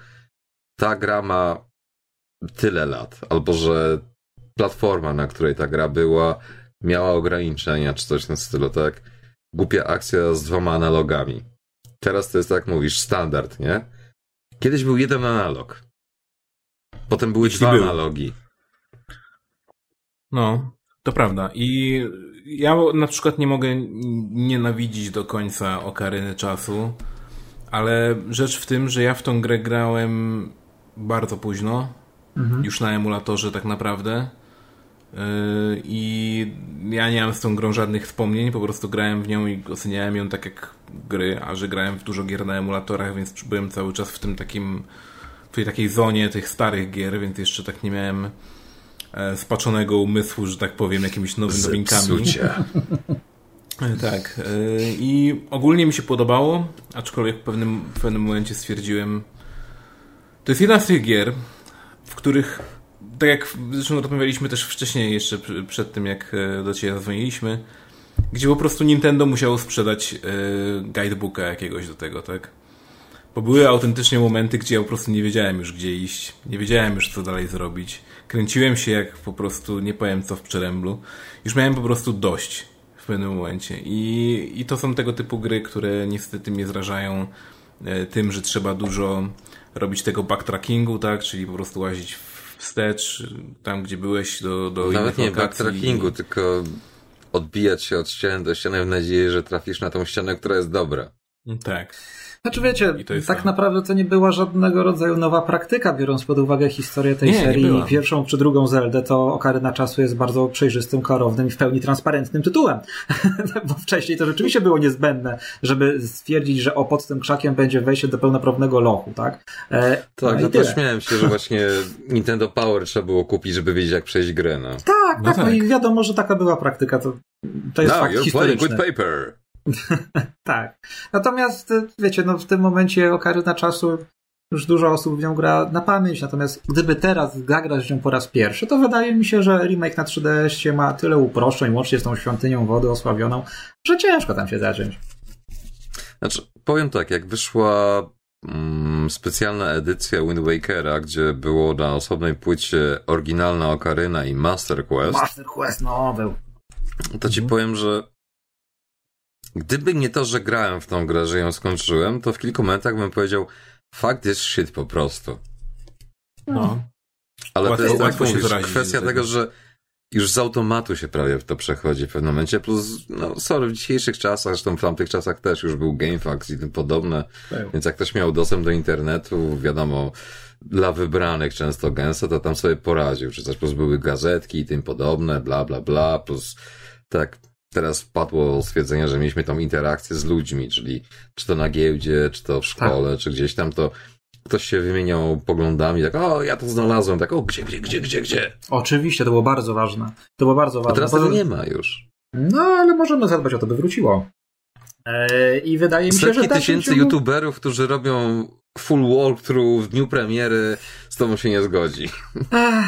ta gra ma tyle lat, albo że platforma, na której ta gra była, miała ograniczenia, czy coś na stylu, tak? Głupia akcja z dwoma analogami. Teraz to jest, tak mówisz, standard, nie? Kiedyś był jeden analog. Potem były Jeśli dwa był. analogi. No, to prawda. I ja na przykład nie mogę nienawidzić do końca Okaryny czasu, ale rzecz w tym, że ja w tą grę grałem bardzo późno, mhm. już na emulatorze tak naprawdę. Yy, I ja nie mam z tą grą żadnych wspomnień, po prostu grałem w nią i oceniałem ją tak jak gry, a że grałem w dużo gier na emulatorach, więc byłem cały czas w tym takim, w tej takiej zonie tych starych gier, więc jeszcze tak nie miałem spaczonego umysłu, że tak powiem, jakimiś nowymi nowinkami. E, tak. E, I ogólnie mi się podobało, aczkolwiek w pewnym, w pewnym momencie stwierdziłem, to jest jedna z tych gier, w których tak jak zresztą rozmawialiśmy też wcześniej, jeszcze przed tym, jak e, do Ciebie zadzwoniliśmy, gdzie po prostu Nintendo musiało sprzedać guidebooka jakiegoś do tego, tak? Bo były autentycznie momenty, gdzie ja po prostu nie wiedziałem już, gdzie iść, nie wiedziałem już, co dalej zrobić. Kręciłem się jak po prostu, nie powiem co w przeręblu. Już miałem po prostu dość w pewnym momencie. I, i to są tego typu gry, które niestety mnie zrażają e, tym, że trzeba dużo robić tego backtrackingu, tak? Czyli po prostu łazić wstecz, tam gdzie byłeś do, do Nawet nie backtrackingu, tylko odbijać się od ściany do ściany w nadziei, że trafisz na tą ścianę, która jest dobra. Tak. Znaczy wiecie, tak to. naprawdę to nie była żadnego rodzaju nowa praktyka, biorąc pod uwagę historię tej nie, serii. Nie Pierwszą czy drugą Zeldę to Okaryna Czasu jest bardzo przejrzystym, klarownym i w pełni transparentnym tytułem. Bo wcześniej to rzeczywiście było niezbędne, żeby stwierdzić, że o pod tym krzakiem będzie wejście do pełnoprawnego lochu, tak? E, tak, no to śmiałem się, że właśnie Nintendo Power trzeba było kupić, żeby wiedzieć jak przejść grę, no. Tak, no tak, tak. No i wiadomo, że taka była praktyka. To, to jest Now fakt you're historyczny. Playing with paper. tak. Natomiast, wiecie, no w tym momencie Okaryna Czasu już dużo osób w nią gra na pamięć, natomiast gdyby teraz zagrać w nią po raz pierwszy, to wydaje mi się, że remake na 3DS ma tyle uproszczeń, łącznie z tą świątynią wody osławioną, że ciężko tam się zacząć. Znaczy, powiem tak, jak wyszła mm, specjalna edycja Wind Wakera, gdzie było na osobnej płycie oryginalna Okaryna i Master Quest. Master Quest, no, był. To ci mhm. powiem, że Gdyby nie to, że grałem w tą grę, że ją skończyłem, to w kilku momentach bym powiedział, fakt jest shit po prostu. No. Ale łatwo, to jest tak, mówisz, kwestia tego, że już z automatu się prawie w to przechodzi w pewnym momencie, plus, no sorry, w dzisiejszych czasach, zresztą w tamtych czasach też już był GameFAQs i tym podobne, Tak. więc jak ktoś miał dostęp do internetu, wiadomo, dla wybranych często gęsto, to tam sobie poradził, czy też plus były gazetki i tym podobne, bla, bla, bla, plus tak teraz wpadło stwierdzenie, że mieliśmy tą interakcję z ludźmi, czyli czy to na giełdzie, czy to w szkole, czy gdzieś tam, to ktoś się wymieniał poglądami, tak, o, ja to znalazłem, tak, o, gdzie, gdzie, gdzie, gdzie, gdzie? Oczywiście, to było bardzo ważne. To było bardzo A ważne. teraz Poza- tego nie ma już. No, ale możemy zadbać o to, by wróciło. E, I wydaje mi się, że Setki dalszym tysięcy youtuberów, którzy robią full walkthrough w dniu premiery, z tobą się nie zgodzi. Ech,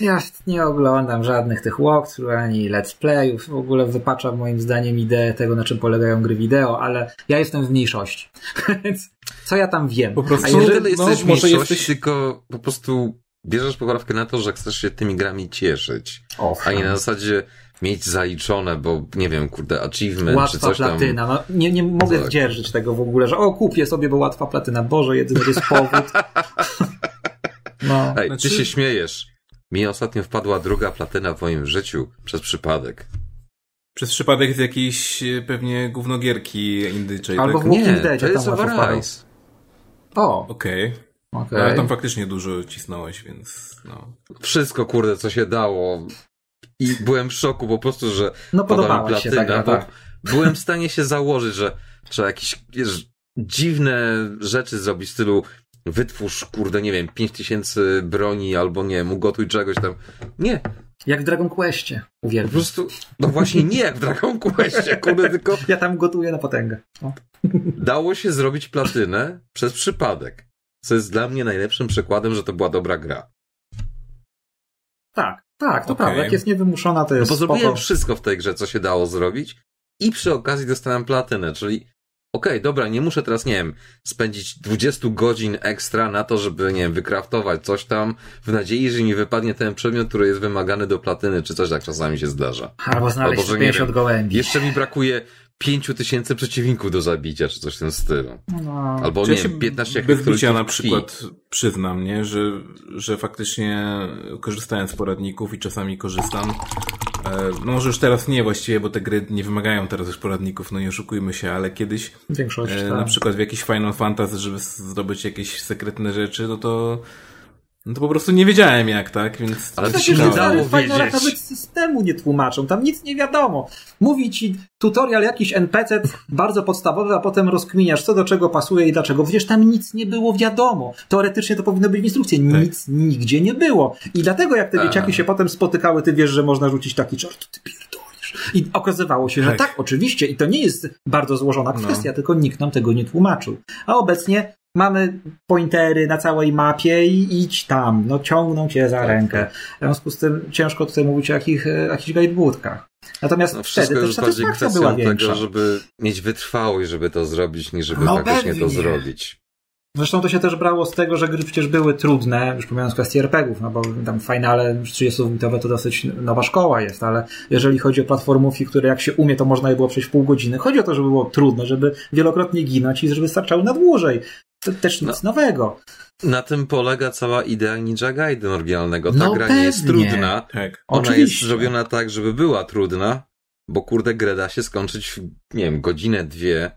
Ja nie oglądam żadnych tych walkthrough ani let's playów. W ogóle wypaczam moim zdaniem ideę tego, na czym polegają gry wideo, ale ja jestem w mniejszości. Więc co ja tam wiem? Po prostu- A Nie jeżeli... no, jesteś w może mniejszości, jesteś- tylko po prostu bierzesz poprawkę na to, że chcesz się tymi grami cieszyć, a Owszem. nie na zasadzie mieć zaliczone, bo nie wiem, kurde, achievement czy Łatwa coś tam. platyna. No, nie, nie mogę Tak. zdzierżyć tego w ogóle, że o, kupię sobie, bo łatwa platyna. Boże, jedyny jest powód. No. Ej, Znaczy- ty się śmiejesz. Mi ostatnio wpadła druga platyna w moim życiu przez przypadek. Przez przypadek z jakiejś e, pewnie gównogierki indyczej, Albo tak? Nie, to jest Overrise. O, Okej. okej. Ale tam faktycznie dużo cisnąłeś, więc no. Wszystko, kurde, co się dało. I byłem w szoku po prostu, że No podał mi podobała się platyna, taka, bo tak. byłem w stanie się założyć, że trzeba jakieś wiesz, dziwne rzeczy zrobić w stylu wytwórz, kurde, nie wiem, 5000 broni albo nie wiem, ugotuj czegoś tam. Nie, Jak w Dragon Questie. po Uwielbiam. prostu, no właśnie nie jak w Dragon Questie, kurde, tylko Ja tam gotuję na potęgę. O. dało się zrobić platynę przez przypadek. Co jest dla mnie najlepszym przykładem, że to była dobra gra. Tak, tak, to Okej. prawda. Jak jest niewymuszona, to No jest bo zrobiłem spoko. wszystko w tej grze, co się dało zrobić i przy okazji dostałem platynę, czyli okej, dobra, nie muszę teraz, nie wiem, spędzić 20 godzin ekstra na to, żeby, nie wiem, wykraftować coś tam w nadziei, że mi wypadnie ten przedmiot, który jest wymagany do platyny, czy coś tak czasami się zdarza. Albo znaleźć Albo, że nie 50 wiem. gołębi. Jeszcze mi brakuje 5 tysięcy przeciwników do zabicia, czy coś w tym stylu. No. Albo, Czy nie ja wiem, 15 bez bicia hektolitrów na krwi. przykład przyznam, nie? Że, że faktycznie korzystałem z poradników i czasami korzystam. E, No może już teraz nie właściwie, bo te gry nie wymagają teraz już poradników, no nie oszukujmy się, ale kiedyś Większość, e, tak. na przykład w jakiś Final Fantasy, żeby zdobyć jakieś sekretne rzeczy, no to no to po prostu nie wiedziałem jak, tak? Więc Ale to Tak się nie dało wiedzieć. nawet systemu nie tłumaczą, tam nic nie wiadomo. Mówi ci tutorial jakiś NPC bardzo podstawowy, a potem rozkminiasz, co do czego pasuje i dlaczego. Przecież tam nic nie było wiadomo. Teoretycznie to powinno być w instrukcji. Nic nigdzie nie było. I dlatego jak te dzieciaki się potem spotykały, ty wiesz, że można rzucić taki czar, to ty pierdolisz. I okazywało się, że Tak. tak, oczywiście. I to nie jest bardzo złożona No. kwestia, tylko nikt nam tego nie tłumaczył. A obecnie mamy pointery na całej mapie i idź tam. No ciągną cię za Tak, rękę. W związku z tym ciężko tutaj mówić o jakich, e, jakichś guidebookach. Natomiast No wszystko wtedy też bardziej satysfakcja była większa. tego, żeby mieć wytrwałość, żeby to zrobić, niż żeby No faktycznie to zrobić. Zresztą to się też brało z tego, że gry przecież były trudne, już pomijając kwestię RPGów, no bo tam finale 30-bitowe to dosyć nowa szkoła jest, ale jeżeli chodzi o platformówki, które jak się umie, to można je było przejść w pół godziny. Chodzi o to, żeby było trudne, żeby wielokrotnie ginąć i żeby starczały na dłużej. To też nic nowego. Na tym polega cała idea Ninja Gaiden oryginalnego. Ta No gra nie jest pewnie. trudna. tak. Ona jest Oczywiście. zrobiona tak, żeby była trudna, bo kurde, grę da się skończyć w, nie wiem, godzinę, dwie,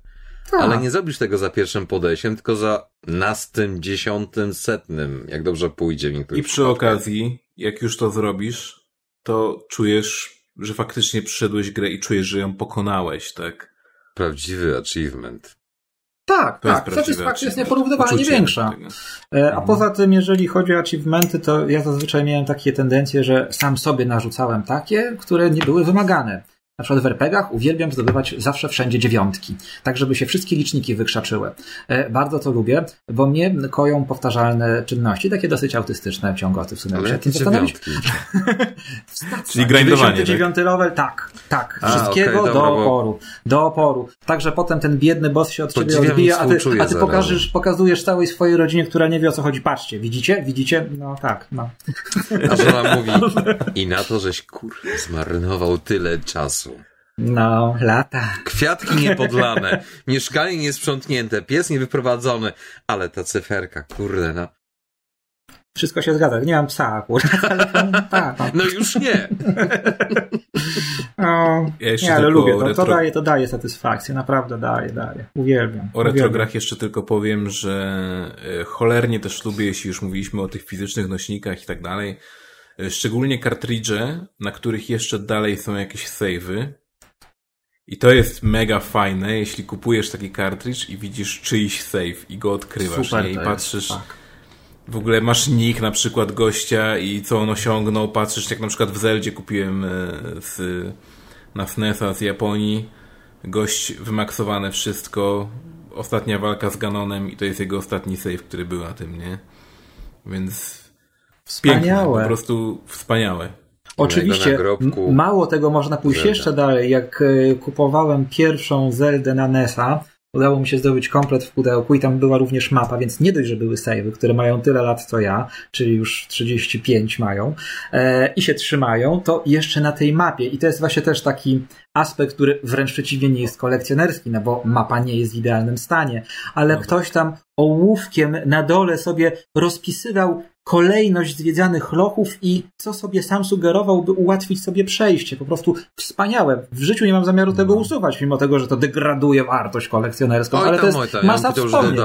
Tak. ale nie zrobisz tego za pierwszym podejściem, tylko za nastym, dziesiątym, setnym, jak dobrze pójdzie w I przy przypadkach. okazji, jak już to zrobisz, to czujesz, że faktycznie przyszedłeś grę i czujesz, że ją pokonałeś, tak? Prawdziwy achievement. Tak, To tak. Satysfakcja jest nieporównywalnie większa. tego. E, A Mhm. poza tym, jeżeli chodzi o achievementy, to ja zazwyczaj miałem takie tendencje, że sam sobie narzucałem takie, które nie były wymagane. Na przykład w RPGach uwielbiam zdobywać zawsze wszędzie dziewiątki, tak żeby się wszystkie liczniki wykrzaczyły. E, Bardzo to lubię, bo mnie koją powtarzalne czynności, takie dosyć autystyczne, ciągoty w sumie. Ale jakie zastanowić. Czyli grindowanie, 99 level, tak, tak. A, Wszystkiego okej, do dobra, bo- oporu. Do oporu. Także potem ten biedny boss się od ciebie odbija, a ty, a ty pokażesz, pokazujesz całej swojej rodzinie, która nie wie o co chodzi. Patrzcie, widzicie? Widzicie? No tak, no. A żona mówi, i na to, żeś kurde zmarnował tyle czasu. No, lata. Kwiatki niepodlane, mieszkanie niesprzątnięte, pies niewyprowadzony, ale ta cyferka, kurde, no. wszystko się zgadza. Nie mam psa akurat, ale tak. No już nie. No, Ja nie, ale lubię. To, to, retro- daje, to daje satysfakcję. Naprawdę daje, daje. Uwielbiam. O uwielbiam. retrograch jeszcze tylko powiem, że e, cholernie też lubię, jeśli już mówiliśmy o tych fizycznych nośnikach i tak dalej, e, szczególnie kartridże, na których jeszcze dalej są jakieś save'y. I to jest mega fajne, jeśli kupujesz taki kartridż i widzisz czyjś save i go odkrywasz Super nie? i patrzysz, tak. w ogóle masz nick na przykład gościa i co on osiągnął, patrzysz jak na przykład w Zeldzie kupiłem e, z, na SNESa z Japonii, gość wymaksowane wszystko, ostatnia walka z Ganonem i to jest jego ostatni save, który był na tym, nie? Więc piękne, po Wspaniałe. prostu wspaniałe. Oczywiście, nagrobku. mało tego można pójść Zelda. jeszcze dalej. Jak e, kupowałem pierwszą Zeldę na NES-a, udało mi się zdobyć komplet w pudełku i tam była również mapa, więc nie dość, że były savey, które mają tyle lat co ja, czyli już 35 mają e, i się trzymają, to jeszcze na tej mapie i to jest właśnie też taki aspekt, który wręcz przeciwnie nie jest kolekcjonerski, no bo mapa nie jest w idealnym stanie, ale No. ktoś tam ołówkiem na dole sobie rozpisywał kolejność zwiedzanych lochów i co sobie sam sugerował, by ułatwić sobie przejście. Po prostu wspaniałe. W życiu nie mam zamiaru tego No. usuwać, mimo tego, że to degraduje wartość kolekcjonerską, Oj ale tam, to oj jest tam, ja bym masa że wspomnień.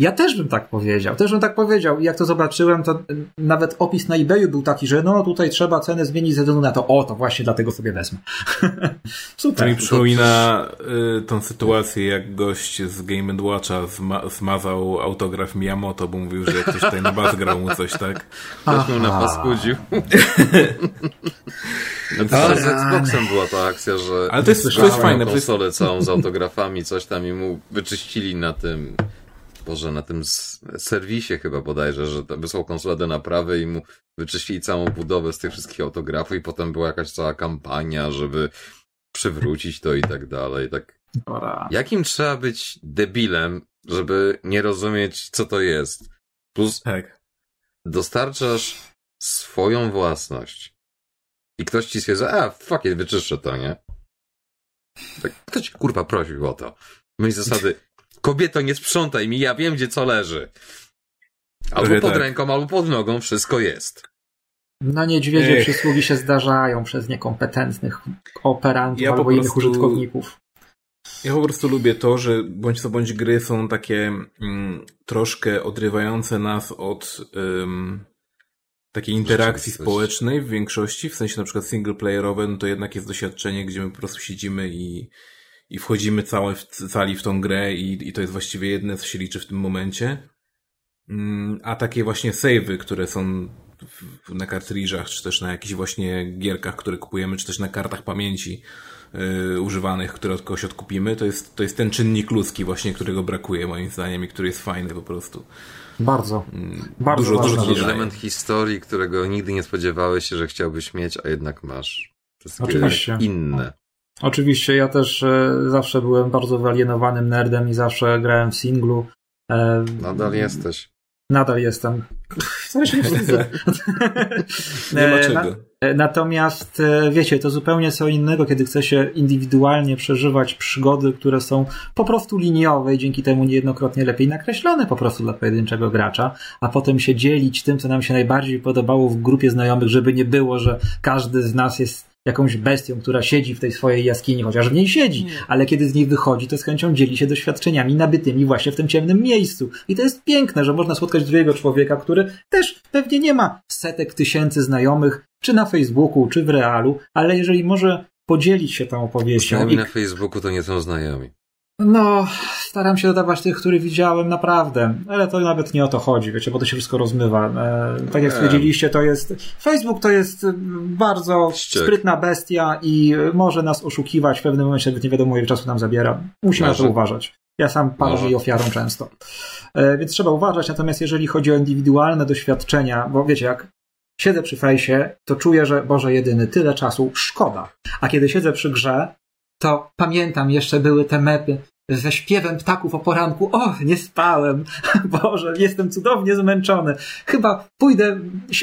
Ja też bym tak powiedział, też bym tak powiedział. I jak to zobaczyłem, to nawet opis na eBayu był taki, że no tutaj trzeba cenę zmienić ze względu na to, o, to właśnie dlatego sobie wezmę. To Super. mi przypomina y, tą sytuację, jak gość z Game Watcha zma zmazał autograf Miyamoto, bo mówił, że ktoś tutaj na bas grał mu coś, tak? Ktoś mu Aha. napaskudził. No to z. Xboxem była ta akcja, że Ale to jest, to Słyszałem fajne, to konsolę całą z autografami, coś tam i mu wyczyścili na tym, Boże, na tym serwisie chyba bodajże, że wysłał konsolę do naprawy i mu wyczyścili całą budowę z tych wszystkich autografów i potem była jakaś cała kampania, żeby przywrócić to i tak dalej. Tak, jakim trzeba być debilem, żeby nie rozumieć, co to jest? Plus tak. dostarczasz swoją własność i ktoś ci stwierdza, a fuck it, wyczyszczę to, nie? Tak, kto ci kurwa prosił o to? Myśl zasady, kobieto nie sprzątaj mi, ja wiem gdzie co leży. Albo Trochę pod tak. ręką, albo pod nogą, wszystko jest. No niedźwiedzie Ech. przysługi się zdarzają przez niekompetentnych operantów Ja albo innych prostu- użytkowników. Ja po prostu lubię to, że bądź co bądź gry są takie mm, troszkę odrywające nas od ym, takiej interakcji społecznej w większości, w sensie na przykład singleplayerowe, no to jednak jest doświadczenie, gdzie my po prostu siedzimy i, i wchodzimy całe w, cali w tą grę i, i to jest właściwie jedne, co się liczy w tym momencie. Mm, A takie właśnie savey, które są na kartridżach, czy też na jakichś właśnie gierkach, które kupujemy, czy też na kartach pamięci yy, używanych, które od kogoś odkupimy, to jest, to jest ten czynnik ludzki właśnie, którego brakuje moim zdaniem i który jest fajny po prostu. Bardzo. Mm, Bardzo dużo, ważna dużo. Element historii, którego nigdy nie spodziewałeś się, że chciałbyś mieć, a jednak masz. To jest Oczywiście. inne. Oczywiście, ja też e, zawsze byłem bardzo wyalienowanym nerdem i zawsze grałem w singlu. E, Nadal jesteś. Nadal jestem. Wcale się nie wstydzę. Nie ma E, czego. Natomiast e, wiecie, to zupełnie co innego, kiedy chce się indywidualnie przeżywać przygody, które są po prostu liniowe i dzięki temu niejednokrotnie lepiej nakreślone po prostu dla pojedynczego gracza, a potem się dzielić tym, co nam się najbardziej podobało w grupie znajomych, żeby nie było, że każdy z nas jest jakąś bestią, która siedzi w tej swojej jaskini, chociaż w niej siedzi, ale kiedy z niej wychodzi, to z chęcią dzieli się doświadczeniami nabytymi właśnie w tym ciemnym miejscu. I to jest piękne, że można spotkać drugiego człowieka, który też pewnie nie ma setek tysięcy znajomych, czy na Facebooku, czy w realu, ale jeżeli może podzielić się tą opowieścią. Znajomi I, na Facebooku to nie są znajomi. No, staram się dodawać tych, których widziałem naprawdę, ale to nawet nie o to chodzi, wiecie, bo to się wszystko rozmywa. E, tak jak stwierdziliście, to jest. Facebook to jest e, bardzo Ściek. sprytna bestia i e, może nas oszukiwać w pewnym momencie, nawet nie wiadomo, ile czasu nam zabiera. Musimy na to uważać. Ja sam padam Może. jej ofiarą często. E, więc trzeba uważać, natomiast jeżeli chodzi o indywidualne doświadczenia, bo wiecie, jak siedzę przy fejsie, to czuję, że Boże jedyny, tyle czasu, szkoda. A kiedy siedzę przy grze, to pamiętam, jeszcze były te mepy ze śpiewem ptaków o poranku. O, nie spałem. Boże, jestem cudownie zmęczony. Chyba pójdę,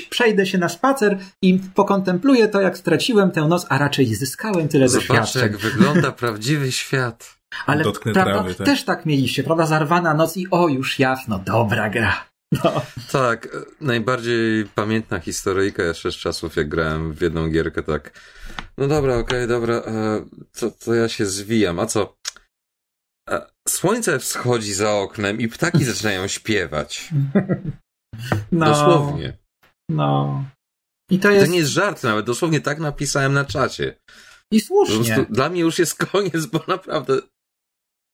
przejdę się na spacer i pokontempluję to, jak straciłem tę noc, a raczej zyskałem tyle Zobaczcie, doświadczeń. jak wygląda prawdziwy świat. Ale Dotknę prawda, trawy, tak. też tak mieliście, prawda? Zarwana noc i o, już jasno, dobra gra. No. Tak, najbardziej pamiętna historyjka jeszcze z czasów, jak grałem w jedną gierkę, tak. No dobra, okej, okay, dobra, e, to, to ja się zwijam. A co? Słońce wschodzi za oknem i ptaki zaczynają śpiewać. No, Dosłownie. No. I to jest. To nie jest żart nawet, dosłownie tak napisałem na czacie. I słusznie. Dla mnie już jest koniec, bo naprawdę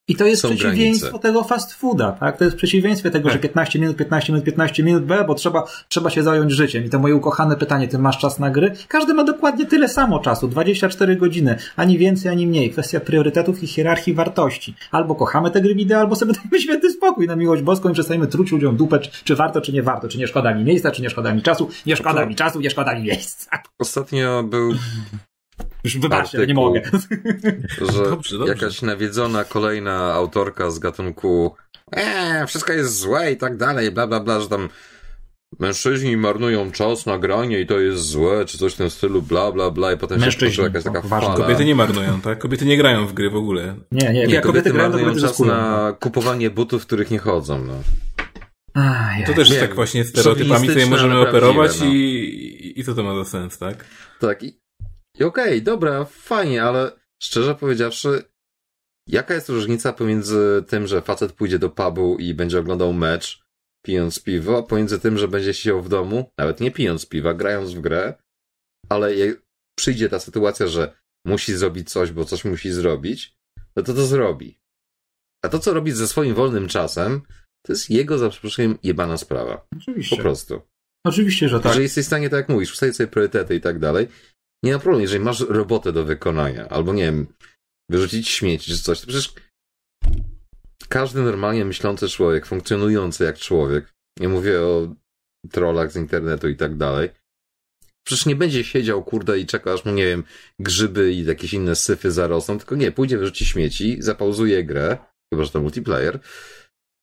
i to jest przeciwieństwo granice. tego fast fooda, tak? To jest przeciwieństwo tego, tak. że 15 minut, 15 minut, 15 minut, B, bo trzeba, trzeba się zająć życiem. I to moje ukochane pytanie, ty masz czas na gry? Każdy ma dokładnie tyle samo czasu, 24 godziny, ani więcej, ani mniej. Kwestia priorytetów i hierarchii wartości. Albo kochamy te gry wideo, albo sobie dajmy święty spokój na miłość boską i przestajemy truć ludziom dupę, czy, czy warto, czy nie warto, czy nie szkoda mi miejsca, czy nie szkoda mi czasu, nie szkoda mi czasu, nie szkoda mi miejsca. Ostatnio był już wybaczcie, artykuł, nie mogę. Że dobrze, dobrze. jakaś nawiedzona kolejna autorka z gatunku eee, wszystko jest złe i tak dalej, bla bla bla, że tam mężczyźni marnują czas na granie i to jest złe, czy coś w tym stylu, bla bla bla i potem mężczyźni, się jakaś taka no, fala. Kobiety nie marnują, tak? Kobiety nie grają w gry w ogóle. Nie, nie, nie kobiety, kobiety marnują czas na kupowanie butów, w których nie chodzą, no. Aj, to też nie, tak właśnie stereotypami sobie możemy operować no. i, i co to ma za sens, tak? Tak, i i okej, okay, dobra, fajnie, ale szczerze powiedziawszy, jaka jest różnica pomiędzy tym, że facet pójdzie do pubu i będzie oglądał mecz, pijąc piwo, a pomiędzy tym, że będzie siedział w domu, nawet nie pijąc piwa, grając w grę, ale przyjdzie ta sytuacja, że musi zrobić coś, bo coś musi zrobić, no to to zrobi. A to, co robi ze swoim wolnym czasem, to jest jego, za przeproszeniem, jebana sprawa. Oczywiście. Po prostu. Oczywiście, że tak. Jeżeli jesteś w stanie, tak jak mówisz, ustalić sobie priorytety i tak dalej, nie ma problemu, jeżeli masz robotę do wykonania, albo nie wiem, wyrzucić śmieci czy coś, to przecież każdy normalnie myślący człowiek, funkcjonujący jak człowiek, nie mówię o trollach z internetu i tak dalej, przecież nie będzie siedział, kurde, i czekał, aż mu, nie wiem, grzyby i jakieś inne syfy zarosną, tylko nie, pójdzie, wyrzuci śmieci, zapauzuje grę, chyba, że to multiplayer,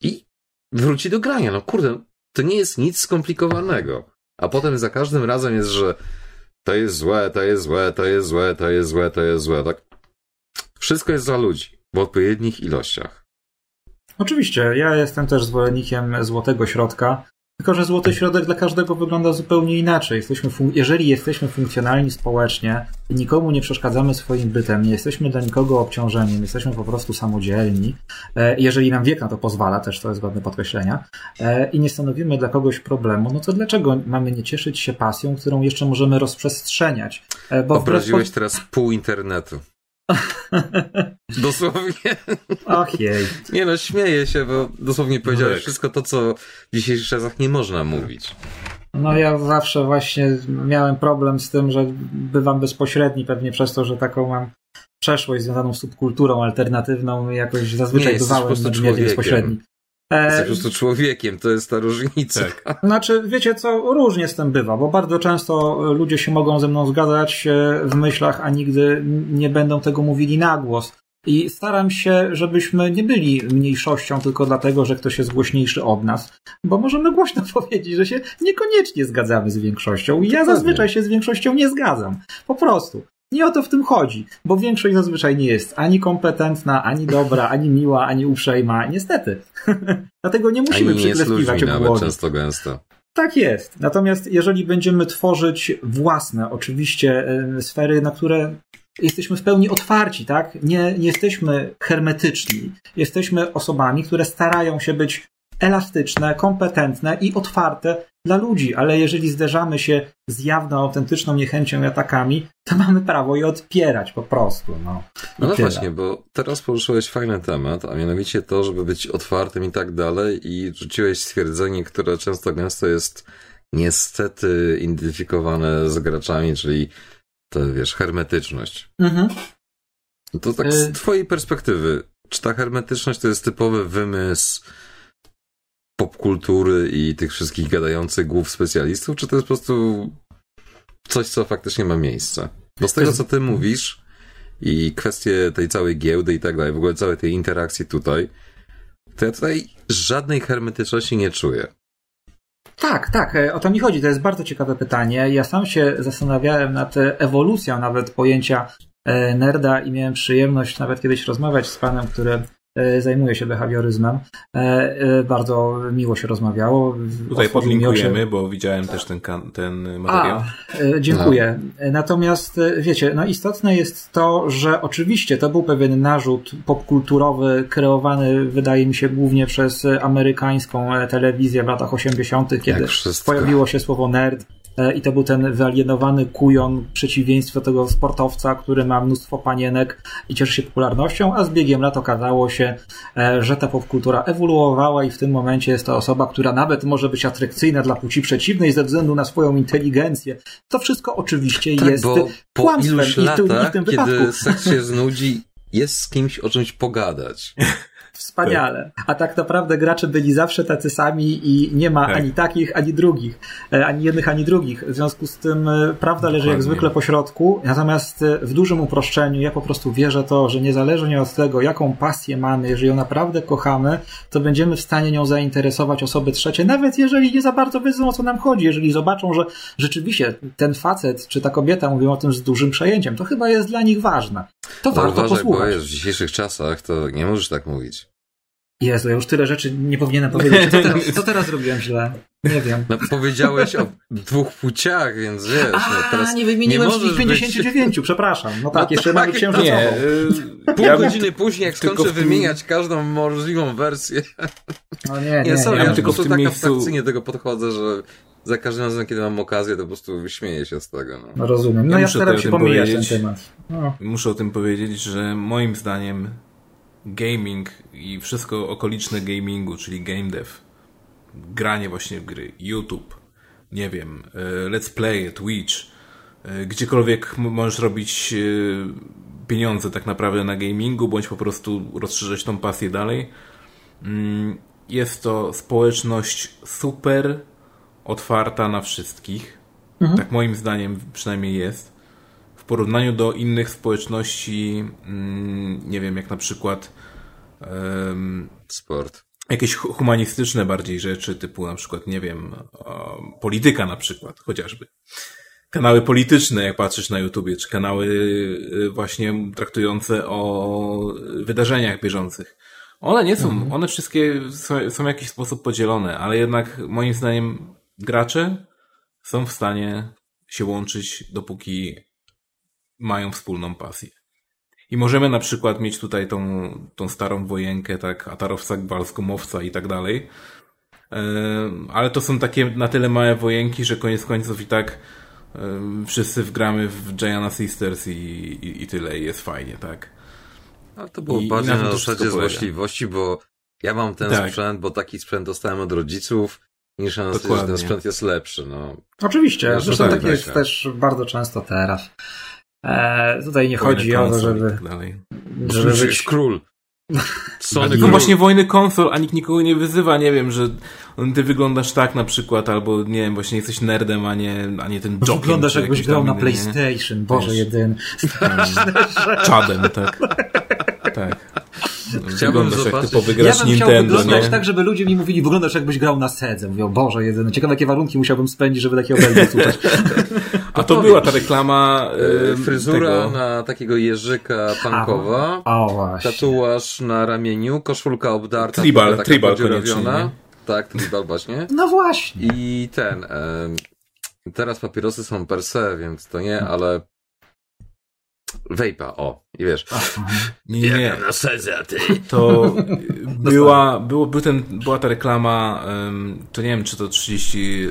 i wróci do grania. No kurde, to nie jest nic skomplikowanego. A potem za każdym razem jest, że to jest złe, to jest złe, to jest złe, to jest złe, to jest złe. Tak? Wszystko jest za ludzi w odpowiednich ilościach. Oczywiście, ja jestem też zwolennikiem złotego środka. Tylko, że złoty środek dla każdego wygląda zupełnie inaczej. Jesteśmy jeżeli jesteśmy funkcjonalni społecznie, nikomu nie przeszkadzamy swoim bytem, nie jesteśmy dla nikogo obciążeniem, jesteśmy po prostu samodzielni, e, jeżeli nam wiek na to pozwala, też to jest godne podkreślenia, e, i nie stanowimy dla kogoś problemu, no to dlaczego mamy nie cieszyć się pasją, którą jeszcze możemy rozprzestrzeniać? E, bo Obraziłeś teraz pół internetu. Dosłownie. Och jej. Nie no, śmieję się, bo dosłownie powiedziałeś no wszystko to, co w dzisiejszych czasach nie można mówić. No ja zawsze właśnie miałem problem z tym, że bywam bezpośredni, pewnie przez to, że taką mam przeszłość związaną z subkulturą alternatywną jakoś zazwyczaj nie, bywałem nadmiernie bezpośredni. Jesteś po prostu człowiekiem, to jest ta różnica. Tak. Znaczy, wiecie co, różnie z tym bywa, bo bardzo często ludzie się mogą ze mną zgadzać e, w myślach, a nigdy nie będą tego mówili na głos. I staram się, żebyśmy nie byli mniejszością tylko dlatego, że ktoś jest głośniejszy od nas, bo możemy głośno powiedzieć, że się niekoniecznie zgadzamy z większością. I ja zazwyczaj się z większością nie zgadzam. Po prostu. Nie o to w tym chodzi, bo większość zazwyczaj nie jest ani kompetentna, ani dobra, ani miła, ani uprzejma. Niestety. Dlatego nie musimy przykleskiwać nawet często gęsto. Tak jest. Natomiast jeżeli będziemy tworzyć własne, oczywiście, e, sfery, na które jesteśmy w pełni otwarci, tak? Nie, nie jesteśmy hermetyczni. Jesteśmy osobami, które starają się być elastyczne, kompetentne i otwarte dla ludzi, ale jeżeli zderzamy się z jawną, autentyczną niechęcią i atakami, to mamy prawo je odpierać po prostu. No, no, no właśnie, bo teraz poruszyłeś fajny temat, a mianowicie to, żeby być otwartym i tak dalej i rzuciłeś stwierdzenie, które często gęsto jest niestety identyfikowane z graczami, czyli to wiesz, hermetyczność. Mhm. To tak z y- twojej perspektywy, czy ta hermetyczność to jest typowy wymysł popkultury i tych wszystkich gadających głów specjalistów, czy to jest po prostu coś, co faktycznie ma miejsce? Bo z tego, co ty mówisz i kwestie tej całej giełdy i tak dalej, w ogóle całej tej interakcji tutaj, to ja tutaj żadnej hermetyczności nie czuję. Tak, tak, e, o to mi chodzi. To jest bardzo ciekawe pytanie. Ja sam się zastanawiałem nad ewolucją nawet pojęcia e, nerda i miałem przyjemność nawet kiedyś rozmawiać z panem, który zajmuje się behawioryzmem. Bardzo miło się rozmawiało. Tutaj podlinkujemy, bo widziałem też ten, ten materiał. A, dziękuję. No. Natomiast wiecie, no istotne jest to, że oczywiście to był pewien narzut popkulturowy kreowany, wydaje mi się, głównie przez amerykańską telewizję w latach 80., kiedy pojawiło się słowo nerd E, i to był ten wyalienowany kujon, przeciwieństwo tego sportowca, który ma mnóstwo panienek i cieszy się popularnością, a z biegiem lat okazało się, e, że ta popkultura ewoluowała i w tym momencie jest to osoba, która nawet może być atrakcyjna dla płci przeciwnej ze względu na swoją inteligencję. To wszystko oczywiście tak, jest bo kłamstwem po i, tu, i w tym wypadku. Kiedy seks się znudzi, jest z kimś o czymś pogadać. Wspaniale. A tak naprawdę gracze byli zawsze tacy sami i nie ma tak. ani takich, ani drugich. E, ani jednych, ani drugich. W związku z tym e, prawda leży Dokładnie. jak zwykle po środku. Natomiast e, w dużym uproszczeniu ja po prostu wierzę to, że niezależnie od tego, jaką pasję mamy, jeżeli ją naprawdę kochamy, to będziemy w stanie nią zainteresować osoby trzecie, nawet jeżeli nie za bardzo wiedzą o co nam chodzi. Jeżeli zobaczą, że rzeczywiście ten facet czy ta kobieta mówią o tym z dużym przejęciem, to chyba jest dla nich ważne. To no warto uważaj, posłuchać. bo jest w dzisiejszych czasach to nie możesz tak mówić. Jezu, ja już tyle rzeczy nie powinienem powiedzieć. Co teraz, co teraz robiłem źle? Nie wiem. No powiedziałeś o dwóch płciach, więc wiesz. No A, no, teraz nie wymieniłem nie wszystkich 59, być... przepraszam. No tak, no jeszcze tak, księżycową. Nie, y, pół ja godziny później, jak skończę tym... wymieniać każdą możliwą wersję. No nie, nie. Nie, sorry, ja, ja tylko po prostu tak miejscu... abstrakcyjnie do tego podchodzę, że za każdym razem, kiedy mam okazję, to po prostu śmieję się z tego. No, no rozumiem. No ja, ja staram się pomijać ten temat. No. Muszę o tym powiedzieć, że moim zdaniem gaming i wszystko okoliczne gamingu, czyli game dev, granie właśnie w gry, YouTube, nie wiem, e, let's play, Twitch, e, gdziekolwiek możesz robić e, pieniądze tak naprawdę na gamingu, bądź po prostu rozszerzać tą pasję dalej. Mm, jest to społeczność super otwarta na wszystkich. Mhm. Tak moim zdaniem przynajmniej jest porównaniu do innych społeczności, mm, nie wiem, jak na przykład um, sport. Jakieś humanistyczne bardziej rzeczy, typu na przykład, nie wiem, polityka na przykład, chociażby. Kanały polityczne, jak patrzysz na YouTubie, czy kanały y, właśnie traktujące o wydarzeniach bieżących. One nie są, mhm. one wszystkie są, są w jakiś sposób podzielone, ale jednak moim zdaniem gracze są w stanie się łączyć, dopóki mają wspólną pasję. I możemy na przykład mieć tutaj tą, tą starą wojenkę, tak, atarowca, gwalskomowca i tak dalej. Ale to są takie na tyle małe wojenki, że koniec końców i tak wszyscy wgramy w Gianna Sisters i, i, i tyle, i jest fajnie, tak. Ale to było I, bardziej na, na zasadzie złośliwości, bo ja mam ten tak. sprzęt, bo taki sprzęt dostałem od rodziców, niż na że ten sprzęt jest lepszy. No. Oczywiście, zresztą tak, tak jest też bardzo często teraz. E, tutaj nie chodzi o to, żeby. Tak żeby być król. Sony no właśnie wojny konsol, a nikt nikogo nie wyzywa, nie wiem, że ty wyglądasz tak na przykład, albo nie wiem, właśnie jesteś nerdem, a nie, a nie ten jokiem. Wyglądasz jakbyś grał na PlayStation, nie? Boże jedyny. Czadem, tak. tak. Chciałbym zobaczyć. jak typowy gracz ja bym Nintendo, wyglądać nie? tak, żeby ludzie mi mówili, wyglądasz jakbyś grał na sedze. Mówią, Boże jedyny, ciekawe jakie warunki musiałbym spędzić, żeby takie obelgi słuchać. A to była ta reklama yy, Fryzura tego... na takiego jeżyka punkowa. O, właśnie. Tatuaż na ramieniu, koszulka obdarta. Tribal, taka tribal Tak, tribal właśnie. No właśnie. I ten... Yy, teraz papierosy są per se, więc to nie, ale Vejpa, o, i wiesz. Nie, nie, nie. na sezę, ty. To była, było, był ten, była ta reklama, um, to nie wiem, czy to 30,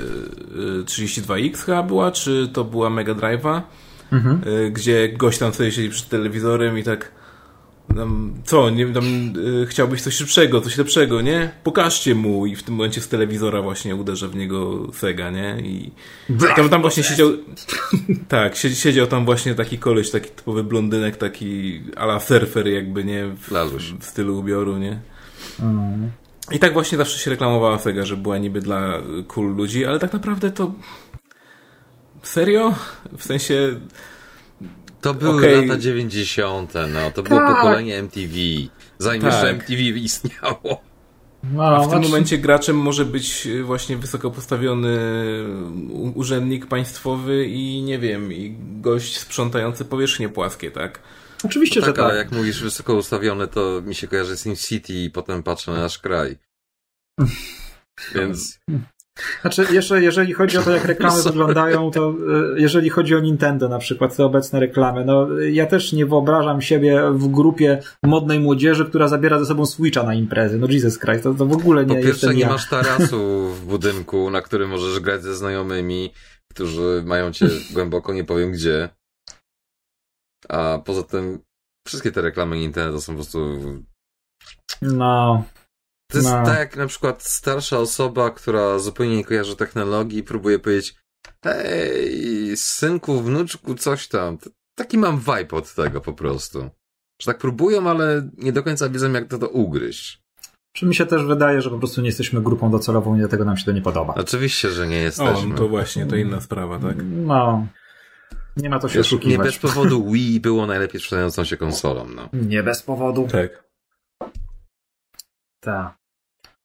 32X e, chyba była, czy to była Mega Drive'a, mhm. E, gdzie gość tam sobie siedzi przed telewizorem i tak tam, co, nie tam y, chciałbyś coś szybszego, coś lepszego, nie? Pokażcie mu i w tym momencie z telewizora właśnie uderza w niego Sega, nie? I tam, tam właśnie siedział tak, siedział tam właśnie taki koleś, taki typowy blondynek, taki ala surfer jakby, nie? W, w stylu ubioru, nie? Mm. I tak właśnie zawsze się reklamowała Sega, że była niby dla cool ludzi, ale tak naprawdę to serio? W sensie to były okay. lata 90. No, to było tak. pokolenie MTV. Zanim tak. jeszcze MTV istniało. No, A w tym momencie graczem może być właśnie wysoko postawiony urzędnik państwowy i nie wiem, i gość sprzątający powierzchnie płaskie, tak? Oczywiście, tak, że tak. ale jak mówisz wysoko ustawione, to mi się kojarzy z City i potem patrzę na nasz kraj. Więc... Znaczy, jeszcze jeżeli chodzi o to, jak reklamy wyglądają, to e, jeżeli chodzi o Nintendo na przykład, te obecne reklamy, no ja też nie wyobrażam siebie w grupie modnej młodzieży, która zabiera ze sobą Switcha na imprezy. No Jesus Christ, to, to w ogóle nie Po pierwsze, nie ja. masz tarasu w budynku, na którym możesz grać ze znajomymi, którzy mają cię głęboko, nie powiem gdzie. A poza tym, wszystkie te reklamy Nintendo są po prostu No, To jest No. tak jak na przykład starsza osoba, która zupełnie nie kojarzy technologii, próbuje powiedzieć hej, synku, wnuczku, coś tam. Taki mam vibe od tego po prostu. Że tak próbują, ale nie do końca wiedzą, jak to, to ugryźć. czy mi się też wydaje, że po prostu nie jesteśmy grupą docelową i dlatego nam się to nie podoba. Oczywiście, że nie O, jesteśmy. no to właśnie, to inna sprawa, tak? No, nie ma to się Wiesz, nie oszukiwać. bez powodu Wii było najlepiej sprzedającą się konsolą, no. Nie bez powodu. Tak. Tak.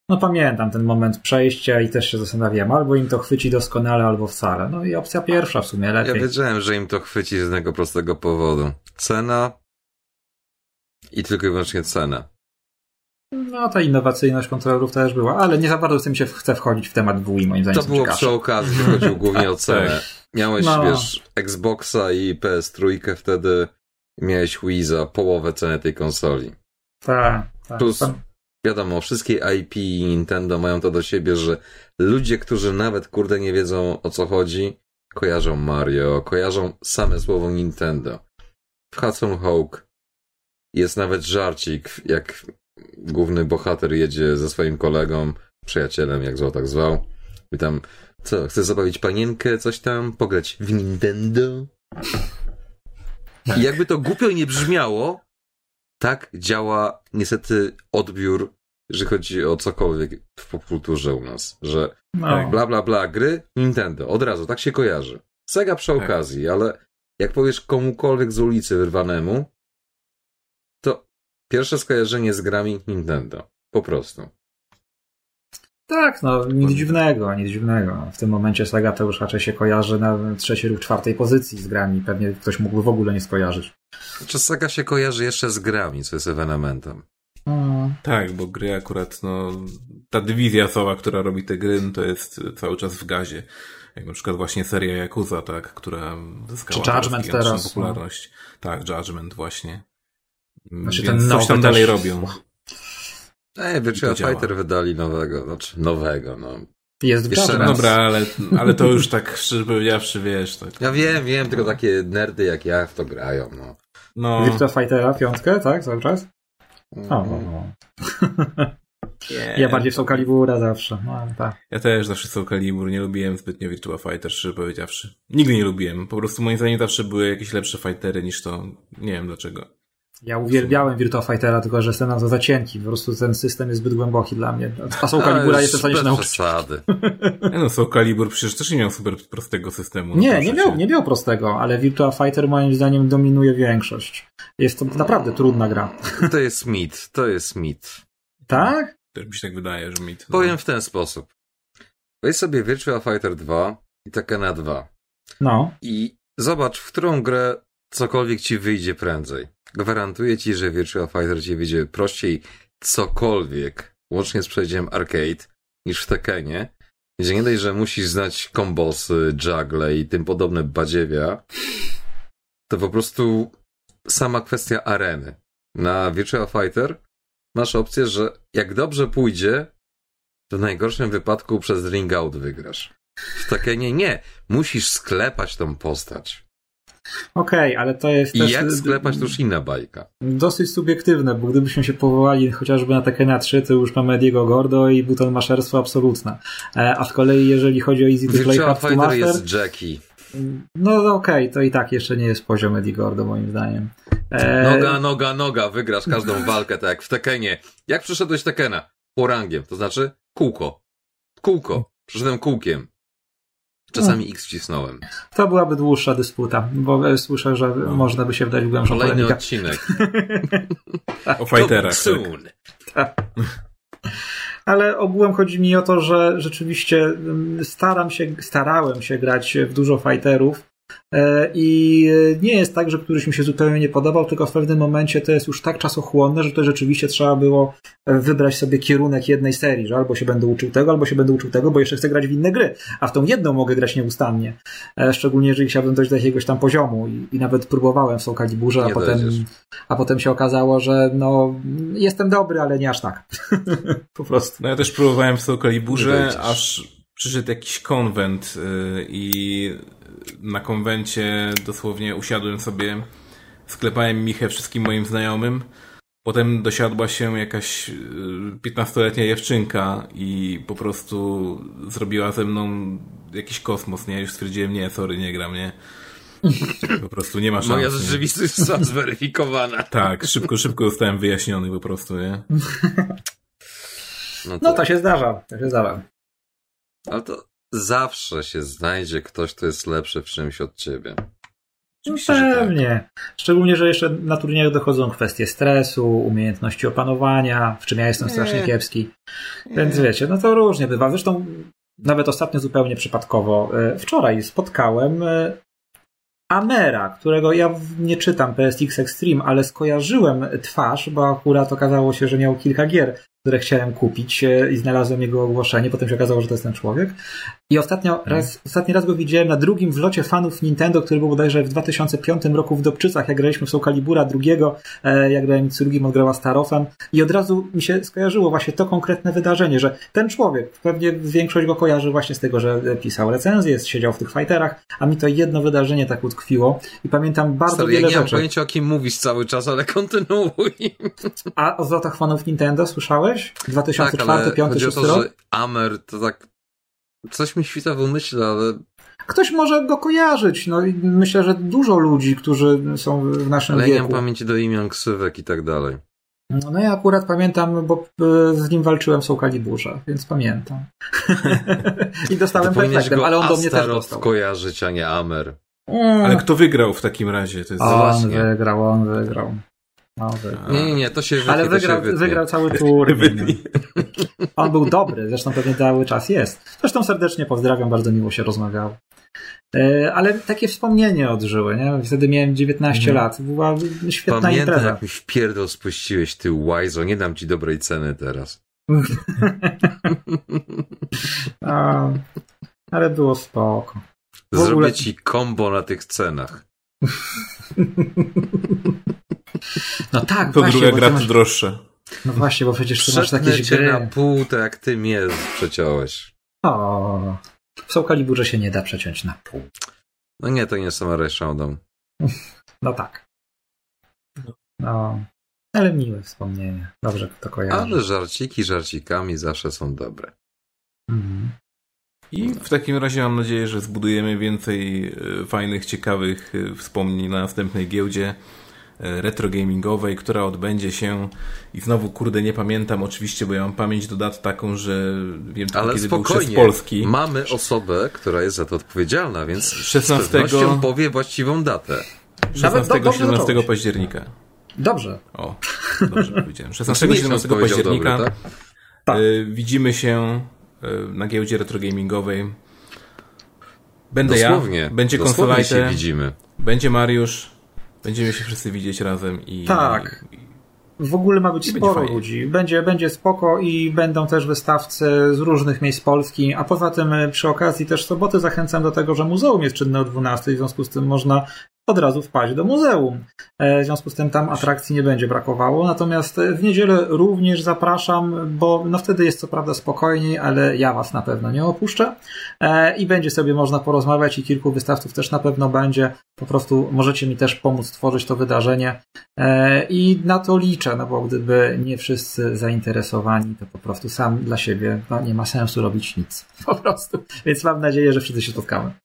No pamiętam ten moment przejścia i też się zastanawiałem, albo im to chwyci doskonale, albo wcale. No i opcja pierwsza w sumie Ja lepiej. wiedziałem, że im to chwyci z jednego prostego powodu. Cena i tylko i wyłącznie cena. No ta innowacyjność kontrolerów też była, ale nie za bardzo z tym się chce wchodzić w temat WI, moim zdaniem. To było ciekawsze. przy okazji, chodziło głównie o cenę. Tak. Miałeś, No. wiesz, Xboxa i PS3 wtedy, miałeś Wii za połowę ceny tej konsoli. Tak, tak. Plus- Wiadomo, wszystkie IP i Nintendo mają to do siebie, że ludzie, którzy nawet kurde nie wiedzą o co chodzi, kojarzą Mario, kojarzą same słowo Nintendo. W Hudson Hawk jest nawet żarcik, jak główny bohater jedzie ze swoim kolegą, przyjacielem, jak zwał, tak zwał. I tam, co, chcesz zabawić panienkę, coś tam, pograć w Nintendo? I jakby to głupio nie brzmiało, tak działa niestety odbiór, jeżeli chodzi o cokolwiek w popkulturze u nas, że no. Tak. bla bla bla, gry, Nintendo, od razu, tak się kojarzy. Sega przy Tak. okazji, ale jak powiesz komukolwiek z ulicy wyrwanemu, to pierwsze skojarzenie z grami Nintendo. Po prostu. Tak, no nic dziwnego, nic dziwnego. W tym momencie Sega to już raczej się kojarzy na trzeciej lub czwartej pozycji z grami. Pewnie ktoś mógłby w ogóle nie skojarzyć. Znaczy Sega się kojarzy jeszcze z grami, co jest ewenementem. Mm. Tak, bo gry akurat, no, ta dywizja cała, która robi te gry, no, to jest cały czas w gazie. Jak na przykład właśnie seria Yakuza, tak, która zyskała Czy Judgment teraz, no. popularność. Tak, Judgment właśnie. Znaczy Więc ten coś nowy tam dalej też- robią. Ej, Virtua To działa. Fighter wydali nowego, znaczy nowego, no. Jest Jeszcze Judgment. raz. Dobra, ale, ale to już tak szczerze powiedziawszy, wiesz, tak. Ja wiem, wiem, tylko takie nerdy jak ja w to grają, no. No, Virtua Fightera, piątkę, tak, cały czas? O, o, Mhm. o. nie, Ja bardziej w Soul Calibura zawsze. No, tak. Ja też zawsze Soul Calibur nie lubiłem zbytnio Virtua Fighter, szczerze powiedziawszy. Nigdy nie lubiłem. Po prostu moim zdaniem zawsze były jakieś lepsze fightery niż to. Nie wiem dlaczego. Ja uwielbiałem Virtua Fightera, tylko że jestem na to za cienki. Po prostu ten system jest zbyt głęboki dla mnie. A Soul Calibura Ale jestem w stanie się nauczyć. przesady. Nie no, Soul Calibur przecież też nie miał super prostego systemu. no Nie, nie miał, nie miał prostego, ale Virtua Fighter moim zdaniem dominuje większość. Jest to naprawdę trudna gra. To jest mit, to jest mit. Tak? Też mi się tak wydaje, że mit. no. Powiem w ten sposób. Weź sobie Virtua Fighter 2 i Tekkena 2 No. i zobacz, w którą grę cokolwiek ci wyjdzie prędzej. Gwarantuję ci, że Virtua Fighter ci wyjdzie prościej cokolwiek, łącznie z przejściem arcade, niż w Tekkenie, gdzie nie dość, że musisz znać kombosy, juggle i tym podobne badziewia, to po prostu sama kwestia areny. Na Virtua Fighter masz opcję, że jak dobrze pójdzie, to w najgorszym wypadku przez ring out wygrasz. W Tekkenie nie. Musisz sklepać tą postać. Okej, ale to jest I też jak sklepać, to już inna bajka. dosyć subiektywne, bo gdybyśmy się powołali chociażby na Tekkena 3, to już mamy Ediego Gordo i buton maszerstwo absolutne. E, A z kolei jeżeli chodzi o Easy to Play Hard to Master, jest Jackie. no okej, to i tak jeszcze nie jest poziom Eddie Gordo moim zdaniem. E, Noga, noga, noga. Wygrasz każdą walkę, tak jak w Tekkenie. Jak przeszedłeś Tekkena? Porangiem, to znaczy kółko. Kółko. Przeszedłem kółkiem. Czasami X wcisnąłem. To byłaby dłuższa dysputa, bo e, słyszę, że można by się wdać w głębszą Kolejny polemikę. odcinek. O fighterach. Soon. Tak. Ale ogółem chodzi mi o to, że rzeczywiście mm, staram się, starałem się grać w dużo fighterów i nie jest tak, że któryś mi się zupełnie nie podobał, tylko w pewnym momencie to jest już tak czasochłonne, że to rzeczywiście trzeba było wybrać sobie kierunek jednej serii, że albo się będę uczył tego, albo się będę uczył tego, bo jeszcze chcę grać w inne gry, a w tą jedną mogę grać nieustannie. Szczególnie jeżeli chciałbym dojść do jakiegoś tam poziomu i, i nawet próbowałem w Soul Caliburze, a potem, a potem się okazało, że no jestem dobry, ale nie aż tak. po prostu. No ja też próbowałem w Soul Caliburze, aż przyszedł jakiś konwent y, i na konwencie dosłownie usiadłem sobie, sklepałem michę wszystkim moim znajomym. Potem dosiadła się jakaś 15-letnia y, dziewczynka i po prostu zrobiła ze mną jakiś kosmos, nie? Już stwierdziłem, nie, sorry, nie gram, nie? Po prostu nie ma szans. Moja rzeczywistość została zweryfikowana. Tak, szybko, szybko zostałem wyjaśniony po prostu, nie? No to, no to się zdarza, to się zdarza. Ale to zawsze się znajdzie ktoś, kto jest lepszy w czymś od ciebie. No pewnie. Tak. Szczególnie, że jeszcze na turniejach dochodzą kwestie stresu, umiejętności opanowania, w czym ja jestem nie. strasznie kiepski. Nie. Więc wiecie, no to różnie bywa. Zresztą nawet ostatnio zupełnie przypadkowo, e, wczoraj spotkałem e, Amera, którego ja nie czytam PSX Extreme, ale skojarzyłem twarz, bo akurat okazało się, że miał kilka gier które chciałem kupić e, i znalazłem jego ogłoszenie. Potem się okazało, że to jest ten człowiek. I ostatnio hmm. raz, ostatni raz go widziałem na drugim wlocie fanów Nintendo, który był bodajże w 2005 roku w Dobczycach, jak graliśmy w Soul Calibura drugiego, e, jak grałem drugim odgrała Starofem. I od razu mi się skojarzyło właśnie to konkretne wydarzenie, że ten człowiek, pewnie większość go kojarzy właśnie z tego, że pisał recenzje, siedział w tych fighterach, a mi to jedno wydarzenie tak utkwiło. I pamiętam bardzo Stary, wiele ja nie rzeczy. mam pojęcia, o kim mówisz cały czas, ale kontynuuj. A o złotach fanów Nintendo słyszałeś? 2004, tak, 5, 6 to, rok? Amer to tak coś mi świta w umyśle, ale Ktoś może go kojarzyć. No i myślę, że dużo ludzi, którzy są w naszym Ale wieku. Ale nie mam pamięci do imion, ksywek i tak dalej. No, no ja akurat pamiętam, bo e, z nim walczyłem w Soul Caliburze, więc pamiętam. I dostałem perfektem, ale on do mnie też dostał. kojarzyć, a nie Amer. Mm. Ale kto wygrał w takim razie? To jest on właśnie. wygrał, on wygrał. No, nie, nie, nie, to się wytnie, Ale wygrał, wygrał cały tur. On był dobry, zresztą pewnie cały czas jest. Zresztą serdecznie pozdrawiam, bardzo miło się rozmawiało. E, ale takie wspomnienie odżyły, nie? Wtedy miałem 19 mhm. lat. Była świetna Pamiętam, impreza. jak mi w pierdol spuściłeś, ty łajzo, nie dam ci dobrej ceny teraz. A, ale było spoko. W Zrobię ogóle... ci kombo na tych cenach. No tak, To właśnie, druga gra masz... droższa. No właśnie, bo przecież ty masz jakieś gry... na pół, to jak ty mnie przeciąłeś. O, w Soul Caliburze się nie da przeciąć na pół. No nie, to nie Samurai Showdown. No tak. No, ale miłe wspomnienie. Dobrze to kojarzy. Ale żarciki żarcikami zawsze są dobre. Mhm. I w takim razie mam nadzieję, że zbudujemy więcej e, fajnych, ciekawych e, wspomnień na następnej giełdzie. E, retro gamingowej, która odbędzie się i znowu kurde nie pamiętam oczywiście, bo ja mam pamięć do dat taką, że wiem tylko Ale kiedy spokojnie, był Polski. mamy osobę, która jest za to odpowiedzialna, więc 16... z pewnością powie właściwą datę. 16-17 października. Dobrze. O, dobrze powiedziałem. 16-17 października dobry, tak? tak. widzimy się e, na giełdzie retro gamingowej. Będę dosłownie, ja, będzie konsolajte, widzimy. będzie Mariusz, Będziemy się wszyscy widzieć razem i. Tak. W ogóle ma być sporo będzie ludzi. Będzie, będzie spoko i będą też wystawcy z różnych miejsc Polski. A poza tym przy okazji też soboty zachęcam do tego, że muzeum jest czynne o 12, w związku z tym można od razu wpaść do muzeum. E, w związku z tym tam atrakcji nie będzie brakowało. Natomiast w niedzielę również zapraszam, bo no wtedy jest co prawda spokojniej, ale ja was na pewno nie opuszczę. E, I będzie sobie można porozmawiać i kilku wystawców też na pewno będzie. Po prostu możecie mi też pomóc tworzyć to wydarzenie. E, I na to liczę, no bo gdyby nie wszyscy zainteresowani, to po prostu sam dla siebie no, nie ma sensu robić nic. Po prostu. Więc mam nadzieję, że wszyscy się spotkamy.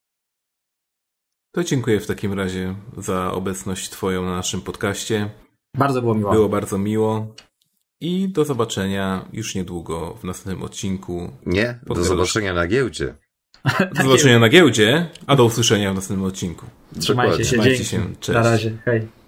To dziękuję w takim razie za obecność Twoją na naszym podcaście. Bardzo było miło. Było bardzo miło. I do zobaczenia już niedługo w następnym odcinku. Nie, do zobaczenia na giełdzie. Do zobaczenia na giełdzie, a do usłyszenia w następnym odcinku. Trzymajcie się, Trzymajcie się. Cześć. Na razie, hej.